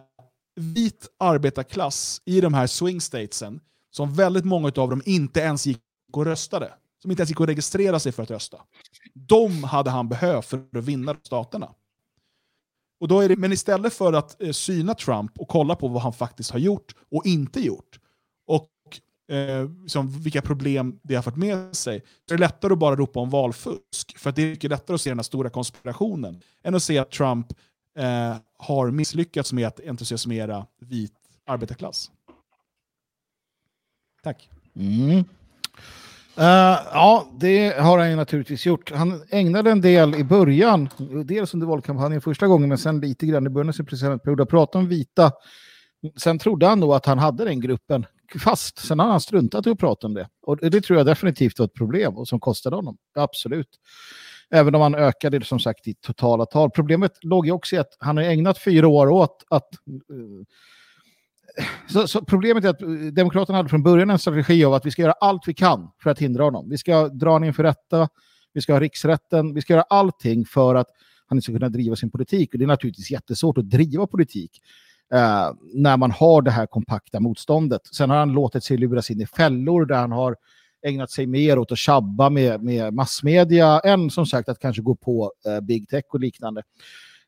vit arbetarklass i de här swing statesen, som väldigt många av dem inte ens gick och röstade som inte ens gick och registrera sig för att rösta. De hade han behövt för att vinna staterna. Och då är det, men istället för att eh, syna Trump och kolla på vad han faktiskt har gjort och inte gjort, och eh, liksom, vilka problem det har fört med sig, så är det lättare att bara ropa om valfusk. För det är mycket lättare att se den här stora konspirationen än att se att Trump eh, har misslyckats med att entusiasmera vit arbetarklass. Tack. Mm. Uh, ja, det har han ju naturligtvis gjort. Han ägnade en del i början, dels under valkampanjen första gången, men sen lite grann i början av sin presidentperiod, att prata om vita. Sen trodde han nog att han hade den gruppen fast. Sen har han struntat i att prata om det. Och det tror jag definitivt var ett problem och som kostade honom. Absolut. Även om han ökade som sagt i totala tal. Problemet låg ju också i att han har ägnat fyra år åt att uh, så, så, problemet är att eh, Demokraterna hade från början en strategi av att vi ska göra allt vi kan för att hindra honom. Vi ska dra honom inför rätta, vi ska ha riksrätten, vi ska göra allting för att han inte ska kunna driva sin politik. Och det är naturligtvis jättesvårt att driva politik eh, när man har det här kompakta motståndet. Sen har han låtit sig luras in i fällor där han har ägnat sig mer åt att tjabba med, med massmedia än som sagt att kanske gå på eh, big tech och liknande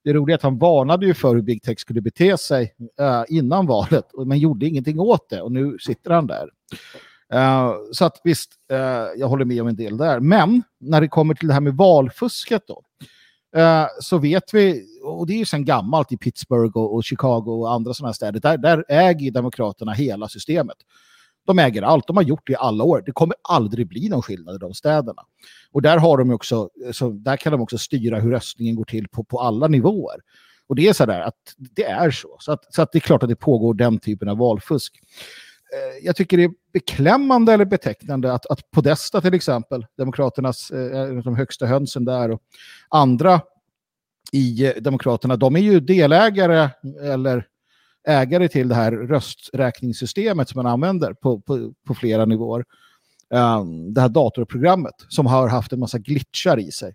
det roliga är att han varnade ju för hur Big Tech skulle bete sig eh, innan valet, men gjorde ingenting åt det och nu sitter han där. Eh, så att visst, eh, jag håller med om en del där. Men när det kommer till det här med valfusket då, eh, så vet vi, och det är ju sedan gammalt i Pittsburgh och, och Chicago och andra sådana städer, där, där äger Demokraterna hela systemet. De äger allt, de har gjort det i alla år. Det kommer aldrig bli någon skillnad i de städerna. Och där, har de också, så där kan de också styra hur röstningen går till på, på alla nivåer. Och det är så där att det är så. Så, att, så att det är klart att det pågår den typen av valfusk. Eh, jag tycker det är beklämmande eller betecknande att, att Podesta till exempel, Demokraternas, eh, eh de högsta hönsen där och andra i eh, Demokraterna, de är ju delägare eller ägare till det här rösträkningssystemet som man använder på, på, på flera nivåer. Um, det här datorprogrammet som har haft en massa glitchar i sig.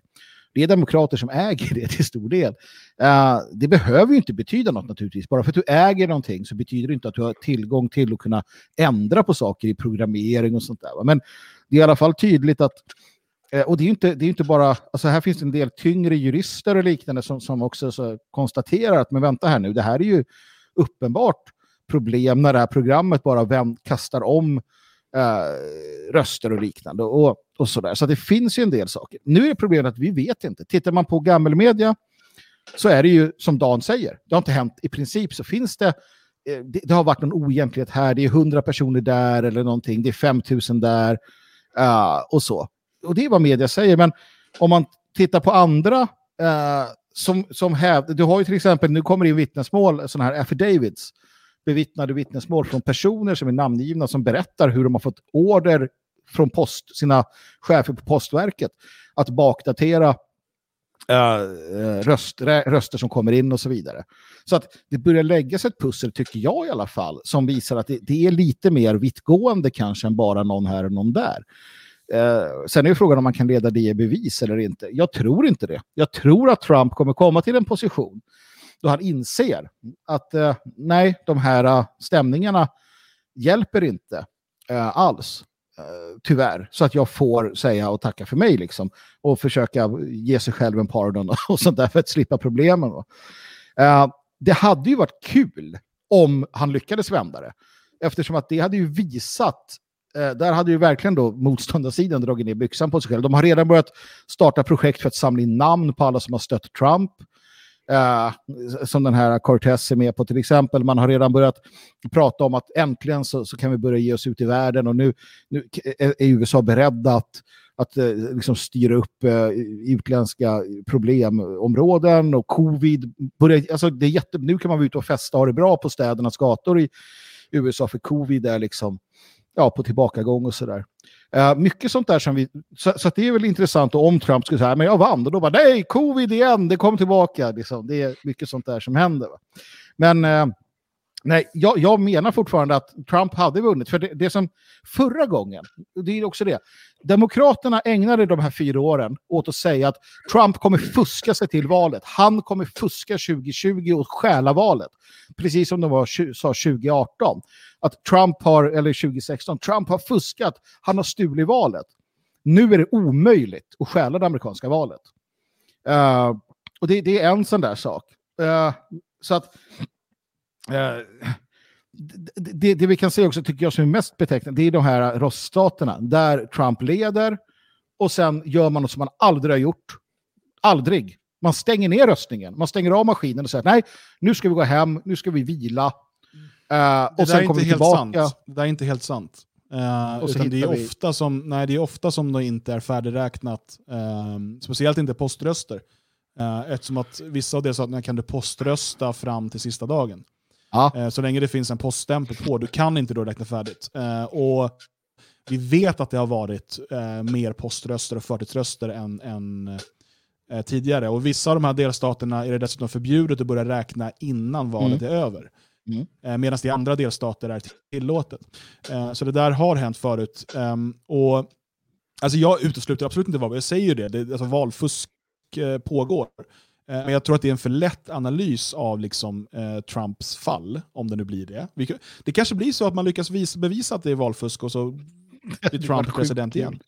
Det är demokrater som äger det till stor del. Uh, det behöver ju inte betyda något naturligtvis. Bara för att du äger någonting så betyder det inte att du har tillgång till att kunna ändra på saker i programmering och sånt där. Men det är i alla fall tydligt att eh, och det är inte, det är inte bara, alltså här finns en del tyngre jurister och liknande som, som också så konstaterar att men vänta här nu, det här är ju uppenbart problem när det här programmet bara kastar om eh, röster och liknande. Och, och sådär. Så det finns ju en del saker. Nu är problemet att vi vet inte. Tittar man på gammelmedia så är det ju som Dan säger. Det har inte hänt. I princip så finns det eh, det, det, har varit någon oegentlighet här, det är hundra personer där eller någonting, det är 5000 där uh, och så. Och det är vad media säger, men om man tittar på andra eh, som, som hävdar, du har ju till exempel, nu kommer det in vittnesmål, sådana här affidavits, bevittnade vittnesmål från personer som är namngivna som berättar hur de har fått order från post, sina chefer på postverket att bakdatera uh, röst, röster som kommer in och så vidare. Så att det börjar läggas ett pussel, tycker jag i alla fall, som visar att det, det är lite mer vittgående kanske än bara någon här och någon där. Eh, sen är frågan om man kan leda det i bevis eller inte. Jag tror inte det. Jag tror att Trump kommer komma till en position då han inser att eh, nej, de här eh, stämningarna hjälper inte eh, alls. Eh, tyvärr, så att jag får säga och tacka för mig liksom. Och försöka ge sig själv en pardon och sånt där för att slippa problemen. det hade ju varit kul om han lyckades vända det. Eftersom att det hade ju visat Eh, där hade ju verkligen då motståndarsidan dragit ner byxan på sig själv. De har redan börjat starta projekt för att samla in namn på alla som har stött Trump. Eh, som den här Cortez är med på till exempel. Man har redan börjat prata om att äntligen så, så kan vi börja ge oss ut i världen och nu, nu är USA beredda att, att eh, liksom styra upp eh, utländska problemområden och covid. Börjar, alltså det är jätte, nu kan man vara ute och festa och ha det bra på städernas gator i USA för covid är liksom ja, på tillbakagång och sådär. Uh, mycket sånt där som vi... Så, så det är väl intressant om Trump skulle säga men jag vann och då bara nej, covid igen, det kom tillbaka. Liksom. Det är mycket sånt där som händer. Va? Men uh, nej, jag, jag, menar fortfarande att Trump hade vunnit. För det, det som förra gången, det är också det, Demokraterna ägnade de här fyra åren åt att säga att Trump kommer fuska sig till valet. Han kommer fuska 2020 och stjäla valet. Precis som de var, sa 2018 att Trump har, eller 2016, Trump har fuskat, han har stulit valet. Nu är det omöjligt att stjäla det amerikanska valet. Uh, och det, det, är en sån där sak. Uh, så att det, det, vi kan se också, tycker jag, som är mest betecknande, det är de här röststaterna där Trump leder och sen gör man något som man aldrig har gjort. Aldrig. Man stänger ner röstningen. Man stänger av maskinen och säger nej, nu ska vi gå hem, nu ska vi vila. Uh, och sen kommer vi tillbaka. Sant. Det är inte helt sant. Uh, utan det, är vi... ofta som, nej, det är ofta som det inte är färdigräknat. Uh, speciellt inte poströster. Uh, eftersom att vissa av delstaterna kan du poströsta fram till sista dagen. Ja. Uh, så länge det finns en poststämpel på. Du kan inte då räkna färdigt. och vi vet att det har varit mer poströster och förtidsröster än, än tidigare. Och vissa av de här delstaterna är det dessutom förbjudet att börja räkna innan valet mm. är över. Mm. Eh, Medan det i andra delstater är tillåtet. Eh, så det där har hänt förut. Ehm, och, alltså jag utesluter absolut inte vad jag säger det. det alltså valfusk eh, pågår. Men jag tror att det är en för lätt analys av liksom, Trumps fall, om det nu blir det. Det kanske blir så att man lyckas bevisa att det är valfusk och så blir Trump president igen.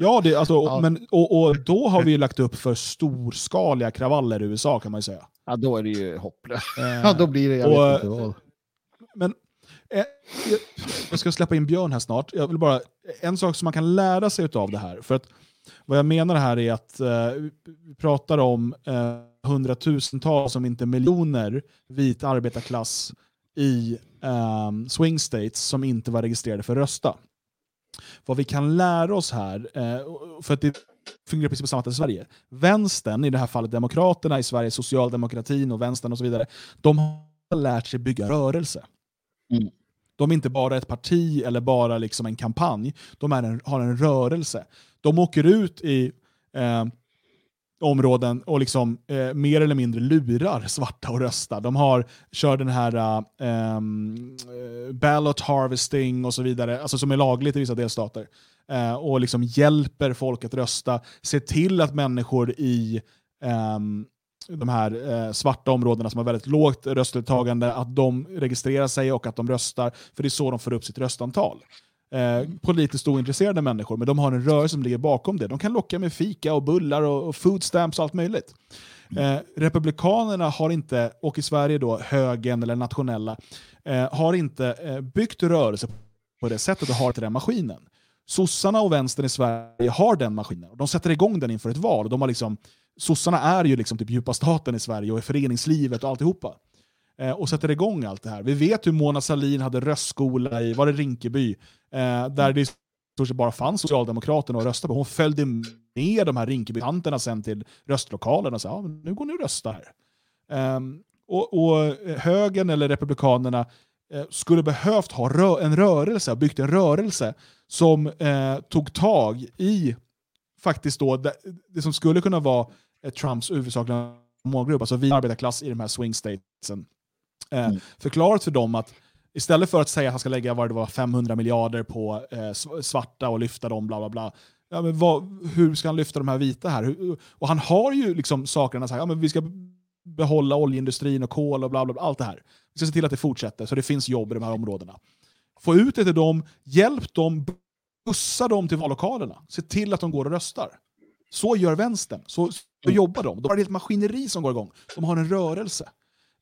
Ja, det, alltså, ja. Men, och, och, då har vi lagt upp för storskaliga kravaller i USA kan man ju säga. Ja, då är det ju hopplöst. ja, då blir det, jag och, vet inte vad. Men eh, jag ska släppa in Björn här snart. Jag vill bara, en sak som man kan lära sig av det här. För att vad jag menar här är att eh, vi pratar om eh, hundratusentals, om inte miljoner, vit arbetarklass i eh, swing states som inte var registrerade för att rösta. Vad vi kan lära oss här, eh, för att det fungerar precis på samma sätt i Sverige. Vänstern, i det här fallet Demokraterna i Sverige, socialdemokratin och vänstern och så vidare, de har lärt sig bygga rörelse. Mm. De är inte bara ett parti eller bara liksom en kampanj, de en, har en rörelse. De åker ut i eh, områden och liksom, eh, mer eller mindre lurar svarta att rösta. De har, kör den här eh, ehm, eh, ballot harvesting och så vidare, alltså som är lagligt i vissa delstater. Eh, och liksom hjälper folk att rösta, ser till att människor i ehm, de här eh, svarta områdena som har väldigt lågt röstdeltagande, att de registrerar sig och att de röstar, för det är så de får upp sitt röstantal. Eh, politiskt ointresserade människor, men de har en rörelse som ligger bakom det. De kan locka med fika och bullar och, och food stamps och allt möjligt. Eh, Republikanerna har inte, och i Sverige då högern eller nationella, eh, har inte eh, byggt rörelse på det sättet och har inte den maskinen. Sossarna och vänstern i Sverige har den maskinen. Och de sätter igång den inför ett val. De har liksom, sossarna är ju liksom typ djupa staten i Sverige och i föreningslivet och alltihopa. Eh, och sätter igång allt det här. Vi vet hur Mona Sahlin hade röstskola i, var det Rinkeby? Eh, där det i stort sett bara fanns Socialdemokraterna att rösta på. Hon följde med de här Rinkebytanterna sen till röstlokalen och sa ja, nu går ni och röstar här. Um, och, och högern eller Republikanerna eh, skulle behövt ha rö en rörelse, byggt en rörelse som eh, tog tag i faktiskt då det, det som skulle kunna vara eh, Trumps huvudsakliga målgrupp, alltså vi arbetarklass i de här swing statesen. Eh, mm. Förklarat för dem att Istället för att säga att han ska lägga vad det var, 500 miljarder på eh, svarta och lyfta dem, bla bla bla. Ja, men vad, hur ska han lyfta de här vita här? Hur, och han har ju liksom sakerna, så här, ja, men vi ska behålla oljeindustrin och kol och bla, bla bla, allt det här. Vi ska se till att det fortsätter så det finns jobb i de här områdena. Få ut det till dem, hjälp dem, bussa dem till vallokalerna. Se till att de går och röstar. Så gör vänstern, så, så mm. jobbar de. De har ett maskineri som går igång. De har en rörelse.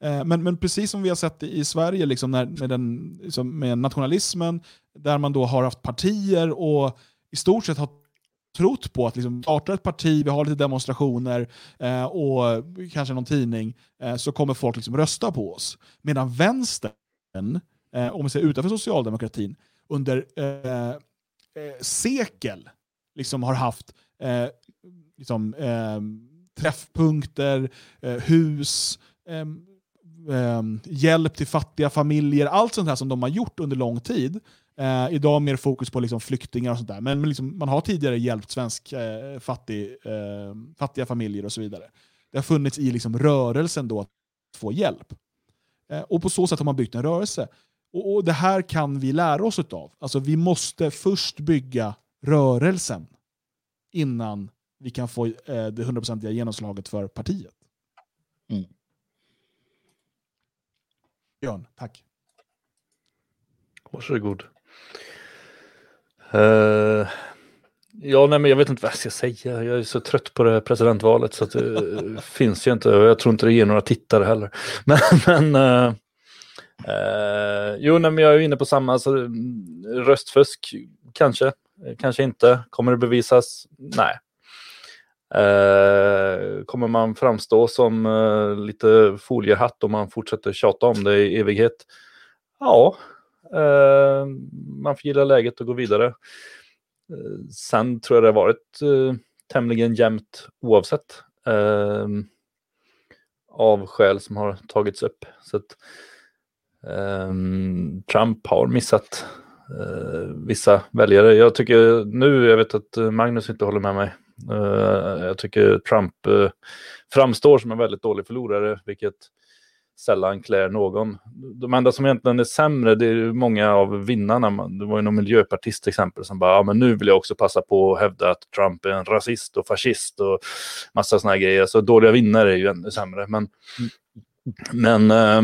Eh, men, men precis som vi har sett i Sverige liksom när, med, den, liksom med nationalismen, där man då har haft partier och i stort sett har trott på att liksom starta ett parti, vi har lite demonstrationer eh, och kanske någon tidning, eh, så kommer folk liksom rösta på oss. Medan vänstern, eh, om vi ser utanför socialdemokratin, under eh, eh, sekel liksom har haft eh, liksom, eh, träffpunkter, hus, eh, hjälp till fattiga familjer, allt sånt här som de har gjort under lång tid. Eh, idag mer fokus på liksom flyktingar och sånt där. Men liksom, man har tidigare hjälpt svensk eh, fattig, eh, fattiga familjer och så vidare. Det har funnits i liksom rörelsen då att få hjälp. Eh, och på så sätt har man byggt en rörelse. Och, och Det här kan vi lära oss av. Alltså, vi måste först bygga rörelsen innan vi kan få eh, det hundraprocentiga genomslaget för partiet. Mm. Björn, tack. Varsågod. Uh, ja, nej, men jag vet inte vad jag ska säga. Jag är så trött på det här presidentvalet så att det finns ju inte. Och jag tror inte det ger några tittare heller. Men, men uh, uh, jo, nej, men jag är inne på samma. Alltså, röstfusk, kanske. Kanske inte. Kommer det bevisas? Nej. Eh, kommer man framstå som eh, lite foliehatt om man fortsätter tjata om det i evighet? Ja, eh, man får gilla läget och gå vidare. Eh, sen tror jag det har varit eh, tämligen jämnt oavsett eh, av skäl som har tagits upp. Så att, eh, Trump har missat vissa väljare. Jag tycker nu, jag vet att Magnus inte håller med mig, Eh, jag tycker Trump eh, framstår som en väldigt dålig förlorare, vilket sällan klär någon. De enda som egentligen är sämre, det är många av vinnarna. Det var ju någon miljöpartist till exempel som bara, ja men nu vill jag också passa på att hävda att Trump är en rasist och fascist och massa sådana grejer. Så dåliga vinnare är ju ännu sämre. Men, men eh,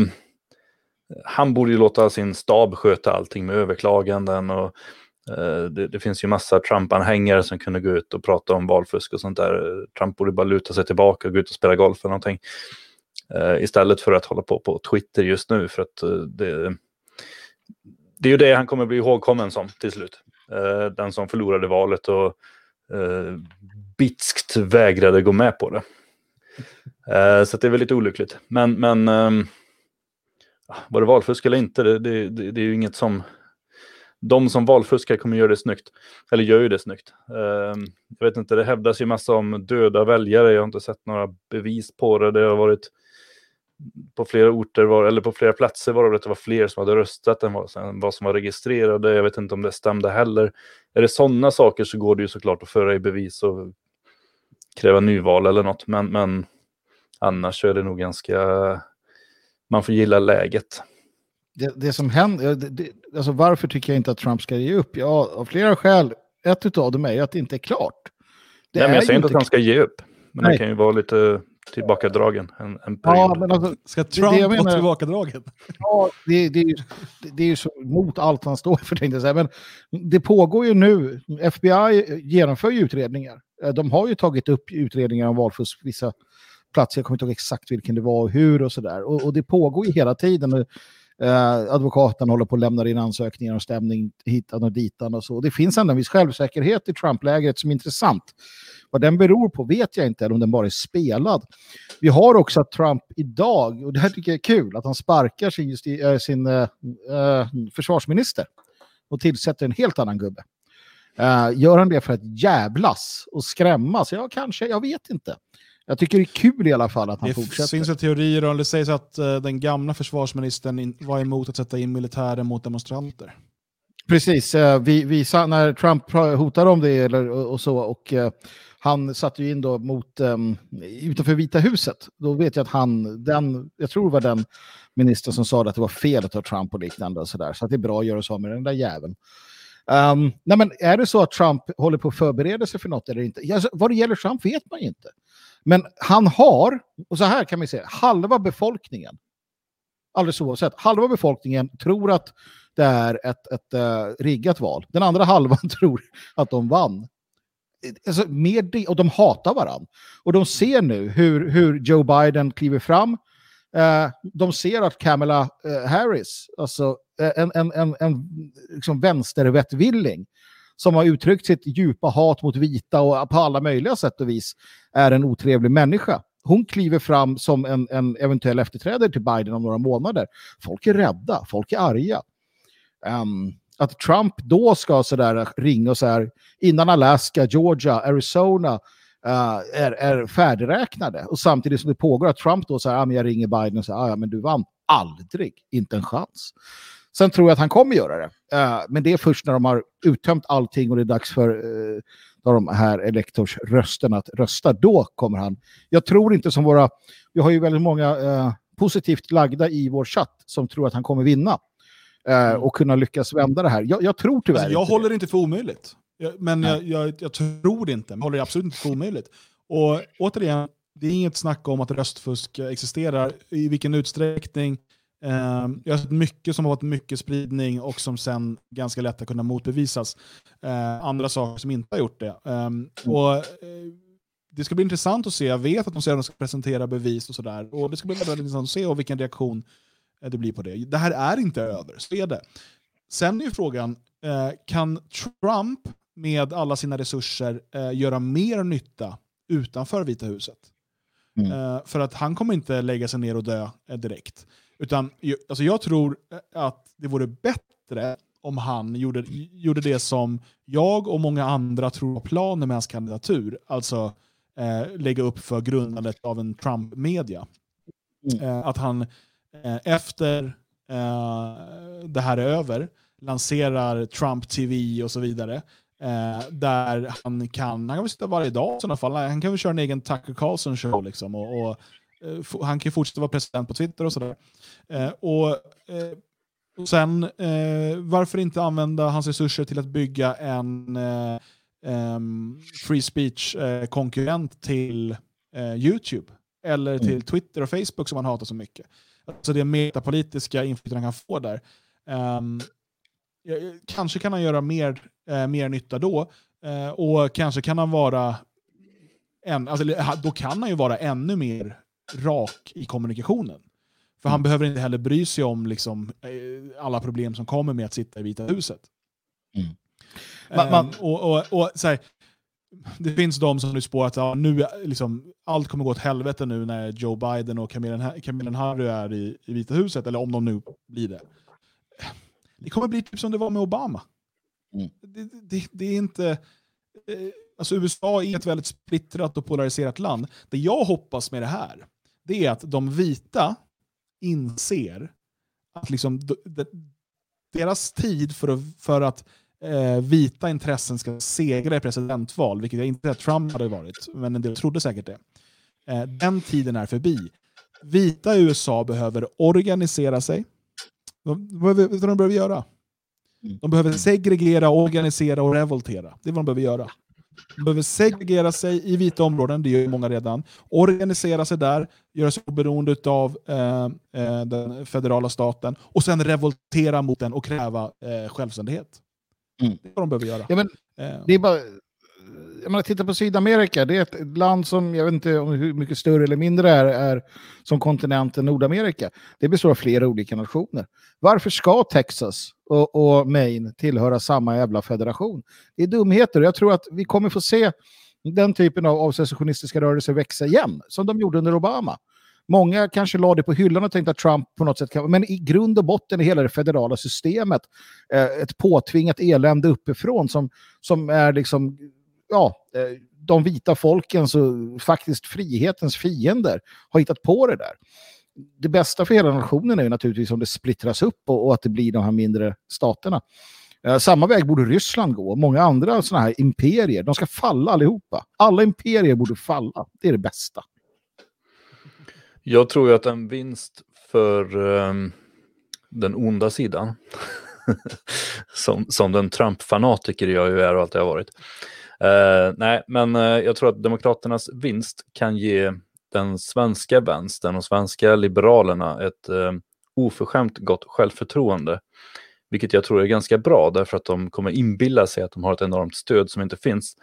han borde ju låta sin stab sköta allting med överklaganden och Eh, Eh, det, det, finns ju massa Trump-anhängare som kunde gå ut och prata om valfusk och sånt där. Trump borde bara luta sig tillbaka och gå ut och spela golf eller någonting. Uh, istället för att hålla på på Twitter just nu för att uh, det, det är ju det han kommer bli ihågkommen som till slut. Uh, den som förlorade valet och bitskt vägrade gå med på det. så det är väl lite olyckligt. Men, men ehm, var det valfusk eller inte, det, det, det, det är ju inget som de som valfuskar kommer göra det snyggt. Eller gör ju det snyggt. Ehm, jag vet inte, det hävdas ju massa om döda väljare. Jag har inte sett några bevis på det. Det har varit på flera orter, var, eller på flera platser var det att det var fler som hade röstat än vad, än vad som var registrerade. Jag vet inte om det stämde heller. Är det sådana saker så går det ju såklart att föra i bevis och kräva nyval eller något. Men, men annars är det nog ganska... Man får gilla läget. Det, det som händer, det, alltså varför tycker jag inte att Trump ska ge upp? Ja, av flera skäl. Ett av dem är att det inte är klart. Det Nej, men jag säger inte att han ska ge upp. Men det kan ju vara lite tillbakadragen en, en Ja, men alltså, Ska Trump det, vara tillbakadragen? Ja, det, det, är ju, det är ju så mot allt han står för, tänkte jag säga. Men det pågår ju nu. FBI genomför ju utredningar. Eh, de har ju tagit upp utredningar om valfusk vissa platser. Jag kommer inte ihåg exakt vilken det var och hur och sådär. Och, och det pågår ju hela tiden. Eh, advokaten håller på att lämna in ansökningar om stämning hitan och ditan och så. Det finns ändå en viss självsäkerhet i Trump-lägret som är intressant. Vad den beror på vet jag inte, eller om den bara är spelad. Vi har också att Trump idag, och det här tycker jag är kul, att han sparkar sin, äh, sin äh, försvarsminister och tillsätter en helt annan gubbe. Uh, gör han det för att jävlas och skrämmas? Ja, kanske. Jag vet inte. Jag tycker det är kul i alla fall att han det fortsätter. Det finns teorier om det sägs att uh, den gamla försvarsministern var emot att sätta in militären mot demonstranter. Precis, uh, vi, vi, när Trump hotade om det eller, och, så och han satte ju in då mot um, utanför Vita huset. Då vet jag att han, den, jag tror det var den ministern som sa att det var fel att ha Trump och liknande och så där. Så att det är bra att göra så med den där jäveln. Um, nej men är det så att Trump håller på att förbereda sig för något eller inte? Alltså, vad det gäller Trump vet man ju inte. Men han har, och så här kan vi säga, halva befolkningen, alldeles oavsett, halva befolkningen tror att det är ett, ett uh, riggat val. Den andra halvan tror att de vann alltså, med och de hatar varandra. Och de ser nu hur, hur Joe Biden kliver fram. Uh, de ser att Kamala uh, Harris, alltså en, en, en, en liksom vänstervettvilling, som har uttryckt sitt djupa hat mot vita och på alla möjliga sätt och vis är en otrevlig människa. Hon kliver fram som en, en eventuell efterträdare till Biden om några månader. Folk är rädda, folk är arga. Um, att Trump då ska sådär ringa och så här innan Alaska, Georgia, Arizona uh, är, är färdigräknade och samtidigt som det pågår att Trump då säger ah, jag ringer Biden och säger ah, ja, men du vann aldrig, inte en chans. Sen tror jag att han kommer göra det. Uh, men det är först när de har uttömt allting och det är dags för uh, de här elektorsrösterna att rösta. Då kommer han. Jag tror inte som våra... Vi har ju väldigt många uh, positivt lagda i vår chatt som tror att han kommer vinna. Uh, och kunna lyckas vända det här. Jag, jag tror tyvärr alltså, Jag inte håller det. inte för omöjligt. Men jag, jag, jag, tror det inte. Jag håller det absolut inte för omöjligt. Och återigen, det är inget snack om att röstfusk existerar. I vilken utsträckning. Eh, jag har sett mycket som har fått mycket spridning och som sen ganska lätt har kunnat motbevisas. Eh, andra saker som inte har gjort det. Eh, och, eh, det ska bli intressant att se. Jag vet att de sedan ska presentera bevis och sådär. Och det ska bli väldigt intressant att se och vilken reaktion Eh, det blir på det. Det här är inte över, så är det. Sen är ju frågan, eh, kan Trump med alla sina resurser göra mer nytta utanför Vita huset? Mm. För att han kommer inte lägga sig ner och dö direkt. Utan alltså jag tror att det vore bättre om han gjorde, gjorde det som jag och många andra tror var planen med hans kandidatur. Alltså eh, lägga upp för grundandet av en Trump-media. Mm. Eh, att han Eh, efter eh, det här är över lanserar Trump TV och så vidare. Eh, där han kan, han kan väl sitta varje dag i sådana fall. Han kan väl köra en egen Tucker Carlson show liksom. Och, och eh, han kan fortsätta vara president på Twitter och sådär. Eh, och, eh, och sen, varför inte använda hans resurser till att bygga en free speech-konkurrent till YouTube? Eller till mm. Twitter och Facebook som han hatar så mycket. Alltså det metapolitiska inflytande han kan få där. Kanske kan han göra mer, mer nytta då. Och kanske kan han vara en, alltså, då kan han ju vara ännu mer rak i kommunikationen. För han mm. behöver inte heller bry sig om liksom, eh, alla problem som kommer med att sitta i Vita huset. Mm. Um, man, och, och, och, så här, det finns de som nu spår att ja, nu, liksom, allt kommer gå åt helvete nu när Joe Biden och Camilla Harry är i, i Vita huset, eller om de nu blir det. Det kommer bli typ som det var med Obama. Mm. Det, det, det, är inte... Eh, alltså USA är ett väldigt splittrat och polariserat land. Det jag hoppas med det här, det är att de vita inser att liksom, deras tid för att, för att eh, vita intressen ska segra i presidentval, vilket jag inte tror att Trump hade varit, men en del trodde säkert det. Eh, den tiden är förbi. Vita USA behöver organisera sig. Vad de behöver göra? Mm. De behöver segregera, organisera och revoltera. Det är vad de behöver göra. Behöver segregera sig i vita områden, det gör många redan. Organisera sig där, göra sig oberoende av eh, eh, den federala staten och sen revoltera mot den och kräva eh, självständighet. Mm. Det är vad de behöver göra. Ja, men, eh. det är bara, jag menar, titta på Sydamerika, det är ett land som, jag vet inte om hur mycket större eller mindre är, är som kontinenten Nordamerika. Det består av flera olika nationer. Varför ska Texas och, och Maine tillhöra samma jävla federation? Det är dumheter. Jag tror att vi kommer få se den typen av, av secessionistiska rörelser växa igen, som de gjorde under Obama. Många kanske la det på hyllan och tänkte att Trump på något sätt kan... Men i grund och botten är hela det federala systemet eh, ett påtvingat elände uppifrån som, som är liksom ja, eh, de vita folkens och faktiskt frihetens fiender har hittat på det där. Det bästa för hela nationen är ju naturligtvis om det splittras upp och, och att det blir de här mindre staterna. Eh, samma väg borde Ryssland gå. Många andra sådana här imperier, de ska falla allihopa. Alla imperier borde falla. Det är det bästa. Jag tror ju att en vinst för um, den onda sidan, som, som den Trump-fanatiker jag ju är och alltid har varit, Uh, nej, men uh, jag tror att Demokraternas vinst kan ge den svenska vänstern och svenska liberalerna ett uh, oförskämt gott självförtroende. Vilket jag tror är ganska bra därför att de kommer inbilla sig att de har ett enormt stöd som inte finns.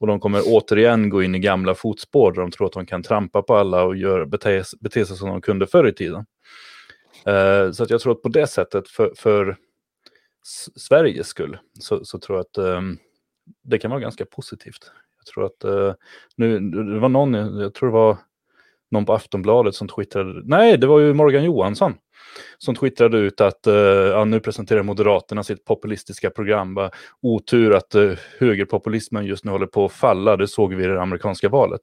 Och de kommer återigen gå in i gamla fotspår där de tror att de kan trampa på alla och gör, bete, bete sig som de kunde förr i tiden. Uh, så att jag tror att på det sättet, för, för Sveriges skull, så, så tror jag att um, det kan vara ganska positivt. Jag tror att uh, nu, det var någon, jag tror det var någon på Aftonbladet som twittrade, nej det var ju Morgan Johansson som twittrade ut att uh, ja, nu presenterar Moderaterna sitt populistiska program. Bara, otur att uh, högerpopulismen just nu håller på att falla, det såg vi i det amerikanska valet.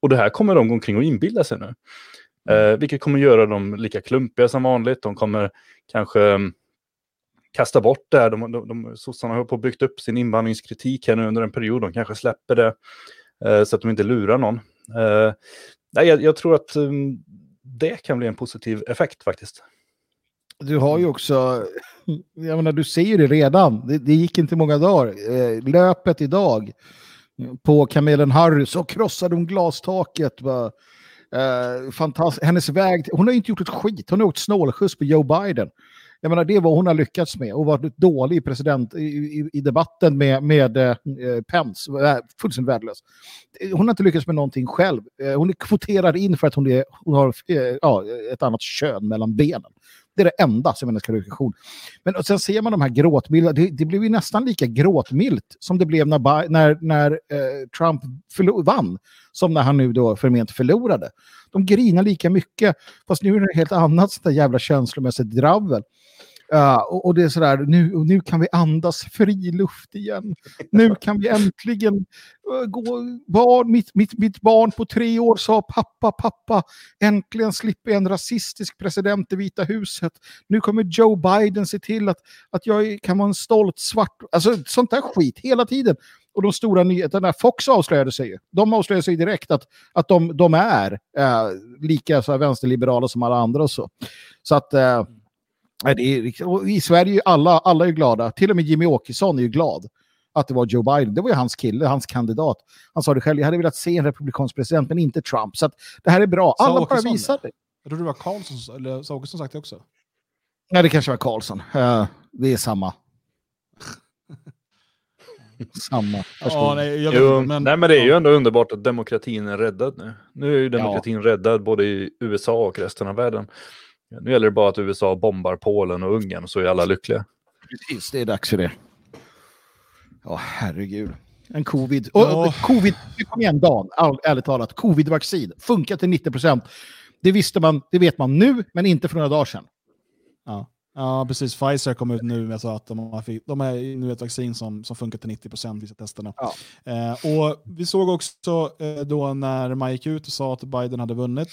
Och det här kommer de gå omkring och inbilla sig nu. Uh, vilket kommer göra dem lika klumpiga som vanligt. De kommer kanske um, kasta bort det här. De, de, de, sossarna har på byggt upp sin invandringskritik här nu under en period. De kanske släpper det eh, så att de inte lurar någon. Eh, nej, jag, jag, tror att um, det kan bli en positiv effekt faktiskt. Du har ju också, jag menar du ser ju det redan, det, det gick inte många dagar. Eh, löpet idag på kamelen Harry så krossade hon glastaket. Bara, eh, fantastiskt. Hennes väg, hon har inte gjort ett skit, hon har åkt snålskjuts på Joe Biden. Jag menar, det är vad hon har lyckats med och varit dålig i, president, i, i, i debatten med, med eh, Pence. Fullständigt värdelös. Hon har inte lyckats med någonting själv. Eh, hon är kvoterad in för att hon, är, hon har eh, ja, ett annat kön mellan benen. Det är det enda som är hennes kvalifikation. Men och sen ser man de här gråtmilda, det, det blev ju nästan lika gråtmilt som det blev när, när, när eh, Trump vann, som när han nu då förment förlorade. De grinar lika mycket, fast nu är det helt annat sånt där jävla känslomässigt dravel. Uh, och, och, det är sådär, nu, nu kan vi andas fri luft igen. Nu kan vi äntligen uh, gå... Barn, mitt, mitt, mitt barn på tre år sa pappa, pappa, äntligen slipper jag en rasistisk president i Vita huset. Nu kommer Joe Biden se till att, att jag kan vara en stolt svart... Alltså sånt där skit hela tiden. Och de stora nyheterna, Fox avslöjade sig ju. De avslöjade sig direkt att, att de, de är uh, lika så vänsterliberala som alla andra och så. Så att... Eh, Nej, det är, I Sverige är alla, alla är glada. Till och med Jimmy Åkesson är ju glad att det var Joe Biden. Det var ju hans kille, hans kandidat. Han sa det själv, jag hade velat se en republikansk president men inte Trump. Så det här är bra. Alla bara visar det. Jag tror det var Karlsson, eller sa Åkesson sagt det också? Nej, det kanske var Karlsson. Uh, det är samma. samma Ja, nej, vet, jo, men, nej, men det är ju ändå underbart att demokratin är räddad nu. Nu är ju demokratin ja. räddad både i USA och resten av världen. Nu gäller det bara att USA bombar Polen och Ungern så är alla lyckliga. Precis, det är dags för det. Ja, herregud. En covid. Och, ja. covid, kom igen Dan, all, ärligt talat. Covid-vaccin funkar till 90 procent. Det visste man, det vet man nu, men inte för några dagar sedan. Ja. Ja, precis. Pfizer kom ut nu med att de har, de har nu ett vaccin som, som funkar till 90 procent vissa testerna. Ja. Eh, och vi såg också eh, då när man gick ut och sa att Biden hade vunnit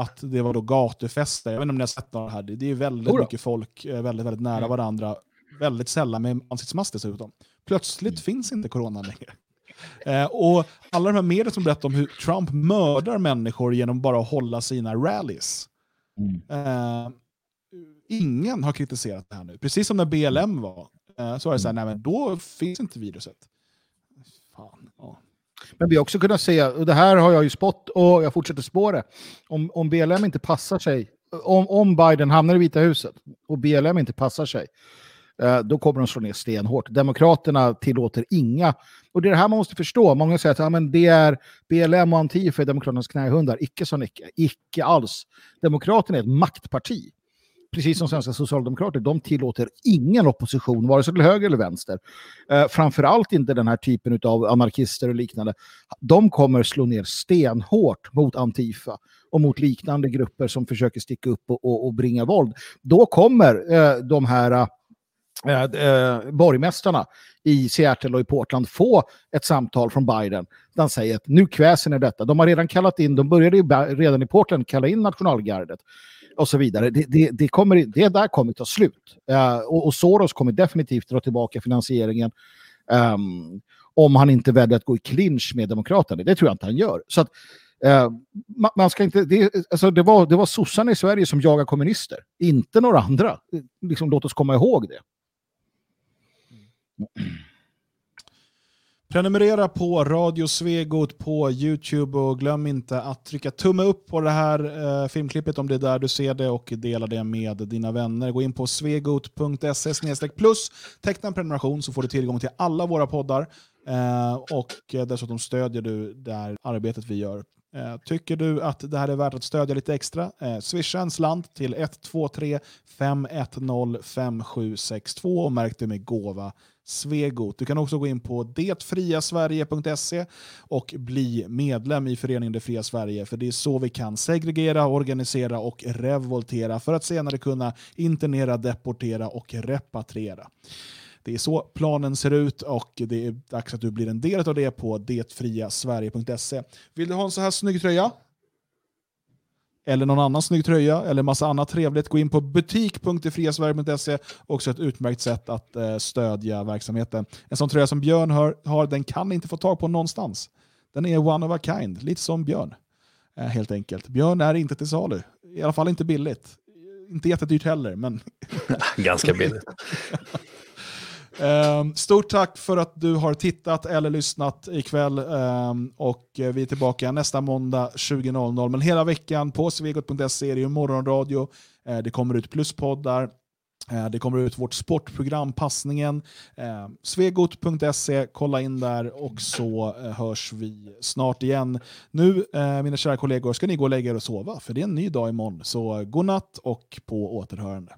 att det var då gatufester. Jag vet inte om ni har sett det här. Det är väldigt Jodå. mycket folk eh, väldigt, väldigt nära Mm. varandra. Väldigt sällan med ansiktsmask dessutom. Plötsligt Mm. finns inte corona längre. Eh, och alla de här medierna som berättar om hur Trump mördar människor genom bara att hålla sina rallies. Mm. Eh, ingen har kritiserat det här nu. Precis som när BLM var. Eh, så var det så här, nej men då finns inte viruset. Fan. Men vi har också kunnat se, och det här har jag ju spått och jag fortsätter spå det, om, om BLM inte passar sig, om, om Biden hamnar i Vita huset och BLM inte passar sig, eh, då kommer de slå ner stenhårt. Demokraterna tillåter inga, och det är det här man måste förstå. Många säger att ja, men det är BLM och Antifa är Demokraternas knähundar. Icke så Nicke. icke alls. Demokraterna är ett maktparti. Precis som svenska socialdemokrater, de tillåter ingen opposition, vare sig till höger eller vänster. Eh, framförallt inte den här typen av anarkister och liknande. De kommer slå ner stenhårt mot Antifa och mot liknande grupper som försöker sticka upp och, och, och bringa våld. Då kommer eh, de här eh, eh, borgmästarna i Seattle och i Portland få ett samtal från Biden där han säger att nu kväser ni detta. De har redan kallat in, de började ju redan i Portland kalla in nationalgardet och så vidare. Det, det, det, kommer, det där kommer ta slut. Uh, och, och Soros kommer definitivt dra tillbaka finansieringen um, om han inte väljer att gå i clinch med Demokraterna. Det tror jag inte han gör. Så att, eh, uh, man, man ska inte, det, alltså det, var, det var sossarna i Sverige som jagade kommunister, inte några andra. Eh, liksom, låt oss komma ihåg det. Mm. Prenumerera på Radio Svegot på YouTube och glöm inte att trycka tumme upp på det här eh, filmklippet om det är där du ser det och dela det med dina vänner. Gå in på svegot.se plus teckna en prenumeration så får du tillgång till alla våra poddar eh, och dessutom stödjer du det här arbetet vi gör. Eh, tycker du att det här är värt att stödja lite extra, eh, swisha en slant till 123 510 5762 och märk det med gåva Svegot. Du kan också gå in på detfriasverige.se och bli medlem i föreningen Det fria Sverige, för det är så vi kan segregera, organisera och revoltera för att senare kunna internera, deportera och repatriera. Det är så planen ser ut och det är dags att du blir en del av det på detfriasverige.se. Vill du ha en så här snygg tröja? Eller någon annan snygg tröja eller massa annat trevligt, gå in på butik.detfriasverige.se. Också ett utmärkt sätt att eh, stödja verksamheten. En sån tröja som Björn har, har, den kan ni inte få tag på någonstans. Den är one of a kind, lite som Björn. Eh, helt enkelt. Björn är inte till salu. I alla fall inte billigt. Inte jättedyrt heller, men... Ganska billigt. Ehm, stort tack för att du har tittat eller lyssnat ikväll. Um, Och vi är tillbaka nästa måndag 20.00. Men hela veckan på svegot.se är det ju morgonradio. Uh, Det kommer ut pluspoddar. Det kommer ut vårt sportprogram Passningen. Eh, Svegot.se, kolla in där och så eh, hörs vi snart igen. Nu, eh, mina kära kollegor, ska ni gå och lägga er och sova för det är en ny dag imorgon. Så eh, god natt och på återhörande.